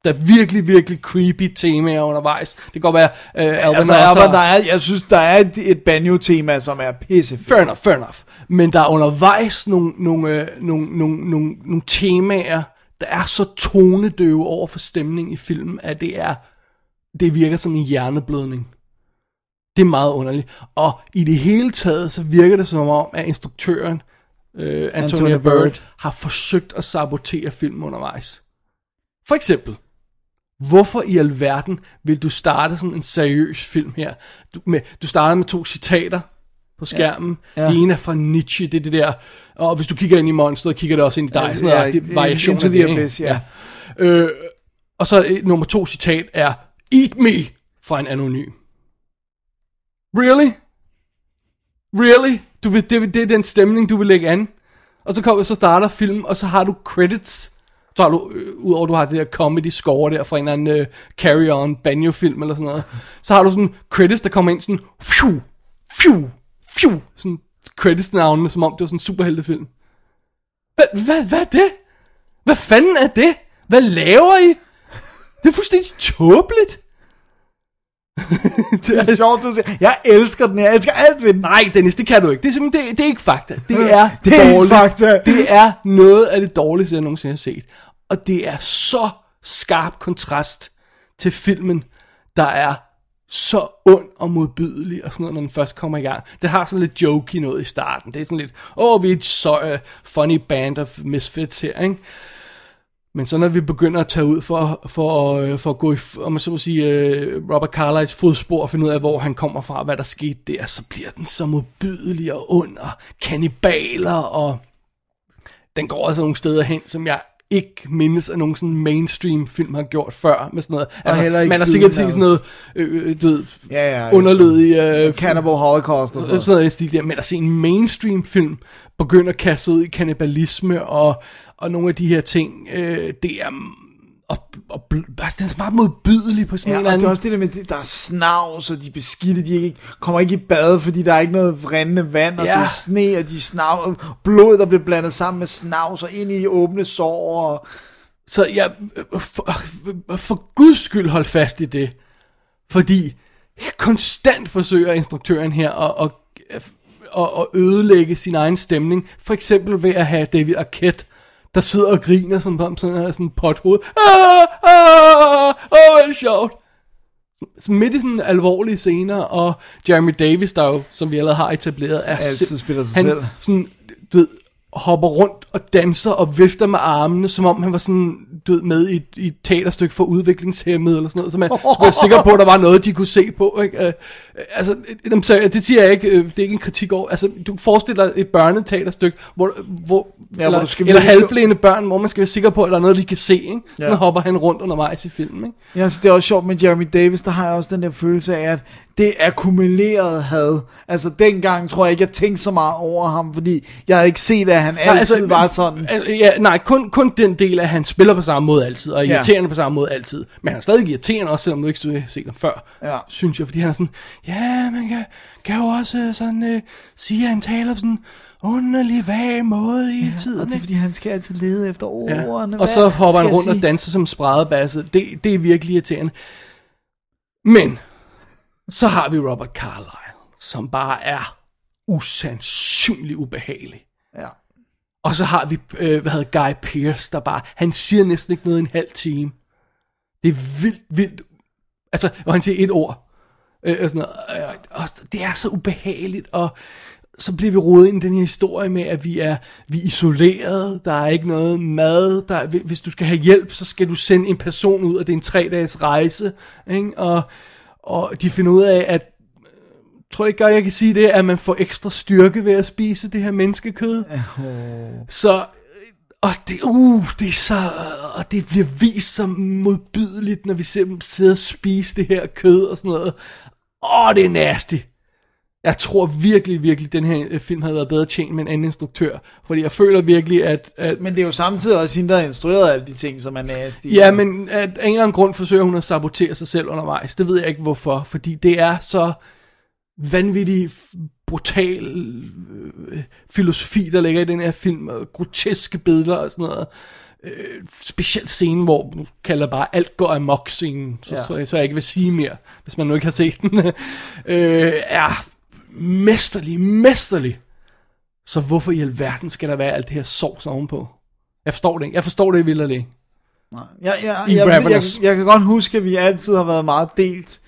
Der er virkelig, virkelig creepy temaer undervejs. Det kan godt være, øh, Alban Altså, Albarn, der er, jeg synes, der er et, et banjo-tema, som er pisse Fair enough, fair enough. Men der er undervejs nogle, nogle, øh, nogle, nogle, nogle, nogle temaer, der er så tonedøve over for stemning i filmen, at det er, det virker som en hjerneblødning. Det er meget underligt. Og i det hele taget, så virker det som om, at instruktøren, øh, Antonia, Antonia Bird, Bird. har forsøgt at sabotere filmen undervejs. For eksempel, hvorfor i alverden vil du starte sådan en seriøs film her? Du, med, du starter med to citater på skærmen. Ja. Ja. Det ene er fra Nietzsche, det er det der, og hvis du kigger ind i monsteret, kigger det også ind i dig. Ja, sådan noget, ja, det er variation Into the? Abyss, ja. Øh, og så øh, nummer to citat er, Eat me fra en anonym. Really? Really? Du vil, det, det er den stemning, du vil lægge an. Og så, kommer, så starter filmen, og så har du credits. Så har du, øh, udover du har det der comedy score der fra en eller anden øh, carry-on banjo-film eller sådan noget. Så har du sådan credits, der kommer ind sådan, fju, fju, fju, sådan credits-navnene, som om det var sådan en superheltefilm. Hvad, hvad, hvad er det? Hvad fanden er det? Hvad laver I? Det er fuldstændig tåbeligt. Det er sjovt, du siger. Jeg elsker den, jeg elsker alt ved den. Nej, Dennis, det kan du ikke. Det er simpelthen, det, det er ikke fakta. Det er Det er dårligt. fakta. Det er noget af det dårligste, jeg nogensinde har set. Og det er så skarp kontrast til filmen, der er så ond og modbydelig og sådan noget, når den først kommer i gang. Det har sådan lidt jokey noget i starten. Det er sådan lidt, åh, oh, vi er et så uh, funny band of misfits her, ikke? Men så når vi begynder at tage ud for, for, øh, for at gå i, om man så må sige, øh, Robert Carlyles fodspor og finde ud af, hvor han kommer fra, og hvad der skete der, så bliver den så modbydelig og ond og kannibaler, og den går altså nogle steder hen, som jeg ikke mindes, at nogen sådan mainstream film har gjort før med sådan noget. Altså, man har sikkert set sådan noget, øh, øh, du ved, Ja, ja. underlødig øh, Cannibal Holocaust og sådan noget. sådan noget stil der, men at se en mainstream film begynde at kaste ud i kannibalisme og, og nogle af de her ting, øh, det er og, og altså, den er bare modbydelig på sådan Ja, en og eller det er anden... også det der med, det- der er snavs, og de beskidte, de ikke, kommer ikke i bad, fordi der er ikke noget rendende vand, og Ja. det er sne, og de snav, blod, der bliver blandet sammen med snavs, og ind i åbne sår, og Så jeg, for, for guds skyld hold fast i det. Fordi konstant forsøger instruktøren her at, at, at, at ødelægge sin egen stemning. For eksempel ved at have David Arquette, der sidder og griner som om sådan her sådan en pothoved. Ah, ah, hvor er det sjovt. Så midt i sådan alvorlige scener, og Jeremy Davis, der jo, som vi allerede har etableret, er Altid spiller sig han, selv. Sådan, du ved, hopper rundt og danser og vifter med armene, som om han var sådan, du ved, med i, et- i et teaterstykke for udviklingshemmede eller sådan noget, så man skulle være sikker på, at der var noget, de kunne se på, ikke? Øh, altså, øh, så, det siger jeg ikke, øh, det er ikke en kritik over, altså, du forestiller dig et børneteaterstykke, hvor, hvor, Ja, eller, hvor du skal eller halvblinde børn, hvor man skal være sikker på, at der er noget, de kan se, ikke? Sådan Ja. hopper han rundt undervejs i filmen, ikke? Ja, så det er også sjovt med Jeremy Davis, der har jeg også den der følelse af, at det akkumulerede had. Altså dengang tror jeg ikke, jeg tænkte så meget over ham, fordi jeg havde ikke set, at han altid altså, var sådan. Ja, nej, kun, kun den del af, at han spiller på samme måde altid, og er Ja. irriterende på samme måde altid. Men han er stadig irriterende også, selvom du ikke have set ham før, Ja. synes jeg. Fordi han er sådan, ja, man kan, kan jo også øh, sådan øh, sige, at han taler på sådan underlig, vag måde hele Og tiden. det er fordi, han skal altid lede efter ordene. Ja. Og så hopper han rundt og danser som spredebasse. Det, det er virkelig irriterende. Men, så har vi Robert Carlyle, som bare er usandsynlig ubehagelig. Og så har vi, øh, hvad hedder Guy Pearce, der bare, han siger næsten ikke noget i en halv time. Det er vildt, vildt, altså, og han siger et ord. Øh, og sådan noget. Øh, og det er så ubehageligt, og så bliver vi rodet ind i den her historie med, at vi er, vi er isoleret, der er ikke noget mad, der er, hvis du skal have hjælp, så skal du sende en person ud, og det er en tre dages rejse, ikke? Og, og de finder ud af, at tror ikke godt, jeg kan sige det, at man får ekstra styrke ved at spise det her menneskekød. Så, øh, og det, uh, det er så, og det bliver vist som modbydeligt, når vi ser dem sidde og spise det her kød og sådan noget. åh, det er nasty. Jeg tror virkelig, virkelig, den her øh, film havde været bedre tjent med en anden instruktør. Fordi jeg føler virkelig, at... at Men det er jo samtidig også hende, der har instrueret alle de ting, som er nasty. Ja, men af en eller anden grund forsøger hun at sabotere sig selv undervejs. Det ved jeg ikke hvorfor, fordi det er så vanvittig brutal øh, filosofi, der ligger i den her film, og groteske billeder og sådan noget. Øh, specielt scenen, hvor nu kalder bare alt går amok scenen, så, Ja. så, så, så jeg ikke vil sige mere, hvis man nu ikke har set den, øh, er mesterlig, mesterlig. Så hvorfor i alverden skal der være alt det her sovs ovenpå? Jeg forstår det ikke. Jeg forstår det vildt ikke. Jeg, jeg, jeg, jeg, jeg, jeg kan godt huske, at vi altid har været meget delt.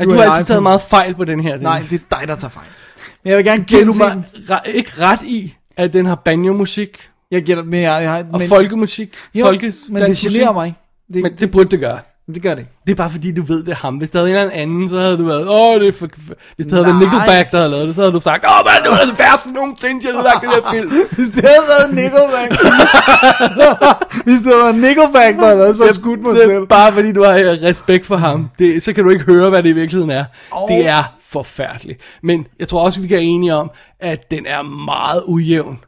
At du og har altid taget meget fejl på den her. Nej, Dennis. det er dig, der tager fejl. Men jeg vil gerne Giver du gense mig den. re- ikke ret i, at den har banjo-musik Jeg giver dig, men jeg, jeg, og men, folkemusik? jo, folke, men det generer mig. Det, Men det burde det gøre. det gør det ikke. Det er bare fordi, du ved, det er ham. Hvis der havde en eller anden, så havde du været, åh, det er for... Hvis det havde været Nej. Nickelback, der havde lavet det, så havde du sagt, åh, man, det var det værste nogensinde, jeg havde lagt den her film. Hvis det havde været Nickelback. Hvis det havde været Nickelback, der havde så skudt mig det selv. bare fordi, du har øh, respekt for ham. Det, så kan du ikke høre, hvad det i virkeligheden er. Oh. Det er forfærdeligt. Men jeg tror også, vi kan enige om, at den er meget ujævn.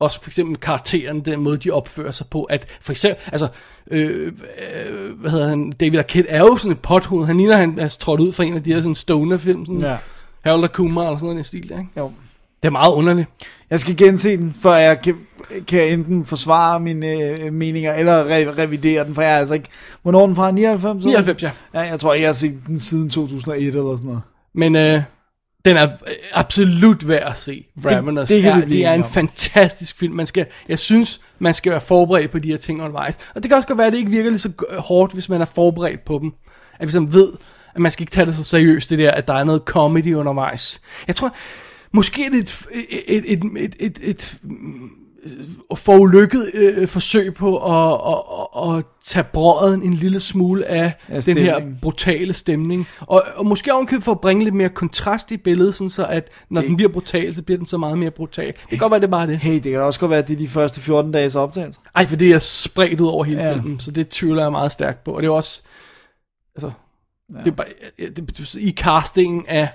Også for eksempel karakteren, den måde, de opfører sig på. At for eksempel, altså, øh, øh, hvad hedder han, David Arquette er jo sådan et pothoved. Han ligner, han er trådt ud fra en af de her sådan stoner-film. Sådan Ja. Harold og Kumar eller sådan noget i den stil, ikke? Jo. Det er meget underligt. Jeg skal gense den, for jeg kan, kan enten forsvare mine øh, meninger, eller re- revidere den, for jeg er altså ikke... Hvornår er den fra? 99? eller? 99, ja. Ja, jeg tror jeg har set den siden 2001 eller sådan noget. Men øh, den er øh, absolut værd at se. Ravenous. det kan vi er, det er en om. fantastisk film. Man skal, jeg synes, man skal være forberedt på de her ting undervejs. Og det kan også godt være, at det ikke virker lige så hårdt, hvis man er forberedt på dem. At hvis man ved, at man skal ikke tage det så seriøst, det der, at der er noget comedy undervejs. Jeg tror, måske er det et, et, et, et, et, et, et forulykket øh, forsøg på at, at, at, at tage brøden en lille smule af Af den her brutale stemning. Og, og måske ovenkøbet for at bringe lidt mere kontrast i billedet, sådan så at når den bliver brutal, så bliver den så meget mere brutal. Det kan godt være, det er bare det. Hey, det kan også godt være, at det er de første 14 dages optagelse. Ej, for det er spredt ud over hele Ja. ja. filmen, så det tvivler jeg meget stærkt på. Og det er også, altså, ja. det er bare, det, det, i castingen af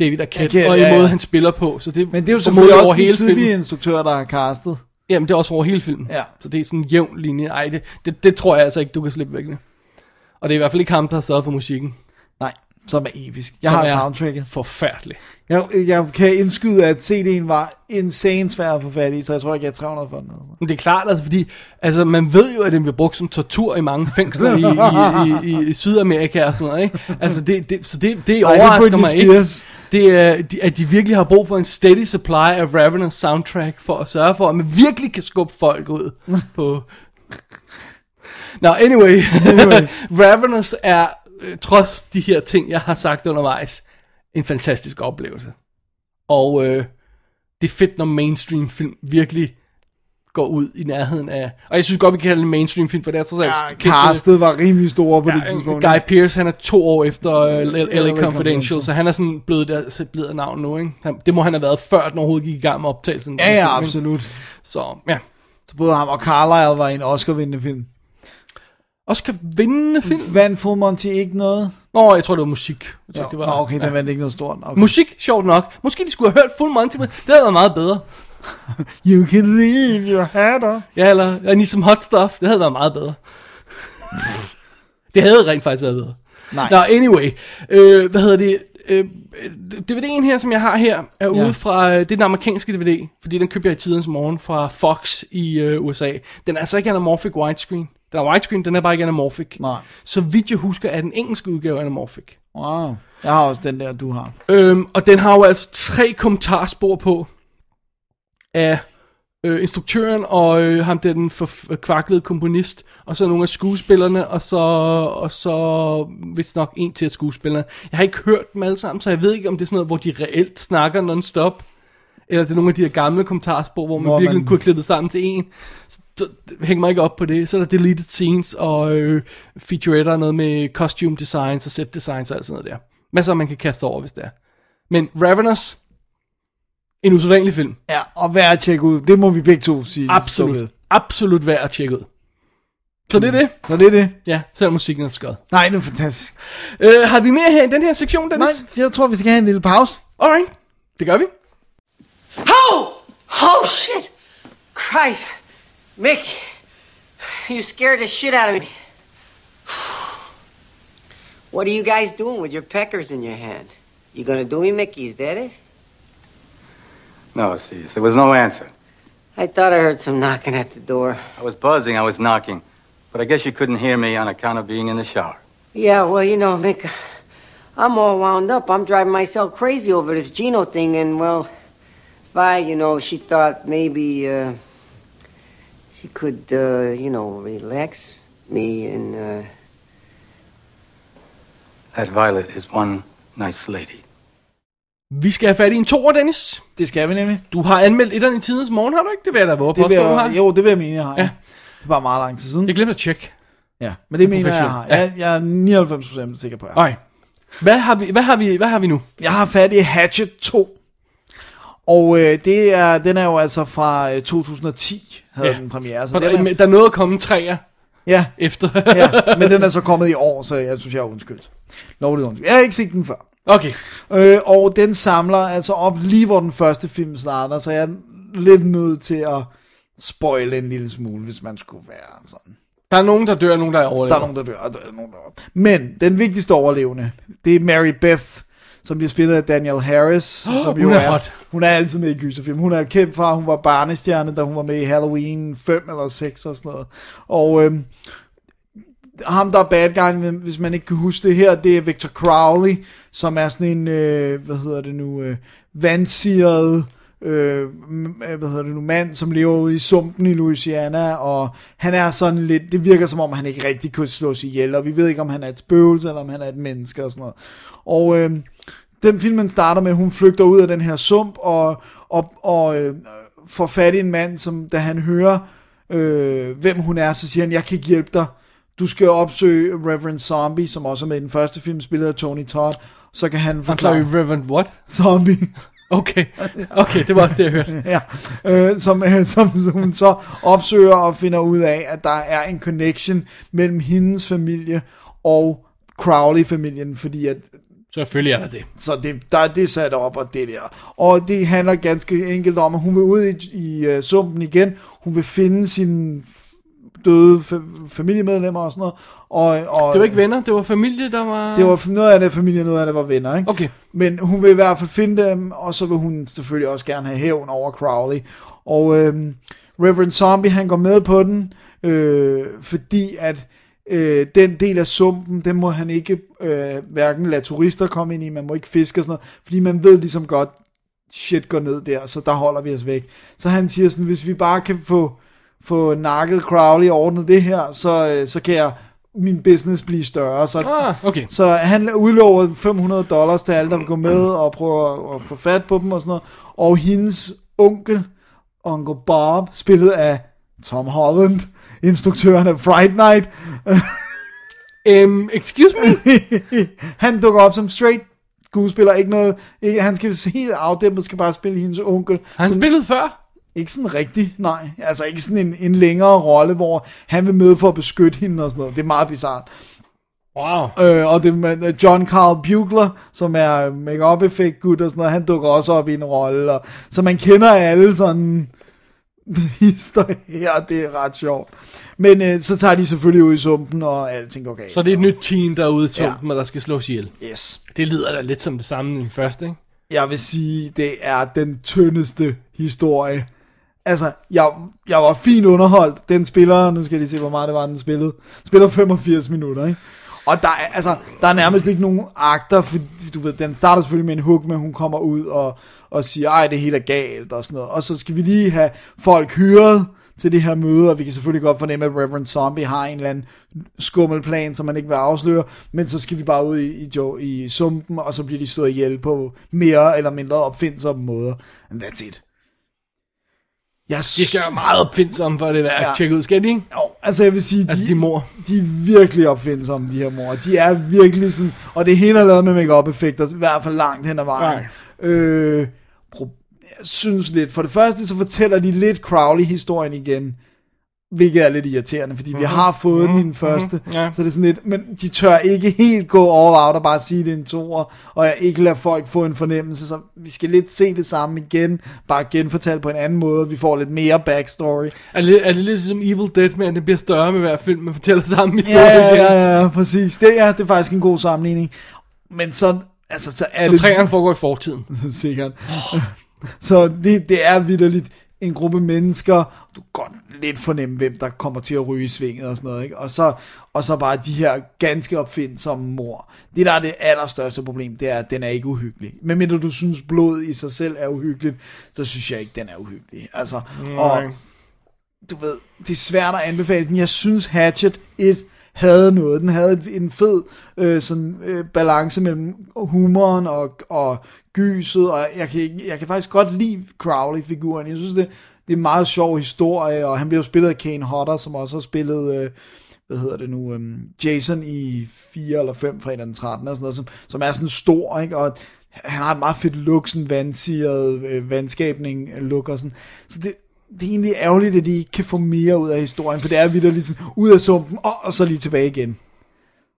David Arquette, Arquette, og i ja, ja. måde, han spiller på. Så det Men det er jo selvfølgelig også hele tidlig filmen. instruktør, der har castet. Jamen, det er også over hele filmen. Ja. Så det er sådan en jævn linje. Ej, det, det, det tror jeg altså ikke, du kan slippe væk med. Og det er i hvert fald ikke ham, der har sørget for musikken. Som er episk. Jeg Som har soundtracket. Forfærdelig. Jeg, jeg kan indskyde, at CD'en var insane svær at få fat i, så jeg tror ikke, jeg er 300 for den. Altså. Men det er klart, altså, fordi altså, man ved jo, at den bliver brugt som tortur i mange fængsler i, i, i, i Sydamerika og sådan noget, ikke? Altså, det, det, så det, det Ej, det er overrasker Britney mig ikke. Det er, at de virkelig har brug for en steady supply af Ravenous soundtrack, for at sørge for, at man virkelig kan skubbe folk ud på... Nå, anyway. anyway. Ravenous er, øh, trods de her ting, jeg har sagt undervejs, en fantastisk oplevelse. Og øh, det er fedt, når mainstream film virkelig går ud i nærheden af... Og jeg synes godt, vi kan kalde det en mainstream film, for det er så Ja, castet var rimelig store på det tidspunkt. Guy Pearce, han er to år efter uh, L.A. Confidential, så han er sådan blevet der, blevet navn nu, ikke? Han, det må han have været, før den overhovedet gik i gang med optagelsen. Ja, ja, absolut. Så, ja. Så både ham og Carlisle var en Oscar-vindende film. Oscar vindende film? Vandt Full Monty ikke noget? Nå, jeg tror, det var musik. Jeg tror, Jo, det var, Nå, okay, den vandt ikke noget stort. Okay. Musik, sjovt nok. Måske de skulle have hørt Full Monty, men det havde været meget bedre. You can leave your hat on. Ja, eller I Need Some Hot Stuff, det havde været meget bedre. det havde rent faktisk været bedre. Nej. Nå, anyway. Øh, hvad hedder det? Øh, DVD'en her, som jeg har her, er Ja. ude fra, øh, det er den amerikanske DVD, fordi den købte jeg i tidens morgen fra Fox i øh, USA. Den er altså ikke anamorphic widescreen. Den er widescreen, den er bare ikke anamorphic. Nej. Så vidt jeg husker, er den engelske udgave anamorphic. Wow. Jeg har også den der, du har. Øhm, og den har jo altså tre kommentarspor på af øh, instruktøren og øh, ham der den forkvaklede komponist, og så nogle af skuespillerne, og så, og så hvis nok en til af skuespillerne. Jeg har ikke hørt dem alle sammen, så jeg ved ikke, om det er sådan noget, hvor de reelt snakker non-stop, eller det er nogle af de her gamle kommentarspor, hvor man Hvor virkelig man- kunne klippe det sammen til en. Så, hænger mig ikke op på det. Så er der deleted scenes og øh, featuretter, noget med costume designs og set designs og alt sådan noget der. Masser, man kan kaste over, hvis det er. Men Ravenous, en usædvanlig film. Ja, og værd at tjekke ud. Det må vi begge to sige. Absolut, absolut værd at tjekke ud. Så det er det. Så det er det. Ja, selvom musikken er skød. Nej, det er fantastisk. Øh, har vi mere her i den her sektion, Dennis? Nej, jeg tror, vi skal have en lille pause. Alright, det gør vi. Oh! Oh, shit! Christ. Mick, you scared the shit out of me. What are you guys doing with your peckers in your hand? You gonna do me, Mickey? Is that it? No, see, there was no answer. I thought I heard some knocking at the door. I was buzzing, I was knocking. But I guess you couldn't hear me on account of being in the shower. Yeah, well, you know, Mick, I'm all wound up. I'm driving myself crazy over this Gino thing, and, well, Vi, you know, she thought maybe, uh, she could, uh, you know, relax me and, uh, That Violet is one nice lady. Vi skal have fat i en toer, Dennis. Det skal vi nemlig. Du har anmeldt etteren i tidens morgen, har du ikke? Det vil jeg da våge Det på, du har. jo, det vil jeg mene, jeg har. Ja. Ja. Det var meget lang tid siden. Jeg glemte at tjekke. Ja, men det mener jeg, jeg har. professionelt. Jeg, jeg er 99% sikker på, jeg har. Alright. Hvad har vi, hvad har vi, hvad har vi nu? Jeg har fat i Hatchet 2. Og øh, det er, den er jo altså fra øh, 2010, havde Ja. den premiere. Så For den der, er, der er noget at komme træer ja, efter. ja, men den er så kommet i år, så jeg synes, jeg er undskyldt. Lovligt undskyldt. Jeg har ikke set den før. Okay. Øh, og den samler altså op lige hvor den første film starter, så jeg er lidt nødt til at spoile en lille smule, hvis man skulle være sådan. Der er nogen, der dør, og nogen, der overlever. Der er nogen, der dør, og der er nogen, der Men den vigtigste overlevende, det er Mary Beth, som bliver spillet af Daniel Harris. Åh, som hun er hot. Hun er altid med i gyserfilm. Hun er kendt fra, hun var barnestjerne, da hun var med i Halloween 5 eller 6 og sådan noget. Og øhm, ham, der er bad guy, hvis man ikke kan huske det her, det er Victor Crowley, som er sådan en, øh, hvad hedder det nu, øh, vandsiret, øh, m- hvad hedder det nu, mand, som lever ude i sumpen i Louisiana, og han er sådan lidt, det virker som om, han ikke rigtig kunne slås ihjel, og vi ved ikke, om han er et spøgelse, eller om han er et menneske, og sådan noget. Og øh, den filmen starter med, hun flygter ud af den her sump, og, og, og øh, får fat i en mand, som da han hører, øh, hvem hun er, så siger han, jeg kan ikke hjælpe dig. Du skal opsøge Reverend Zombie, som også er med i den første film, spillet af Tony Todd. Så kan han forklare... Reverend what? Zombie. Okay. Okay, det var også det, jeg hørte. ja, øh, som, øh, som, som hun så opsøger og finder ud af, at der er en connection mellem hendes familie og Crowley-familien, fordi at Selvfølgelig er der det. så det, der er det sat op, og det der. Og det handler ganske enkelt om, at hun vil ud i, i uh, sumpen igen. Hun vil finde sine f- døde fa- familiemedlemmer og sådan noget. Og, og, Det var ikke venner, det var familie, der var... Det var noget af det familie, noget af det var venner, ikke? Okay. Men hun vil i hvert fald finde dem, og så vil hun selvfølgelig også gerne have hævn over Crowley. Og øhm, Reverend Zombie, han går med på den, øh, fordi at øh, den del af sumpen, den må han ikke øh, hverken lade turister komme ind i, man må ikke fiske og sådan noget, fordi man ved ligesom godt, shit går ned der, så der holder vi os væk. Så han siger sådan, hvis vi bare kan få, få nakket Crowley og ordnet det her, så, øh, så kan jeg min business blive større. Så, Ah, okay. så han udlover 500 dollars til alle, der vil gå med og prøve at, at få fat på dem og sådan noget. Og hendes onkel, Uncle Bob, spillet af Tom Holland, instruktøren af Fright Night, Um, excuse me? han dukker op som straight skuespiller, ikke noget, ikke, han skal helt afdæmpet, skal bare spille hendes onkel. Han som- spillet før? Ikke sådan rigtig, nej. Altså ikke sådan en, en længere rolle, hvor han vil med for at beskytte hende og sådan noget. Det er meget bizart. Wow. Øh, og det er med John Carl Bugler, som er make-up effekt gut og sådan noget, han dukker også op i en rolle. Og, så man kender alle sådan hister her, det er ret sjovt. Men øh, så tager de selvfølgelig ud i sumpen, og alting går galt. Så det er et nyt team derude i sumpen, ja. der skal slås ihjel. Yes. Det lyder da lidt som det samme i den første, ikke? Jeg vil sige, det er den tyndeste historie. Altså, jeg, jeg var fint underholdt. Den spiller, nu skal jeg lige se, hvor meget det var, den spillede. Spiller 85 minutter, ikke? Og der er, altså, der er nærmest ikke nogen akter, for du ved, den starter selvfølgelig med en hook, men hun kommer ud og, og siger, ej, det hele er galt og sådan noget. Og så skal vi lige have folk hyret til det her møde, og vi kan selvfølgelig godt fornemme, at Reverend Zombie har en eller anden skummelplan, som man ikke vil afsløre, men så skal vi bare ud i, i, Joe, i sumpen, og så bliver de stået ihjel på mere eller mindre opfindsomme måder. And that's it. Jeg De skal være meget opfindsomme, for det værd at Ja. tjekke ud, skal de ikke? Jo, altså jeg vil sige, Altså, de, de mor. de er virkelig opfindsomme, de her mor. De er virkelig sådan, og det hele er lavet med make effekter i hvert fald langt hen ad vejen. Øh, pro- jeg synes lidt, for det første så fortæller de lidt Crowley-historien igen, Hvilket er lidt irriterende, fordi vi har fået i den første, Mhm. ja. så det er sådan lidt, men de tør ikke helt gå all out og bare sige, det er en toer, og jeg ikke lade folk få en fornemmelse, så vi skal lidt se det samme igen, bare genfortalt på en anden måde, vi får lidt mere backstory. Er det, er det lidt som Evil Dead at det bliver større med hver film, man fortæller samme historie Ja, ja, igen? ja, ja, præcis. Det, ja, det er faktisk en god sammenligning. Men så, altså, så er Så det... træerne foregår i fortiden. Sikkert. Så det, det er vidderligt en gruppe mennesker, du kan godt lidt fornemme, hvem der kommer til at ryge i svinget og sådan noget, ikke? Og så, og så bare de her ganske opfindsomme mor. Det der er det allerstørste problem, det er, at den er ikke uhyggelig. Men mindre du synes, blod i sig selv er uhyggeligt, så synes jeg ikke, den er uhyggelig. Altså, og Nej. du ved, det er svært at anbefale den. Jeg synes Hatchet 1 havde noget. Den havde en fed øh, sådan, øh, balance mellem humoren og, og gyset, og jeg kan, jeg kan faktisk godt lide Crowley-figuren. Jeg synes, det, det er en meget sjov historie, og han bliver jo spillet af Kane Hodder, som også har spillet... Øh, hvad hedder det nu, øhm, Jason i 4 eller 5 fredag den 13. Og sådan noget, som, som er sådan stor, ikke? og han har et meget fedt look, sådan vandsiret, øh, vandskabning look og sådan. Så det, det er egentlig ærgerligt, at de ikke kan få mere ud af historien, for det er videre lidt sådan, ud af sumpen, og, og så lige tilbage igen.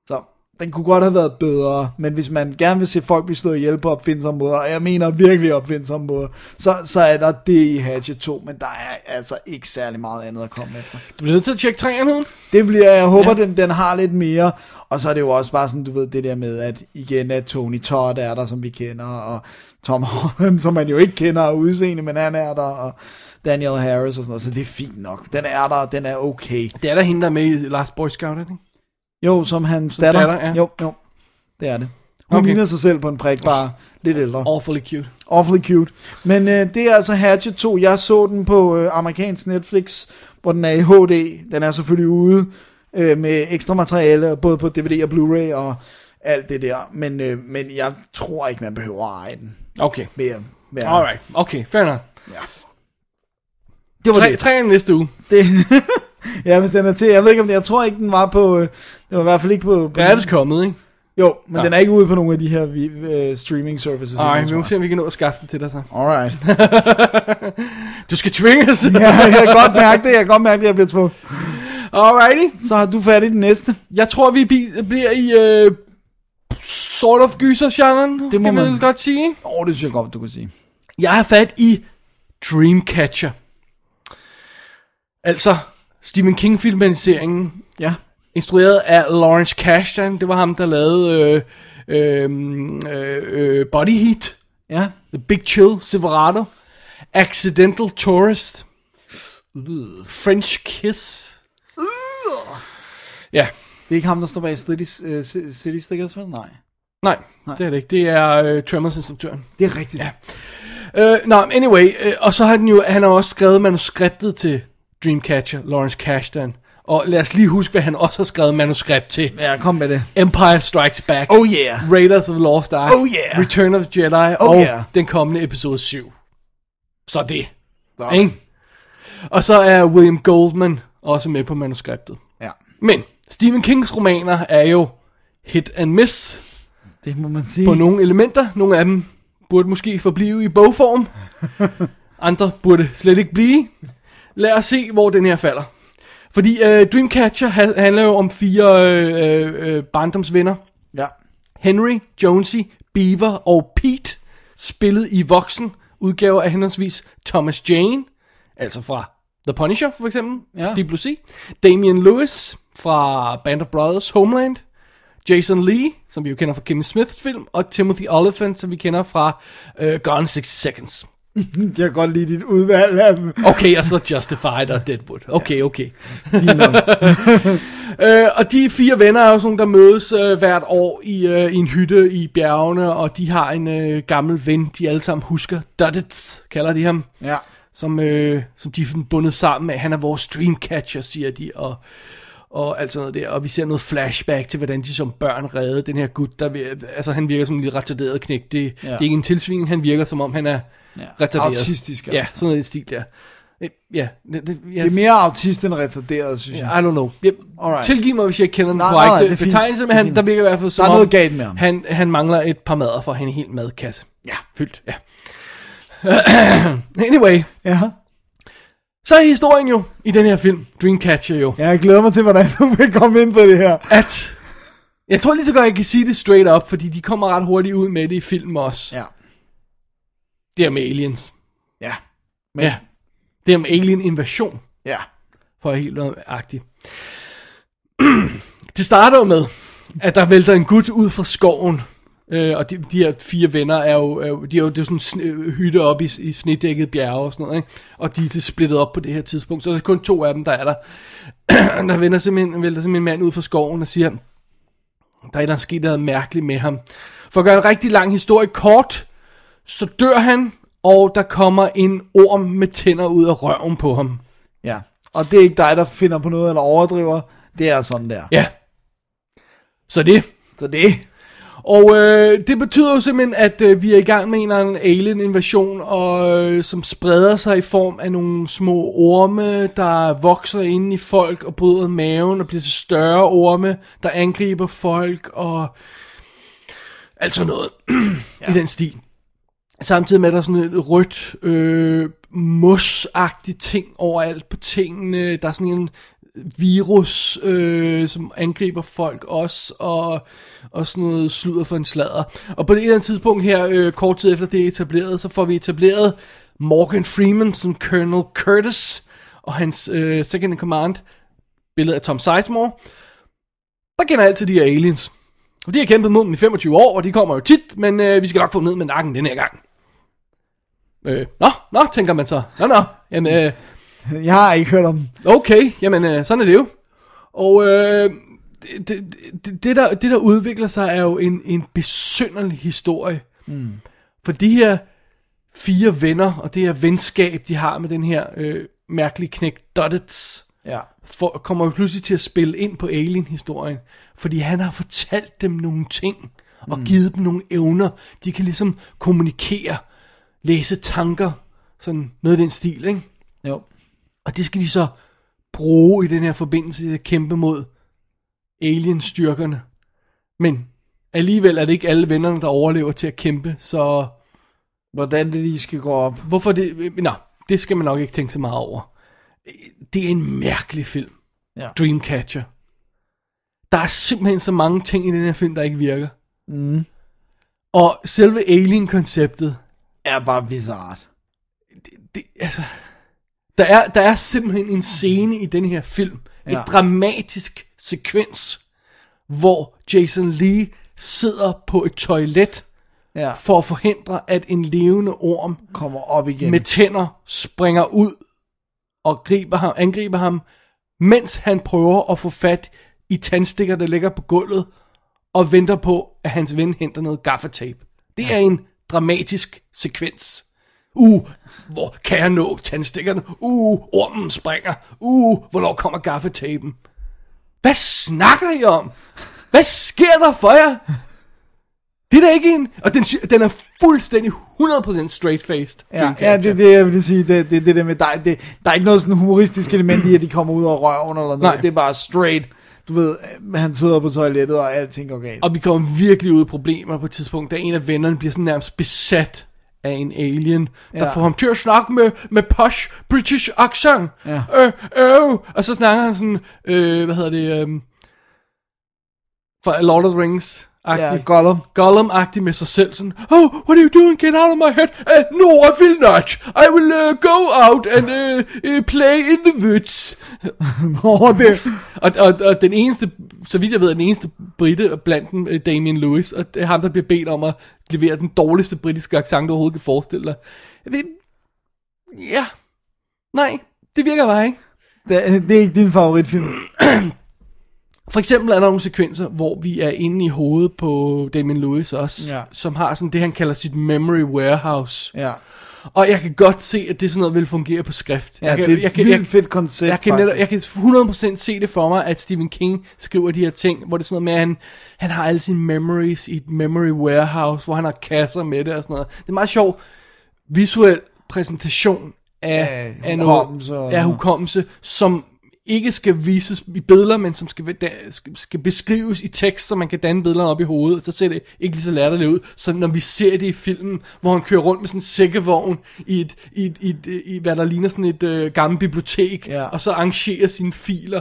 Så den kunne godt have været bedre, men hvis man gerne vil se folk blive slået ihjel på opfindsomme måder, og jeg mener virkelig opfindsomme måder, så, så er der det i Hatchet 2, men der er altså ikke særlig meget andet at komme efter. Du bliver nødt til at tjekke træerne. Det bliver, jeg håber, ja. den, den har lidt mere. Og så er det jo også bare sådan, du ved, det der med, at igen, at Tony Todd er der, som vi kender, og Tom Holland, som man jo ikke kender af udseende, men han er der, og Daniel Harris og sådan noget, så det er fint nok. Den er der, den er okay. Det er der hende, der er med i Last Boy Scout, er det ikke? Jo, som hans datter. datter, ja. Jo, jo, det er det. Hun Okay. ligner sig selv på en prik, bare lidt ældre. Awfully cute. Awfully cute. Men øh, det er altså Hatchet 2. Jeg så den på øh, amerikansk Netflix, hvor den er i HD. Den er selvfølgelig ude øh, med ekstra materiale, både på DVD og Blu-ray og alt det der. Men, øh, men jeg tror ikke, man behøver at eje den. Okay. Mere, mere. Alright. Okay, fair enough. Det var Tre, det. træerne næste uge. det. ja, hvis den er til. Jeg ved ikke, om det, jeg tror ikke, den var på... Øh, det var i hvert fald ikke på... på Den er vist kommet, ikke? Jo, men Ja. den er ikke ude på nogle af de her vi- øh, streaming services. Nej, vi må se, om vi kan nå at skaffe den til dig så. Alright. Du skal tvinges. ja, jeg kan godt mærke det. Jeg kan godt mærke det, jeg bliver tvunget. Alrighty. Så har du fat i den næste. Jeg tror, vi bliver i øh, sort of gyser-genren. Det må kan man- godt sige. Åh, oh, det synes jeg godt, du kan sige. Jeg har fat i Dreamcatcher. Altså Stephen King filmatiseringen, Ja. instrueret af Lawrence Kasdan. Det var ham, der lavede øh, øh, øh, øh, Body Heat, Ja. The Big Chill, Silverado, Accidental Tourist, French Kiss. Ja, Det er ikke ham, der står bag City, uh, City Stickers, vel? Nej. nej, Nej, det er det ikke. Det er øh, Tremors instruktøren. Det er rigtigt. Ja. Øh, Nå, no, anyway, øh, og så har den jo, han har også skrevet manuskriptet til Dreamcatcher, Lawrence Kasdan. Og lad os lige huske, hvad han også har skrevet manuskript til. ja, kom med det. Empire Strikes Back, Oh yeah. Raiders of the Lost Ark, Oh yeah. Return of the Jedi, Oh og yeah. den kommende episode 7. Så det. Ikke? Og så er William Goldman også med på manuskriptet. Ja. Men Stephen Kings romaner er jo hit and miss Det må man sige. på nogle elementer. Nogle af dem burde måske forblive i bogform. Andre burde slet ikke blive. Lad os se, hvor den her falder. Fordi øh, Dreamcatcher ha- handler jo om fire øh, øh, øh, barndomsvenner. Ja. Henry, Jonesy, Beaver og Pete, spillet i voksen udgaver af henholdsvis Thomas Jane, altså fra The Punisher for eksempel, Ja. Deep Blue Sea, Damian Lewis fra Band of Brothers, Homeland, Jason Lee, som vi jo kender fra Kevin Smiths film, og Timothy Olyphant, som vi kender fra uh, Gone 60 Seconds. Jeg kan godt lide dit udvalg af dem. Okay, og så Justified og Deadwood. Okay, okay. øh, og de fire venner er jo sådan, der mødes øh, hvert år i, øh, i en hytte i bjergene, og de har en øh, gammel ven, de alle sammen husker. Duddits, kalder de ham. Ja. Som, øh, som de er bundet sammen med. Han er vores dreamcatcher, siger de, og, og alt sådan noget der. Og vi ser noget flashback til, hvordan de som børn redde den her gut, der altså han virker som en lidt retarderet knæk. Det, ja. det er ikke en tilsving, han virker som om han er Ja. retarderet. Autistisk, Ja, sådan noget i stil der. Øh, Ja, det, det, ja. Det er mere autist end retarderet, synes jeg. I don't know. Jeg, Alright. Tilgiv mig, hvis jeg kender den Nej, nej, nej, korrekte det er fint. betegnelse, men han, der virker i hvert fald som Der er noget galt med ham. Han, han mangler et par mader for en hel madkasse. Ja. Fyldt, ja. anyway, Ja. Så er historien jo i den her film, Dreamcatcher jo, Ja, jeg glæder mig til, hvordan du vil komme ind på det her. at... Jeg tror lige så godt, jeg kan sige det straight up, fordi de kommer ret hurtigt ud med det i filmen også. Ja. Det er med aliens. Ja. Men. Ja. Det er med alien invasion, Ja. for helt agtigt. det starter jo med, at der vælter en gut ud fra skoven. Øh, og de, de her fire venner er jo, er jo, de er jo, det er sådan en hytte op i, i snedækket bjerge og sådan noget, ikke? Og de er splittet op på det her tidspunkt, så der er kun to af dem, der er der. der vender simpelthen, vælter simpelthen en mand ud fra skoven og siger, der er der er sket noget mærkeligt med ham. For at gøre en rigtig lang historie kort, så dør han, og der kommer en orm med tænder ud af røven på ham. Ja. Og det er ikke dig, der finder på noget eller overdriver. Det er sådan der. Ja. Så det. Så det. Og øh, det betyder jo simpelthen, at øh, vi er i gang med en eller anden alien-invasion, og, øh, som spreder sig i form af nogle små orme, der vokser inde i folk og bryder maven og bliver til større orme, der angriber folk og alt sådan noget ja. i den stil. Samtidig med, at der er sådan et rødt, øh, musagtigt ting overalt på tingene. Der er sådan en virus, øh, som angriber folk også, og, og sådan noget sludder for en sladder. Og på det ene eller andet tidspunkt her, øh, kort tid efter det er etableret, så får vi etableret Morgan Freeman som Colonel Curtis, og hans øh, second in command, billedet af Tom Sizemore, der kender altid de her aliens. Og de har kæmpet mod dem i 25 år, og de kommer jo tit, men øh, vi skal nok få dem ned med nakken den her gang. Øh, nå, nå, tænker man så. Nå, nå, jamen, øh, Jeg har ikke hørt om okay, jamen, øh, sådan er det jo. Og øh, det, det, det, der, det, der udvikler sig, er jo en, en besynderlig historie. Mm. For de her fire venner, og det her venskab, de har med den her øh, mærkelige knæk Duddits, Ja. for, kommer jo pludselig til at spille ind på Alien-historien. Fordi han har fortalt dem nogle ting, og mm. givet dem nogle evner. De kan ligesom kommunikere, læse tanker, sådan noget i den stil, ikke? Jo. Og det skal de så bruge i den her forbindelse til at kæmpe mod alien-styrkerne. Men alligevel er det ikke alle vennerne, der overlever til at kæmpe, så Hvordan det lige skal gå op. hvorfor det... Nå, det skal man nok ikke tænke så meget over. Det er en mærkelig film. Ja. Dreamcatcher. Der er simpelthen så mange ting i den her film, der ikke virker. Mm. Og selve alien-konceptet, Er bare bizart. det, altså, der er, der er simpelthen en scene i den her film, ja. Ja. et dramatisk sekvens, hvor Jason Lee sidder på et toilet Ja. for at forhindre, at en levende orm Kommer op igen. med tænder springer ud og griber ham, angriber ham, mens han prøver at få fat i tandstikker, der ligger på gulvet, og venter på, at hans ven henter noget gaffatape. Det er en dramatisk sekvens. Uh, hvor kan jeg nå tandstikkerne? Uh, ormen springer. Uh, hvornår kommer gaffatapen? Hvad snakker I om? Hvad sker der for jer? Det er da ikke en... Og den, den er fuldstændig 100% straight-faced. Ja, ja det er det, jeg vil sige. Det, det, det der med dig. Det, der er ikke noget sådan humoristisk element i, at de kommer ud og røven eller noget. Nej. Det er bare straight. Du ved, han sidder på toilettet, og alting går galt. Og vi kommer virkelig ud i problemer på et tidspunkt, da en af vennerne bliver sådan nærmest besat af en alien, der Ja. får ham til at snakke med, med posh British accent. Ja. Øh, øh. Og så snakker han sådan, øh, hvad hedder det, øh, fra Lord of the Rings. Ja, Gollum. Gollum-agtig med sig selv, sådan, Oh, what are you doing? Get out of my head. Uh, no, I will not. I will uh, go out and uh, uh, play in the woods. Nå, det, Og, og, og den eneste, så vidt jeg ved, er den eneste britte blandt dem, øh, Damien Lewis, og det er ham, der bliver bedt om at levere den dårligste britiske accent, du overhovedet kan forestille dig. Ved, ja, nej, det virker bare ikke. det, det er ikke din favoritfilm. For eksempel er der nogle sekvenser, hvor vi er inde i hovedet på Damien Lewis også, Ja. som har sådan det, han kalder sit memory warehouse. Ja, Og jeg kan godt se, at det sådan noget vil fungere på skrift. ja jeg kan, det er jeg et kan, vildt jeg, fedt koncept, jeg kan, netop, jeg kan 100% se det for mig, at Stephen King skriver de her ting, hvor det er sådan noget med, at han, han har alle sine memories i et memory warehouse, hvor han har kasser med det og sådan noget. Det er meget sjov visuel præsentation af, Af af hukommelse og- noget, af hukommelse, som ikke skal vises i billeder, men som skal, da- skal, skal beskrives i tekst, så man kan danne billederne op i hovedet, så ser det ikke lige så latterligt ud, så når vi ser det i filmen, hvor han kører rundt med sådan en sækkevogn i, et, i, et, i, et, i hvad der ligner sådan et øh, gammelt bibliotek, Ja. og så arrangerer sine filer,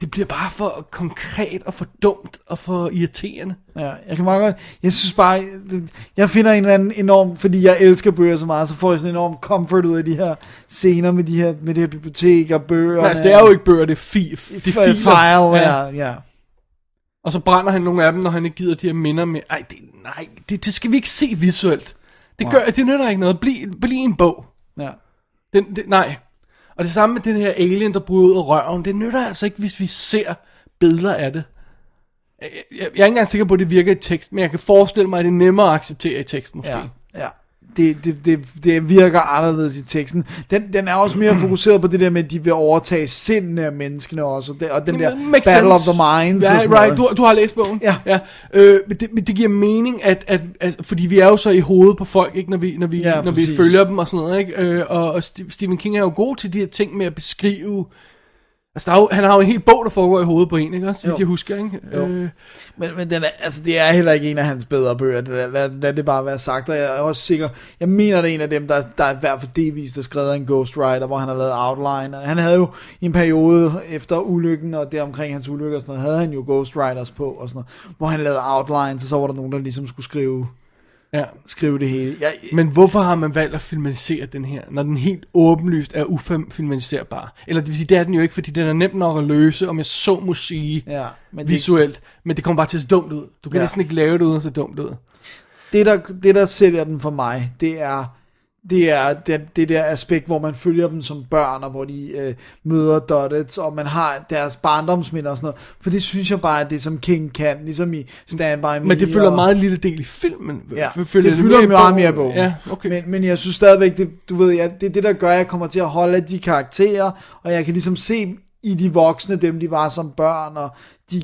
det bliver bare for konkret og for dumt og for irriterende. Ja, jeg kan meget godt, jeg synes bare, det- jeg finder en eller anden enorm, fordi jeg elsker bøger så meget, så får jeg sådan en enorm comfort ud af de her scener med de her, med de her biblioteker, bøger. Men altså, det er jo ikke bøger, det er, fi, det er filer. file, ja, ja. Og så brænder han nogle af dem, når han ikke gider de her minder med. Ej, det, nej, det, det skal vi ikke se visuelt. Det, gør, det nytter ikke noget. Bliv, bliv en bog. ja. Den, det, nej. Og det samme med den her alien, der bryder ud af røven. Det nytter altså ikke, hvis vi ser billeder af det. Jeg, jeg, jeg er ikke engang sikker på, at det virker i tekst, men jeg kan forestille mig, at det er nemmere at acceptere i teksten måske. Ja, ja. Det, det, det, det virker anderledes i teksten. Den, den er også mere fokuseret på det der med, at de vil overtage sindene af menneskene også, og, det, og den der Jamen, makes Battle sense. of the Minds og sådan right. noget. Du, du har læst bogen? Ja. ja. Øh, men, det, men det giver mening, at, at, at, fordi vi er jo så i hovedet på folk, ikke, når vi, når vi, Ja, når vi følger dem og sådan noget. Ikke? Øh, og, og St- Stephen King er jo god til de her ting med at beskrive... Altså, der er jo, han har jo en hel bog, der foregår i hovedet på en, ikke? Så vidt jeg husker, ikke? Jo. Øh, Men, men den er, altså, det er heller ikke en af hans bedre bøger. Lad, lad, lad det bare være sagt. Og jeg er også sikker, jeg mener, det er en af dem, der, der er i hvert fald delvist har skrevet af en ghostwriter, hvor han har lavet outline. Og han havde jo i en periode efter ulykken, og det omkring hans ulykke og sådan noget, havde han jo ghostwriters på, og sådan noget, hvor han lavede outlines, og så var der nogen, der ligesom skulle skrive, ja. skrive det hele. Jeg, Men hvorfor har man valgt at filmatisere den her, når den helt åbenlyst er ufilmatiserbar? Eller det vil sige, det er den jo ikke, fordi den er nem nok at løse, om jeg så må sige, ja, men det, visuelt. Men det kommer bare til at se dumt ud. Du kan ja. næsten ikke lave det uden at se dumt ud. det, der, det, der sælger den for mig, det er det er det, det der aspekt, hvor man følger dem som børn, og hvor de øh, møder Doddets, og man har deres barndomsminder og sådan noget. For det synes jeg bare, at det som King kan, ligesom i Stand By Me. Men det følger og, meget lille del i filmen. Ja, F- det følger fylder meget mere i bogen. Ja, okay. Men, men jeg synes stadigvæk, det, du ved, ja, det er det, der gør, at jeg kommer til at holde af de karakterer, og jeg kan ligesom se i de voksne, dem de var som børn, og de,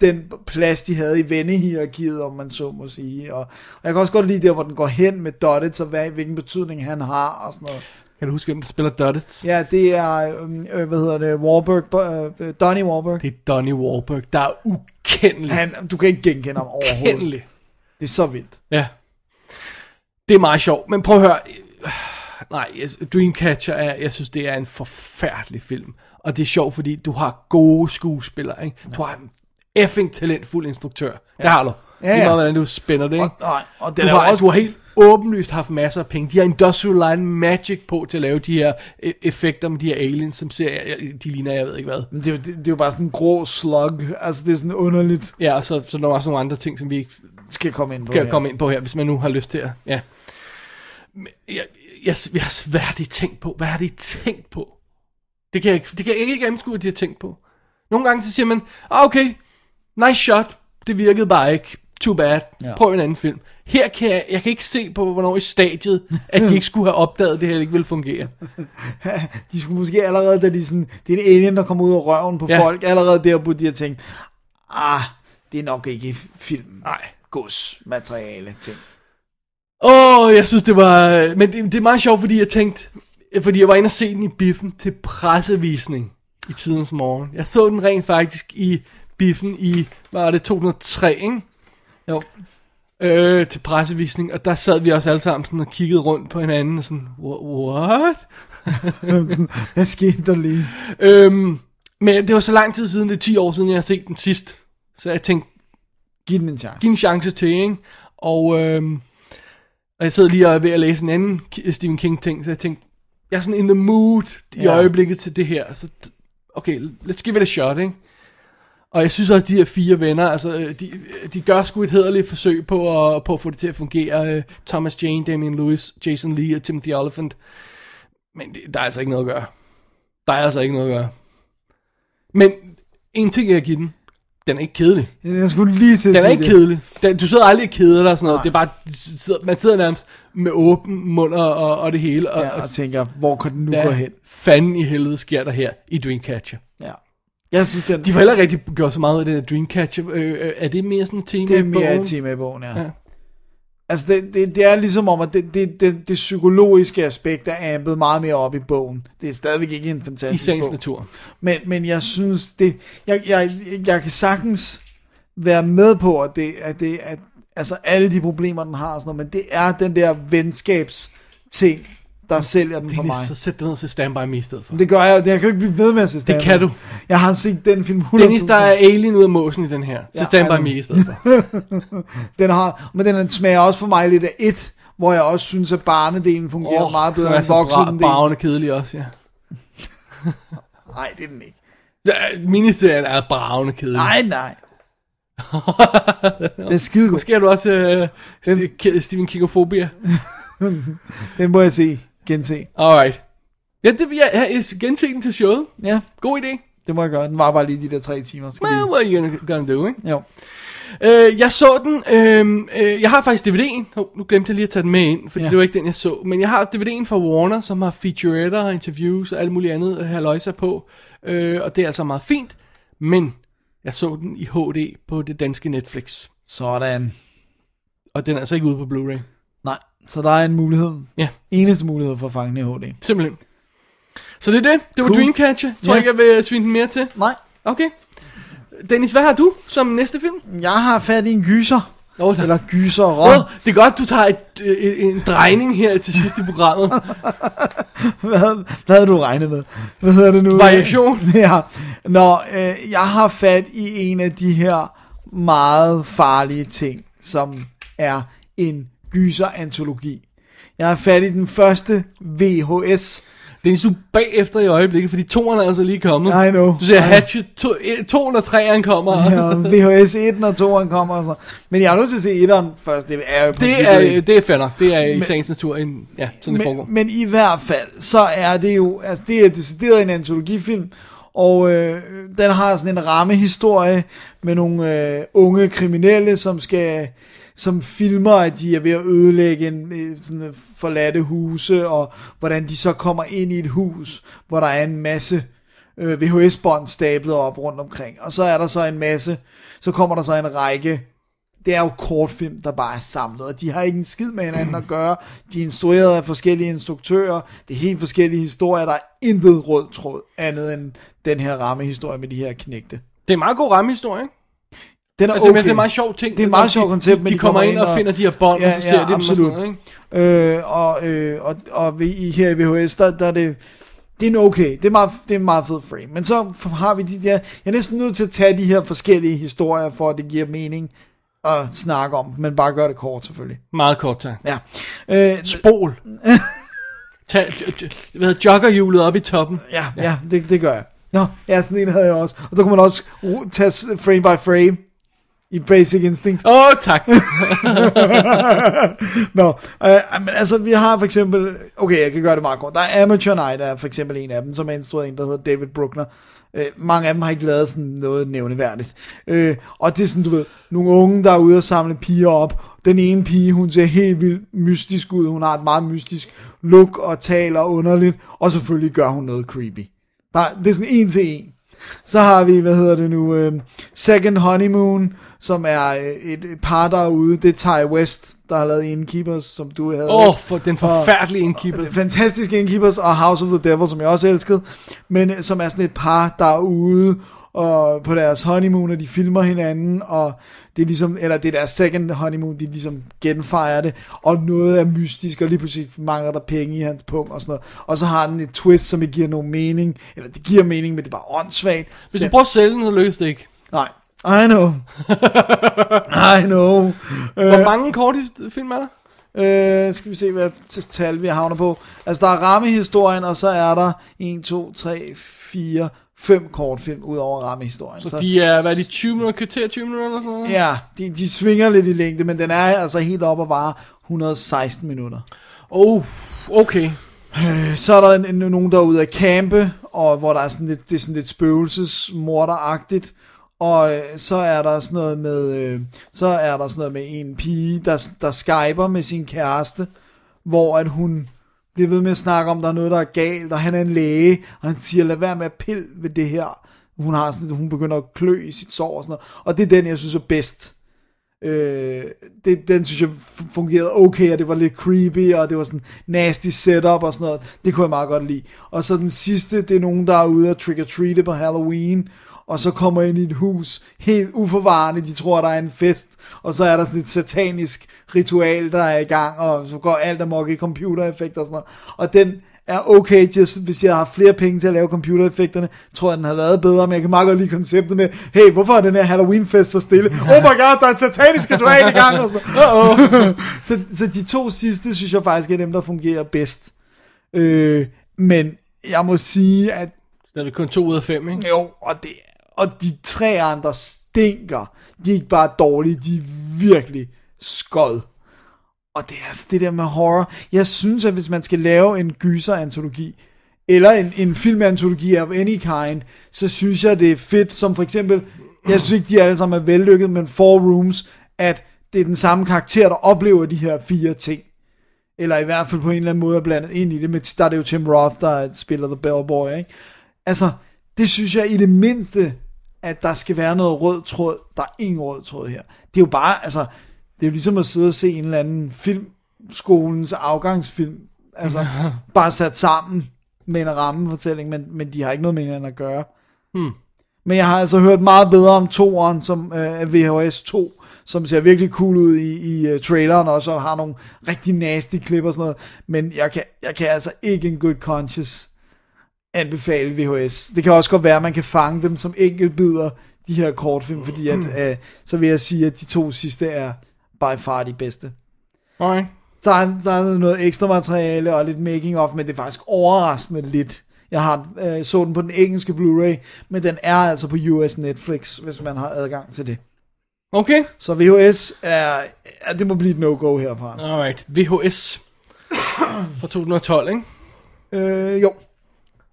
den plads, de havde i vennehierarkiet, om man så må sige. Og, og jeg kan også godt lide der, hvor den går hen med Doddets, og hvad, hvilken betydning han har, og sådan noget. Kan du huske, hvem der spiller Doddets? Ja, det er, øhm, øh, hvad hedder det, Wahlberg, øh, Donnie Wahlberg. Det er Donnie Wahlberg, der er ukendelig. Han, du kan ikke genkende ham overhovedet. Ukendelig. Det er så vildt. Ja. Det er meget sjovt, men prøv at høre. Nej, Dreamcatcher er, jeg synes, det er en forfærdelig film. Og det er sjovt, fordi du har gode skuespillere, ikke? Du har en effing talentfuld instruktør. Ja. Det har du. Ja, Ja. Lige meget, hvordan du spænder det, ikke? Og, nej, og den Du er har, også... du har helt åbenlyst haft masser af penge. De har Industrial Line Magic på til at lave de her øh, effekter med de her aliens, som ser, de ligner, jeg ved ikke hvad. Men det, er jo- det, det er jo bare sådan en grå slug. Altså, det er sådan underligt. Ja, og så, så er der også nogle andre ting, som vi ikke Skal komme ind på kan her. komme ind på her, hvis man nu har lyst til at... Ja. Jeg, jeg, jeg, hvad har de tænkt på? Hvad har de tænkt på? Det kan jeg ikke, det kan jeg ikke gennemskue, at de har tænkt på. Nogle gange så siger man, ah, okay, nice shot, det virkede bare ikke, too bad, Ja. prøv en anden film. Her kan jeg, jeg kan ikke se på, hvornår i stadiet, at de ikke skulle have opdaget, at det her ikke ville fungere. De skulle måske allerede, da de sådan, det er en alien, der kommer ud af røven på. Ja. folk, allerede der burde de have tænkt, ah, det er nok ikke film. Nej. Gods materiale ting. Åh, oh, jeg synes det var... Men det, det er meget sjovt, fordi jeg tænkte... Fordi jeg var inde og se den i biffen til pressevisning i tidens morgen. Jeg så den rent faktisk i biffen i, hvad var det, 2003, ikke? Jo. Øh, til pressevisning, og der sad vi også alle sammen sådan og kiggede rundt på hinanden og sådan, "Wha- what? Hvad skete der lige? øhm, men det var så lang tid siden, det er 10 år siden, jeg har set den sidst. Så jeg tænkte, Giv den en chance. give en chance til, ikke? Og, øhm, og jeg sidder lige og er ved at læse en anden Stephen King ting, så jeg tænkte, jeg er sådan in the mood i Ja. øjeblikket til det her, så okay, let's give it a shot, ikke? Og jeg synes også, at de her fire venner, altså, øh, de, de gør sgu et hederligt forsøg på at, på at få det til at fungere. Øh, Thomas Jane, Damian Lewis, Jason Lee og Timothy Oliphant. Men det, der er altså ikke noget at gøre. Der er altså ikke noget at gøre. Men en ting, jeg kan give den, den er ikke kedelig. Jeg skulle lige til at Den er ikke det. kedelig. Den, du sidder aldrig og keder dig og sådan noget. Nej. Det er bare, sidder, man sidder nærmest med åben mund og, og, og det hele. Og, Ja, og tænker, hvor kan den nu gå hen? fanden i helvede sker der her i Dreamcatcher? Ja. Jeg synes, den, De har heller rigtig gjort så meget af den her Dreamcatcher. Øh, øh, er det mere sådan et tema det er i mere et tema i bogen, ja. Ja. Altså, det, det, det er ligesom om, at det, det, det, det psykologiske aspekt er ampet meget mere op i bogen. Det er stadigvæk ikke en I fantastisk sagens bog. natur. Men, men jeg synes, det, jeg, jeg, jeg kan sagtens være med på, at det, at det at, altså alle de problemer, den har, sådan noget, men det er den der venskabsting, der sælger den for mig. Så sæt dig ned til Stand By Me i stedet for. Det gør jeg, jeg kan jo ikke blive ved med at se Stand kan By. du. Jeg har set den film 100 Dennis, der er alien ud af måsen i den her. Så Ja, Stand By. Me i stedet for. Den har, men den smager også for mig lidt af et, hvor jeg også synes, at barnedelen fungerer oh, meget bedre er end voksendelen. bravende kedelig også, ja. Nej, det er den ikke. Ja, Miniserien er bravende kedelig. Nej, nej. det er skide. Måske er du også uh, St- Stephen King-fobia. Den må jeg se, gense. Alright. Ja, det jeg ja, gense den til showet. Ja, God idé. det må jeg gøre. Den var bare lige de der tre timer. Skal Well, lige... what are you gonna, gonna do, ikke? Jo. Øh, jeg så den, øh, øh, jeg har faktisk DVD'en, oh, nu glemte jeg lige at tage den med ind, fordi Ja. ja. det var ikke den, jeg så, men jeg har DVD'en fra Warner, som har featuretter interviews og alt muligt andet her løjser på, øh, og det er altså meget fint, men jeg så den i HD på det danske Netflix, Sådan. og den er altså ikke ude på Blu-ray. Nej, så der er en mulighed. Ja, Eneste mulighed for at fange den i HD. simpelthen. Så det er det, det var Cool. Dreamcatcher, tror Ja. ikke, jeg vil svine den mere til. Nej, Okay. Dennis, hvad har du som næste film? jeg har fat i en gyser. Oh, der... Eller gyser oh, rom. det er godt, du tager et, øh, en drejning her til sidst i programmet. Hvad, hvad havde du regnet med? Hvad hedder det nu? Variation. Ja. Nå, øh, jeg har fat i en af de her meget farlige ting, som er en gyser-antologi. Jeg har fat i den første VHS. Du er bagefter i øjeblikket, fordi toeren er altså lige kommet. I know. Du know. Hatchet, to, toeren og treeren kommer. Ja, VHS 1 og 2'eren kommer og sådan noget. Men jeg er nødt til at se 1'eren først. Det er jo det, er, ikke- det er fair nok. Det er i Men- sagens natur en, ja, sådan det foregår. men, men i hvert fald, så er det jo, altså det er decideret en antologifilm, og øh, den har sådan en rammehistorie med nogle øh, unge kriminelle, som skal som filmer, at de er ved at ødelægge en, øh, sådan øh, forladte huse, og hvordan de så kommer ind i et hus, hvor der er en masse øh, VHS-bånd stablet op rundt omkring. Og så er der så en masse, så kommer der så en række det er jo kortfilm, der bare er samlet, og de har ikke en skid med hinanden at gøre. De er instrueret af forskellige instruktører. Det er helt forskellige historier. Der er intet rød tråd andet end den her rammehistorie med de her knægte. Det er en meget god rammehistorie, ikke? Den er Altså, okay. men det er en meget sjov ting. Det er et meget De- sjovt koncept, de, men de, kommer ind og, finder de her bånd, og så ser de dem og sådan absolut. noget, ikke? Øh, og, øh, og, og i, her i VHS, der, der er det, det er en okay, det er, meget, det er en meget fed frame. Men så har vi de der, jeg er næsten nødt til at tage de her forskellige historier, for at det giver mening at snakke om, men bare gør det kort selvfølgelig. Meget kort, tak. Ja. Øh, Spol. Tag, hvad hedder, joggerhjulet op i toppen. Ja, ja, ja det, det gør jeg. Nå, ja, sådan en havde jeg også. Og så kunne man også tage frame by frame i Basic Instinct. Åh, oh, tak. Nå, øh, men altså, vi har for eksempel... Okay, jeg kan gøre det meget kort. Der er Amateur Night, er for eksempel en af dem, som er instrueret en, der hedder David Bruckner. Øh, mange af dem har ikke lavet sådan noget nævneværdigt. Øh, og det er sådan, du ved, nogle unge, der er ude og samle piger op. Den ene pige, hun ser helt vildt mystisk ud. Hun har et meget mystisk look og taler underligt. Og selvfølgelig gør hun noget creepy. Der, det er sådan en til en. Så har vi, hvad hedder det nu, øh, Second Honeymoon, som er øh, et, par derude. Det er Ty West, der har lavet Innkeepers, som du havde. Åh, oh, for den forfærdelige indkeeper. Fantastiske Innkeepers og House of the Devil, som jeg også elskede. Men øh, som er sådan et par derude og på deres honeymoon, og de filmer hinanden, og det er ligesom, eller det er deres second honeymoon, de ligesom genfejrer det, og noget er mystisk, og lige pludselig mangler der penge i hans punkt, og sådan noget. Og så har den et twist, som ikke giver nogen mening, eller det giver mening, men det er bare åndssvagt. Hvis du prøver at sælge den, så lykkes det ikke. Nej, I know. I know. Hvor mange korte film er der? Øh, skal vi se, hvad tal vi havner på. Altså, der er rammehistorien, og så er der 1, 2, 3, 4, 5 kortfilm ud over rammehistorien. Så de er, hvad er de, 20 minutter, kvarter 20 minutter eller sådan noget? Ja, de, de svinger lidt i længde, men den er altså helt op og bare 116 minutter. Oh, okay. Øh, Så er der en, en, nogen, der er ude at campe, og hvor der er sådan lidt, det er sådan lidt spøgelsesmorderagtigt. Og øh, så er der sådan noget med, øh, så er der sådan noget med en pige, der, der skyper med sin kæreste, hvor at hun bliver ved med at snakke om, at der er noget, der er galt, og han er en læge, og han siger, lad være med at pille ved det her. Hun, har sådan, hun begynder at klø i sit sår og sådan noget. Og det er den, jeg synes er bedst. Øh, det, den synes jeg fungerede okay, og det var lidt creepy, og det var sådan nasty setup og sådan noget. Det kunne jeg meget godt lide. Og så den sidste, det er nogen, der er ude og trick-or-treate på Halloween, og så kommer ind i et hus, helt uforvarende, de tror, der er en fest, og så er der sådan et satanisk ritual, der er i gang, og så går alt amok i computereffekter og sådan noget. Og den er okay til, hvis jeg har haft flere penge til at lave computereffekterne, tror jeg, den havde været bedre, men jeg kan meget godt lide konceptet med, hey, hvorfor er den her Halloween-fest så stille? Oh my god, der er et satanisk ritual i gang, og sådan noget. så, så de to sidste, synes jeg faktisk er dem, der fungerer bedst. Øh, men jeg må sige, at Der er det kun to ud af fem, ikke? jo, og, det, og de tre andre stinker. De er ikke bare dårlige, de er virkelig skod. Og det er altså det der med horror. Jeg synes, at hvis man skal lave en gyser-antologi, eller en, en filmantologi of any kind, så synes jeg, det er fedt, som for eksempel, jeg synes ikke, de alle sammen er vellykket, men Four Rooms, at det er den samme karakter, der oplever de her fire ting. Eller i hvert fald på en eller anden måde er blandet ind i det. Men der er det jo Tim Roth, der spiller The Bellboy, ikke? Altså, det synes jeg i det mindste, at der skal være noget rød tråd. Der er ingen rød tråd her. Det er jo bare, altså, det er jo ligesom at sidde og se en eller anden filmskolens afgangsfilm. Altså, bare sat sammen med en rammefortælling, men, men de har ikke noget med hinanden at gøre. Hmm. Men jeg har altså hørt meget bedre om toeren, som øh, VHS 2, som ser virkelig cool ud i, i uh, traileren, og så har nogle rigtig nasty klip og sådan noget. Men jeg kan, jeg kan altså ikke en good conscience anbefale VHS. Det kan også godt være, at man kan fange dem som enkeltbider, de her kortfilm, fordi at, øh, så vil jeg sige, at de to sidste er by far de bedste. Okay. Så er, der er noget ekstra materiale og lidt making of, men det er faktisk overraskende lidt. Jeg har øh, så den på den engelske Blu-ray, men den er altså på US Netflix, hvis man har adgang til det. Okay. Så VHS er, ja, det må blive et no-go herfra. Alright. VHS. Fra 2012, ikke? Øh, jo,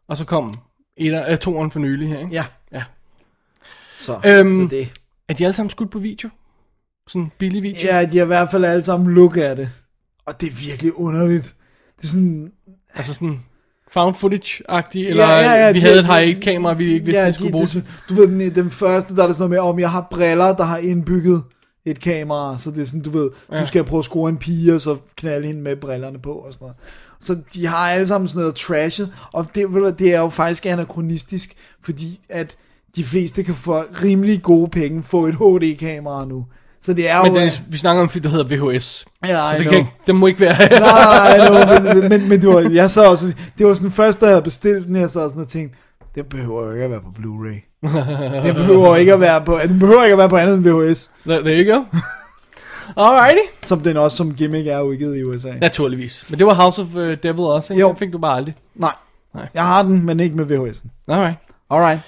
Og så kom et af uh, toeren for nylig her, ikke? ja. Ja. Så, Øhm, så det. Er de alle sammen skudt på video? Sådan billig video? Ja, de har i hvert fald alle sammen look af det. Og det er virkelig underligt. Det er sådan, Altså sådan found footage-agtigt? Eller Ja, ja, ja, vi de- havde et de- high kamera, vi ikke vidste, ja, vi skulle de, bruge. det, du ved, den, den første, der er det sådan noget med, om jeg har briller, der har indbygget et kamera, så det er sådan, du ved, ja. Du skal prøve at score en pige, og så knalde hende med brillerne på, og sådan noget. Så de har alle sammen sådan noget trashet, og det, det er jo faktisk anachronistisk, fordi at de fleste kan få rimelig gode penge få et HD-kamera nu. Så det er Men jo... det, er- vi snakker om en film, der hedder VHS. Ja, så I det, kan, det må ikke være... Nej, nej, no, men, men, men det var, jeg så også, det var sådan først, da jeg havde bestilt den, jeg så sådan og tænkte, den behøver jo ikke at være på Blu-ray. den behøver ikke at være på, den behøver ikke at være på andet end VHS, There, there you go. Alrighty. som den også som gimmick er udgivet i USA. Naturligvis. Men det var House of uh, Devil også, ikke? Jo. Den fik du bare aldrig. Nej, Nej. jeg har den, men ikke med VHS'en. Alright. Alright.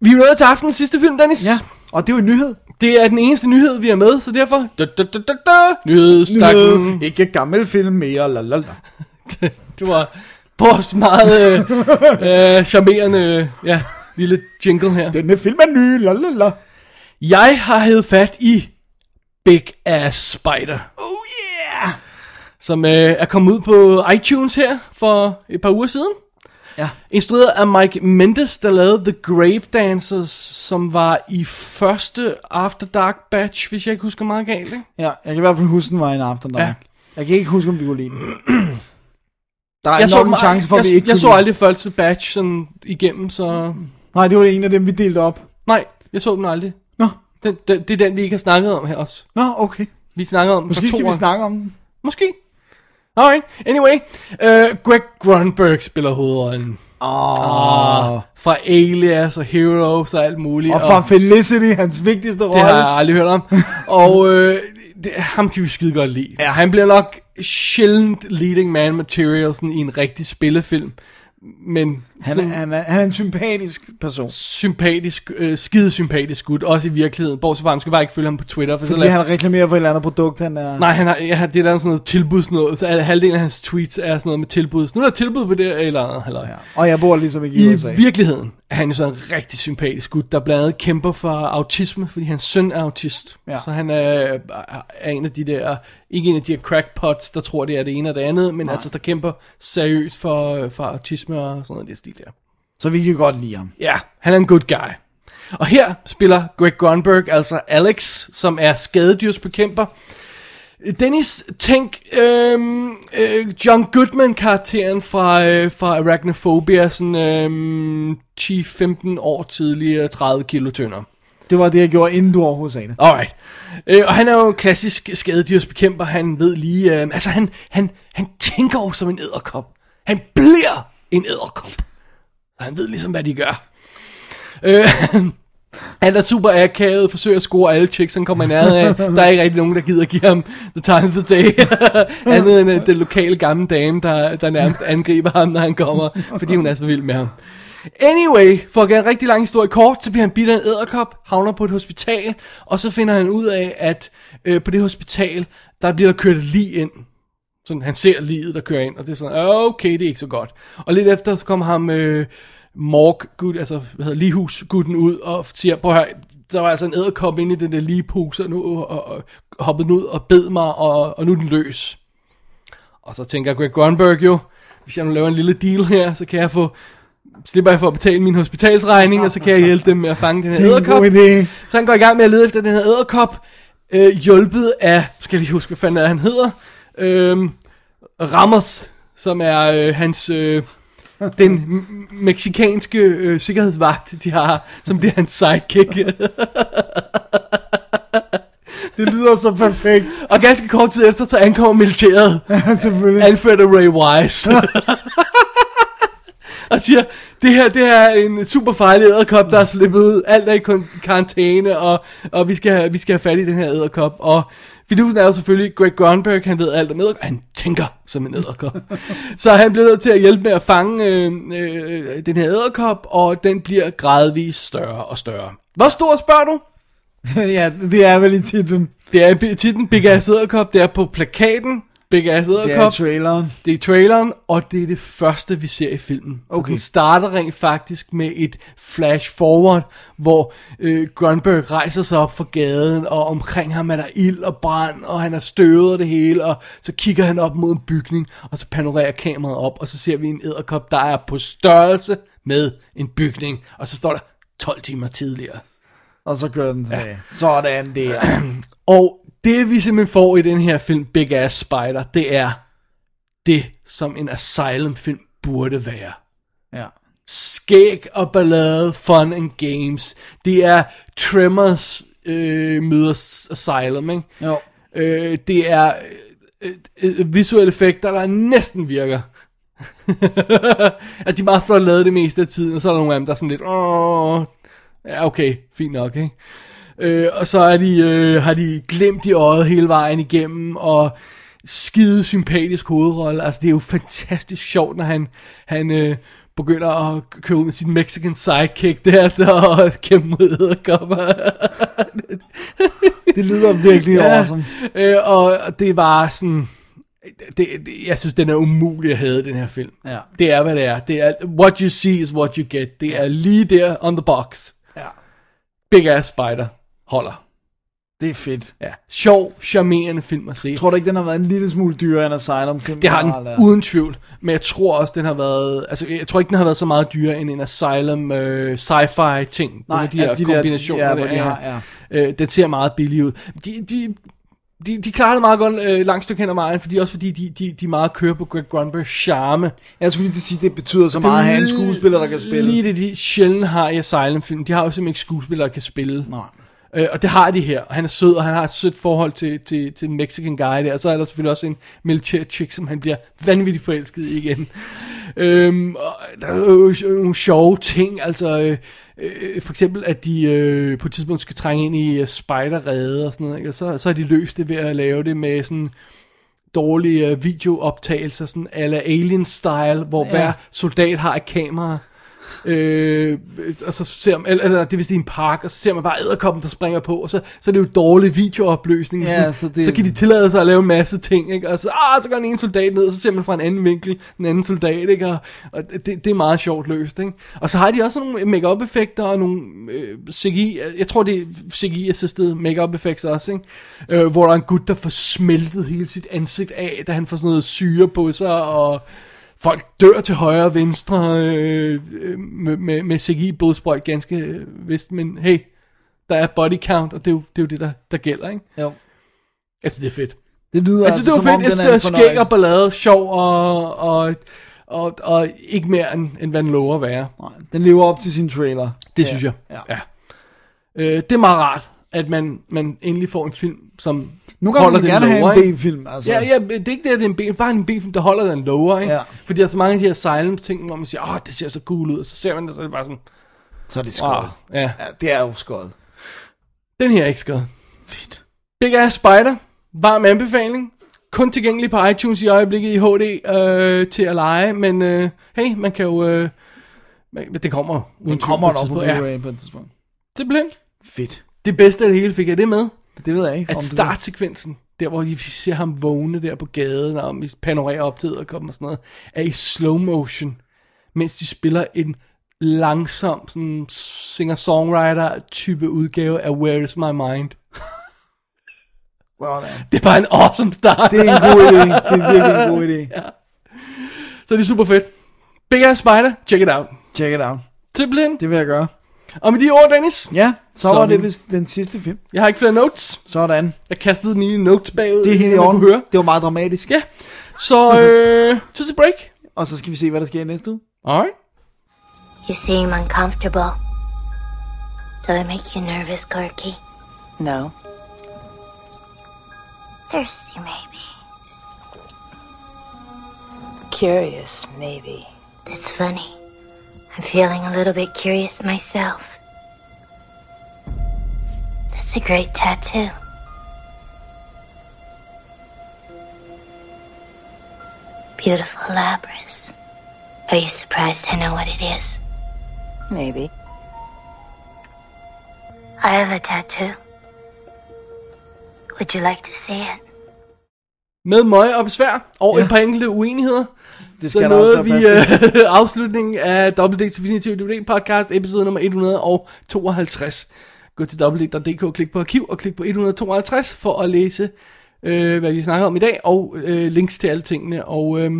Vi er nået til aftenens sidste film, Dennis. Ja, og det er jo en nyhed. Det er den eneste nyhed, vi har med, så derfor... Da, da, da, da, da. Nyhed. Ikke gammel film mere, la la la. Det var vores meget øh, øh, charmerende ja, lille jingle her. Denne film er ny, la la la. Jeg har hævet fat i Big Ass Spider. Oh yeah! Som øh, er kommet ud på iTunes her for et par uger siden. Ja. Instrueret af Mike Mendes, der lavede The Grave Dancers, som var i første After Dark batch, hvis jeg ikke husker meget galt. Ikke? Ja, jeg kan i hvert fald huske, den var en After Dark. Ja. Jeg kan ikke huske, om vi kunne lide den. Der er Jeg nok så, en chance for, at vi ikke jeg så lide aldrig første batch sådan igennem, så... Nej, det var en af dem, vi delte op. Nej, jeg så den aldrig. Nå, Den, den, det er den, vi ikke har snakket om her også. nå, okay. Vi snakker om Måske skal vi snakke om den. Måske. Alright, anyway. Uh, Greg Grunberg spiller hovedrollen. Åh. Fra Alias og Heroes og alt muligt. Og fra Felicity, hans vigtigste Det har rolle. jeg aldrig hørt om. og øh, det, ham kan vi skide godt lide. Ja. Han bliver nok sjældent leading man material sådan, i en rigtig spillefilm. Men Han, sådan er, han, er, han er en sympatisk person. sympatisk, øh, skide sympatisk gut, også i virkeligheden. Bortset fra, man skal bare ikke følge ham på Twitter. For så Fordi lader- han reklamerer for et eller andet produkt, han er... Nej, han har, ja, det er der er sådan noget tilbudsnået, så al- halvdelen af hans tweets er sådan noget med tilbud. Nu er der tilbud på det, eller andet, halløj. Ja. Og jeg bor ligesom ikke i, I USA. virkeligheden er han jo sådan en rigtig sympatisk gut, der blandt andet kæmper for autisme, fordi hans søn er autist. Ja. Så han er, er en af de der, ikke en af de her crackpots, der tror, det er det ene og det andet, men Nej. altså, der kæmper seriøst for, for autisme og sådan noget i det stil der. Så vi kan godt lide ham. Ja, han er en good guy. Og her spiller Greg Grunberg altså Alex, som er skadedyrsbekæmper. Dennis, tænk øhm, øh, John Goodman-karakteren fra, øh, fra Arachnophobia, sådan øhm, 10-15 år tidligere, 30 kilo tyndere. Det var det, jeg gjorde, inden du overhovedet sagde det. Alright. Øh, og han er jo en klassisk skadedyrsbekæmper. Han ved lige... Øh, altså, han, han, han tænker jo som en æderkop. Han bliver en æderkop. Og han ved ligesom, hvad de gør. Øh, han er super akavet, forsøger at score alle chicks, han kommer i nærheden af. Der er ikke rigtig nogen, der gider give ham the time of the day. Andet end øh, den lokale gamle dame, der, der nærmest angriber ham, når han kommer, fordi hun er så vild med ham. Anyway, for at gøre en rigtig lang historie kort, så bliver han bidt af en æderkop, havner på et hospital, og så finder han ud af, at øh, på det hospital, der bliver der kørt lige lig ind. Sådan, han ser liget, der kører ind, og det er sådan, okay, det er ikke så godt. Og lidt efter, så kommer ham øh, morg gud, altså, hvad hedder, ligehusgutten ud, og siger, prøv at høre, der var altså en æderkop inde i den der ligepose, og nu og, og, hoppede ud og bed mig, og, og nu er den løs. Og så tænker Greg Grunberg jo, hvis jeg nu laver en lille deal her, så kan jeg få slipper jeg for at betale min hospitalsregning, og så kan jeg hjælpe dem med at fange den her er æderkop. Så han går i gang med at lede efter den her æderkop, øh, hjulpet af, skal jeg lige huske, hvad fanden er, han hedder, øh, Ramos, som er øh, hans, øh, den meksikanske øh, sikkerhedsvagt, de har, som bliver hans sidekick. Det lyder så perfekt. og ganske kort tid efter, så ankommer militæret. Selvfølgelig. Alfred og Ray Wise. og siger, det her, det her er en super farlig æderkop, der er slippet ud. Alt er i karantæne, og, og vi, skal, have- vi skal have fat i den her æderkop. Og fidusen er jo selvfølgelig, Greg Grunberg, han ved alt om æderkop. Han tænker som en æderkop. så han bliver nødt til at hjælpe med at fange øh, øh, den her æderkop, og den bliver gradvist større og større. Hvor stor spørger du? ja, det er vel i titlen. Det er i titlen Big Ass Æderkop, det er på plakaten Big Ass Det er traileren. Det er traileren, og det er det første, vi ser i filmen. Så Okay. Den starter rent faktisk med et flash forward, hvor øh, Grunberg rejser sig op fra gaden, og omkring ham er der ild og brand, og han er støvet og det hele, og så kigger han op mod en bygning, og så panorerer kameraet op, og så ser vi en æderkop, der er på størrelse med en bygning, og så står der 12 timer tidligere. Og så kører den tilbage. Ja. Sådan der. Og det vi simpelthen får i den her film, Big Ass Spider, det er det, som en Asylum-film burde være. Ja. Skæg og ballade, fun and games. Det er Tremors øh, møder Asylum, ikke? Jo. Øh, det er øh, øh, visuelle effekter, der næsten virker. at de er meget flot lavet det meste af tiden, og så er der nogle af dem, der er sådan lidt, åh, ja okay, fint nok, ikke? Øh, og så er de, øh, har de glemt i øjet hele vejen igennem, og skide sympatisk hovedrolle. Altså det er jo fantastisk sjovt, når han, han øh, begynder at køre ud med sin Mexican sidekick der, der og kæmpe mod æderkopper. Det lyder virkelig ja. awesome. Øh, og det var sådan... Det, det, jeg synes, den er umulig at have, den her film. Ja. Det er, hvad det er. Det er, what you see is what you get. Det er lige der on the box. Ja. Big Ass Spider holder. Det er fedt. Ja. Sjov, charmerende film at se. Tror du ikke, den har været en lille smule dyrere end Asylum-film? Det har den uden tvivl, men jeg tror også, den har været, altså jeg tror ikke, den har været så meget dyrere end en Asylum øh, sci-fi ting. Nej, af altså de der- kombinationer, ja, hvor der de har- ja. Øh, den ser meget billig ud. De, de, de, de klarer det meget godt øh, langt stykke hen ad vejen, fordi også fordi de, de, de meget kører på Greg Grunbergs charme. Jeg skulle lige til at sige, det betyder så meget at have en skuespiller, der kan spille. Lige det, de sjældent har i Asylum-film. De har jo simpelthen ikke skuespillere, der kan spille. Nej. Øh, og det har de her. Og han er sød, og han har et sødt forhold til, til, til Mexican guy der. Og så er der selvfølgelig også en militær chick, som han bliver vanvittigt forelsket i igen. Øhm, og der er jo nogle sjove ting, altså øh, øh, for eksempel, at de øh, på et tidspunkt skal trænge ind i uh, spiderrede og sådan noget, ikke? og så, så har de løst det ved at lave det med sådan dårlige uh, videooptagelser, sådan ala Alien-style, hvor ja. hver soldat har et kamera. Øh, og så ser man, eller, eller det er vist i en park, og så ser man bare æderkoppen, der springer på, og så, så er det jo dårlig videoopløsning. Ja, sådan, så det- så kan de tillade sig at lave en masse ting, ikke? og så, ah, så går den ene soldat ned, og så ser man fra en anden vinkel den anden soldat, ikke? og, og det, det er meget sjovt løst. Ikke? Og så har de også nogle make effekter og nogle øh, CGI, jeg tror det er CGI-assisted make effects også, ikke? Øh, hvor der er en gut, der får smeltet hele sit ansigt af, da han får sådan noget syre på sig, og folk dør til højre og venstre øh, øh, med, med, med CGI blodsprøjt ganske øh, vist, men hey, der er body count, og det er jo det, er jo det der, der gælder, ikke? Jo. Altså, det er fedt. Det lyder Altså, det var fedt. Er det var skæg og ballade, sjov og, og, og, og ikke mere, end, end hvad den lover at være. Nej, Den lever op til sin trailer. Det synes jeg. Ja. ja. Øh, det er meget rart, at man, man endelig får en film, som Nu kan holder man den gerne have lover, en? B-film. Altså. Ja, ja, det er ikke det, at det er en B, bare en B-film, der holder den lover, ikke? Ja. Fordi der er så mange af de her silence ting, hvor man siger, åh, det ser så cool ud, og så ser man det, så er det bare sådan, Så er det wow, skåret. ja. Ja, det er jo skåret. Den her er ikke skrevet. Fedt. Big Ass Spider, varm anbefaling. Kun tilgængelig på iTunes i øjeblikket i HD øh, til at lege, men øh, hey, man kan jo... Øh, det kommer Den kommer nok på. Ja, Blu-ray på et tidspunkt. simpelthen. Fedt. Det bedste af det hele fik jeg det med. Det ved jeg ikke. At startsekvensen, der hvor vi ser ham vågne der på gaden, og vi panorerer op til og kommer og sådan noget, er i slow motion, mens de spiller en langsom sådan singer-songwriter type udgave af Where is my mind. Sådan. Det er bare en awesome start. Det er en god idé. Det er virkelig en god idé. Så det er super fedt. Big Ass Spider, check it out. Check it out. Simpelthen. Det vil jeg gøre. Og med de ord, Dennis, Ja, så var Sådan. det vist den sidste film. jeg har ikke flere notes. Sådan. Jeg kastede mine notes bagud, Det er helt i orden. høre. Det var meget dramatisk. Ja. Så, øh, to the break. Og så skal vi se, hvad der sker i næste uge. Alright. You seem uncomfortable. Do I make you nervous, Corky? No. Thirsty, maybe. Curious, maybe. That's funny. I'm feeling a little bit curious myself. That's a great tattoo. Beautiful Labras. Are you surprised I know what it is? Maybe. I have a tattoo. Would you like to see it? Med møg og besvær og Ja. et par enkelte uenigheder. Det Så der nåede vi øh, afslutningen af WD's Definitive DVD podcast, episode nummer 152. Gå til www.dk, klik på arkiv og klik på 152 for at læse, øh, hvad vi snakker om i dag, og øh, links til alle tingene. Og øh,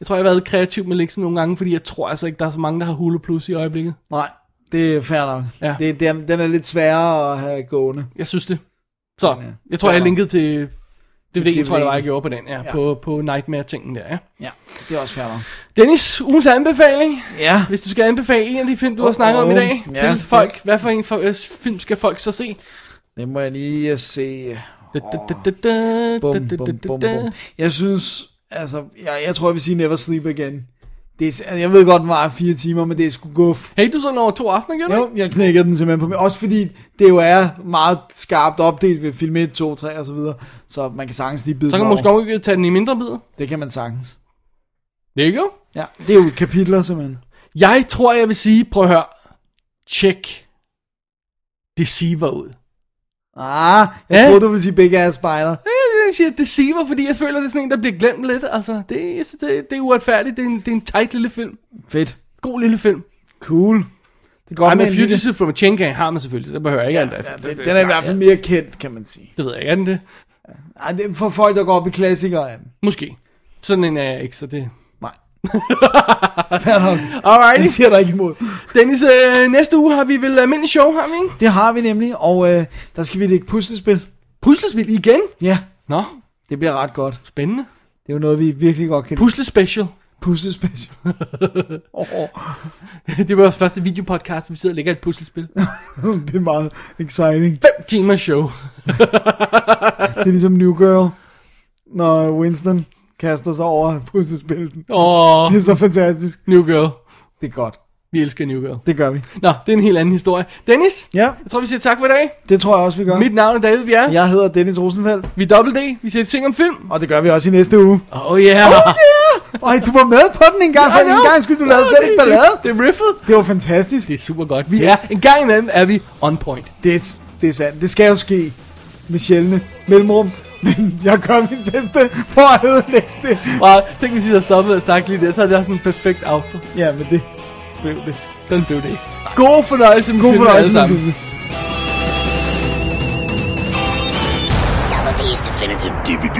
jeg tror, jeg har været kreativ med linksen nogle gange, fordi jeg tror altså ikke, der er så mange, der har Hulu Plus i øjeblikket. Nej, det er fair nok. Ja. Det, den, den er lidt sværere at have gående. Jeg synes det. Så, Ja. jeg tror, jeg har linket til Til DVD'en, tror jeg, det var, jeg gjorde på den, ja, Ja. på, på Nightmare-tingen der, ja. Ja, det er også fair nok. Dennis, ugens anbefaling. Ja, Hvis du skal anbefale en af de film, du har snakket om i dag, Ja, til det- folk, hvad for en for, øh, film skal folk så se? det må jeg lige se. Da, da, da, da, da, Bum, bum, bum, bum. Jeg synes, altså, jeg, jeg tror, jeg vil sige Never Sleep Again. Det er, altså, jeg ved godt, den var fire timer, men det er sgu guf. Hey, du så den over to aftener, gjorde? Jo, jeg knækker den simpelthen på mig. Også fordi det jo er meget skarpt opdelt ved film 1, 2, 3 og så videre. Så man kan sagtens lige bide Så kan man måske også tage den i mindre bidder. Det kan man sagtens. There you go. Ja, det er jo kapitler simpelthen. Jeg tror, jeg vil sige, prøv at høre, check Deceiver ud. Ah, jeg Ja. troede, du ville sige Big Ass Spider. Jeg siger Deceiver, fordi jeg føler, det er sådan en, der bliver glemt lidt. Altså, det, jeg synes, det, det er uretfærdigt. Det er, en, det er en tight lille film. Fedt. God lille film. Cool. Det er godt Ej, med men. Fugitive from a Chain Gang har man selvfølgelig, så det behøver jeg ikke Ja, alt ja, det, den er i hvert fald mere kendt, kan man sige. Det ved jeg ikke, er den det? Ej, det er for folk, der går op i klassikere af. Måske. Sådan en er jeg ikke, så det... Nej. Fair nok. Alrighty. Det siger der ikke imod. Dennis, øh, næste uge har vi vel almindelig show, har vi ikke? Det har vi nemlig, og øh, der skal vi lægge puslespil. Puslespil igen? Ja, Nå, det bliver ret godt. spændende. Det er jo noget, vi virkelig godt kan lide. Pusle special. Puslespil. oh, oh, det var vores første videopodcast, vi sidder og lægger et puslespil. det er meget exciting. 5 timer show. Det er ligesom New Girl, når Winston kaster sig over puslespillet. Åh, oh, Det er så fantastisk. New Girl. Det er godt. Vi elsker New Girl. Det gør vi. Nå, det er en helt anden historie. Dennis, Ja, jeg tror, vi siger tak for i dag. det tror jeg også, vi gør. Mit navn er David Bjerre. Jeg hedder Dennis Rosenfeldt, Vi er Double D. Vi siger ting om film. og det gør vi også i næste uge. Oh yeah. Ej, du var med på den en gang, for en gang skulle du lave slet ikke ballade. Det er riffet. Det var fantastisk. Det er super godt. Vi er, en gang imellem er vi on point. Det, er- det er sandt. Det skal jo ske med sjældne mellemrum. Men jeg gør mit bedste for at ødelægge det. Wow, tænk hvis vi havde stoppet at snakke lige der, så havde det sådan en perfekt outro. Ja, men det blev det. Sådan blev det. God fornøjelse med God fornøjelse med filmen. Double D's Definitive DVD.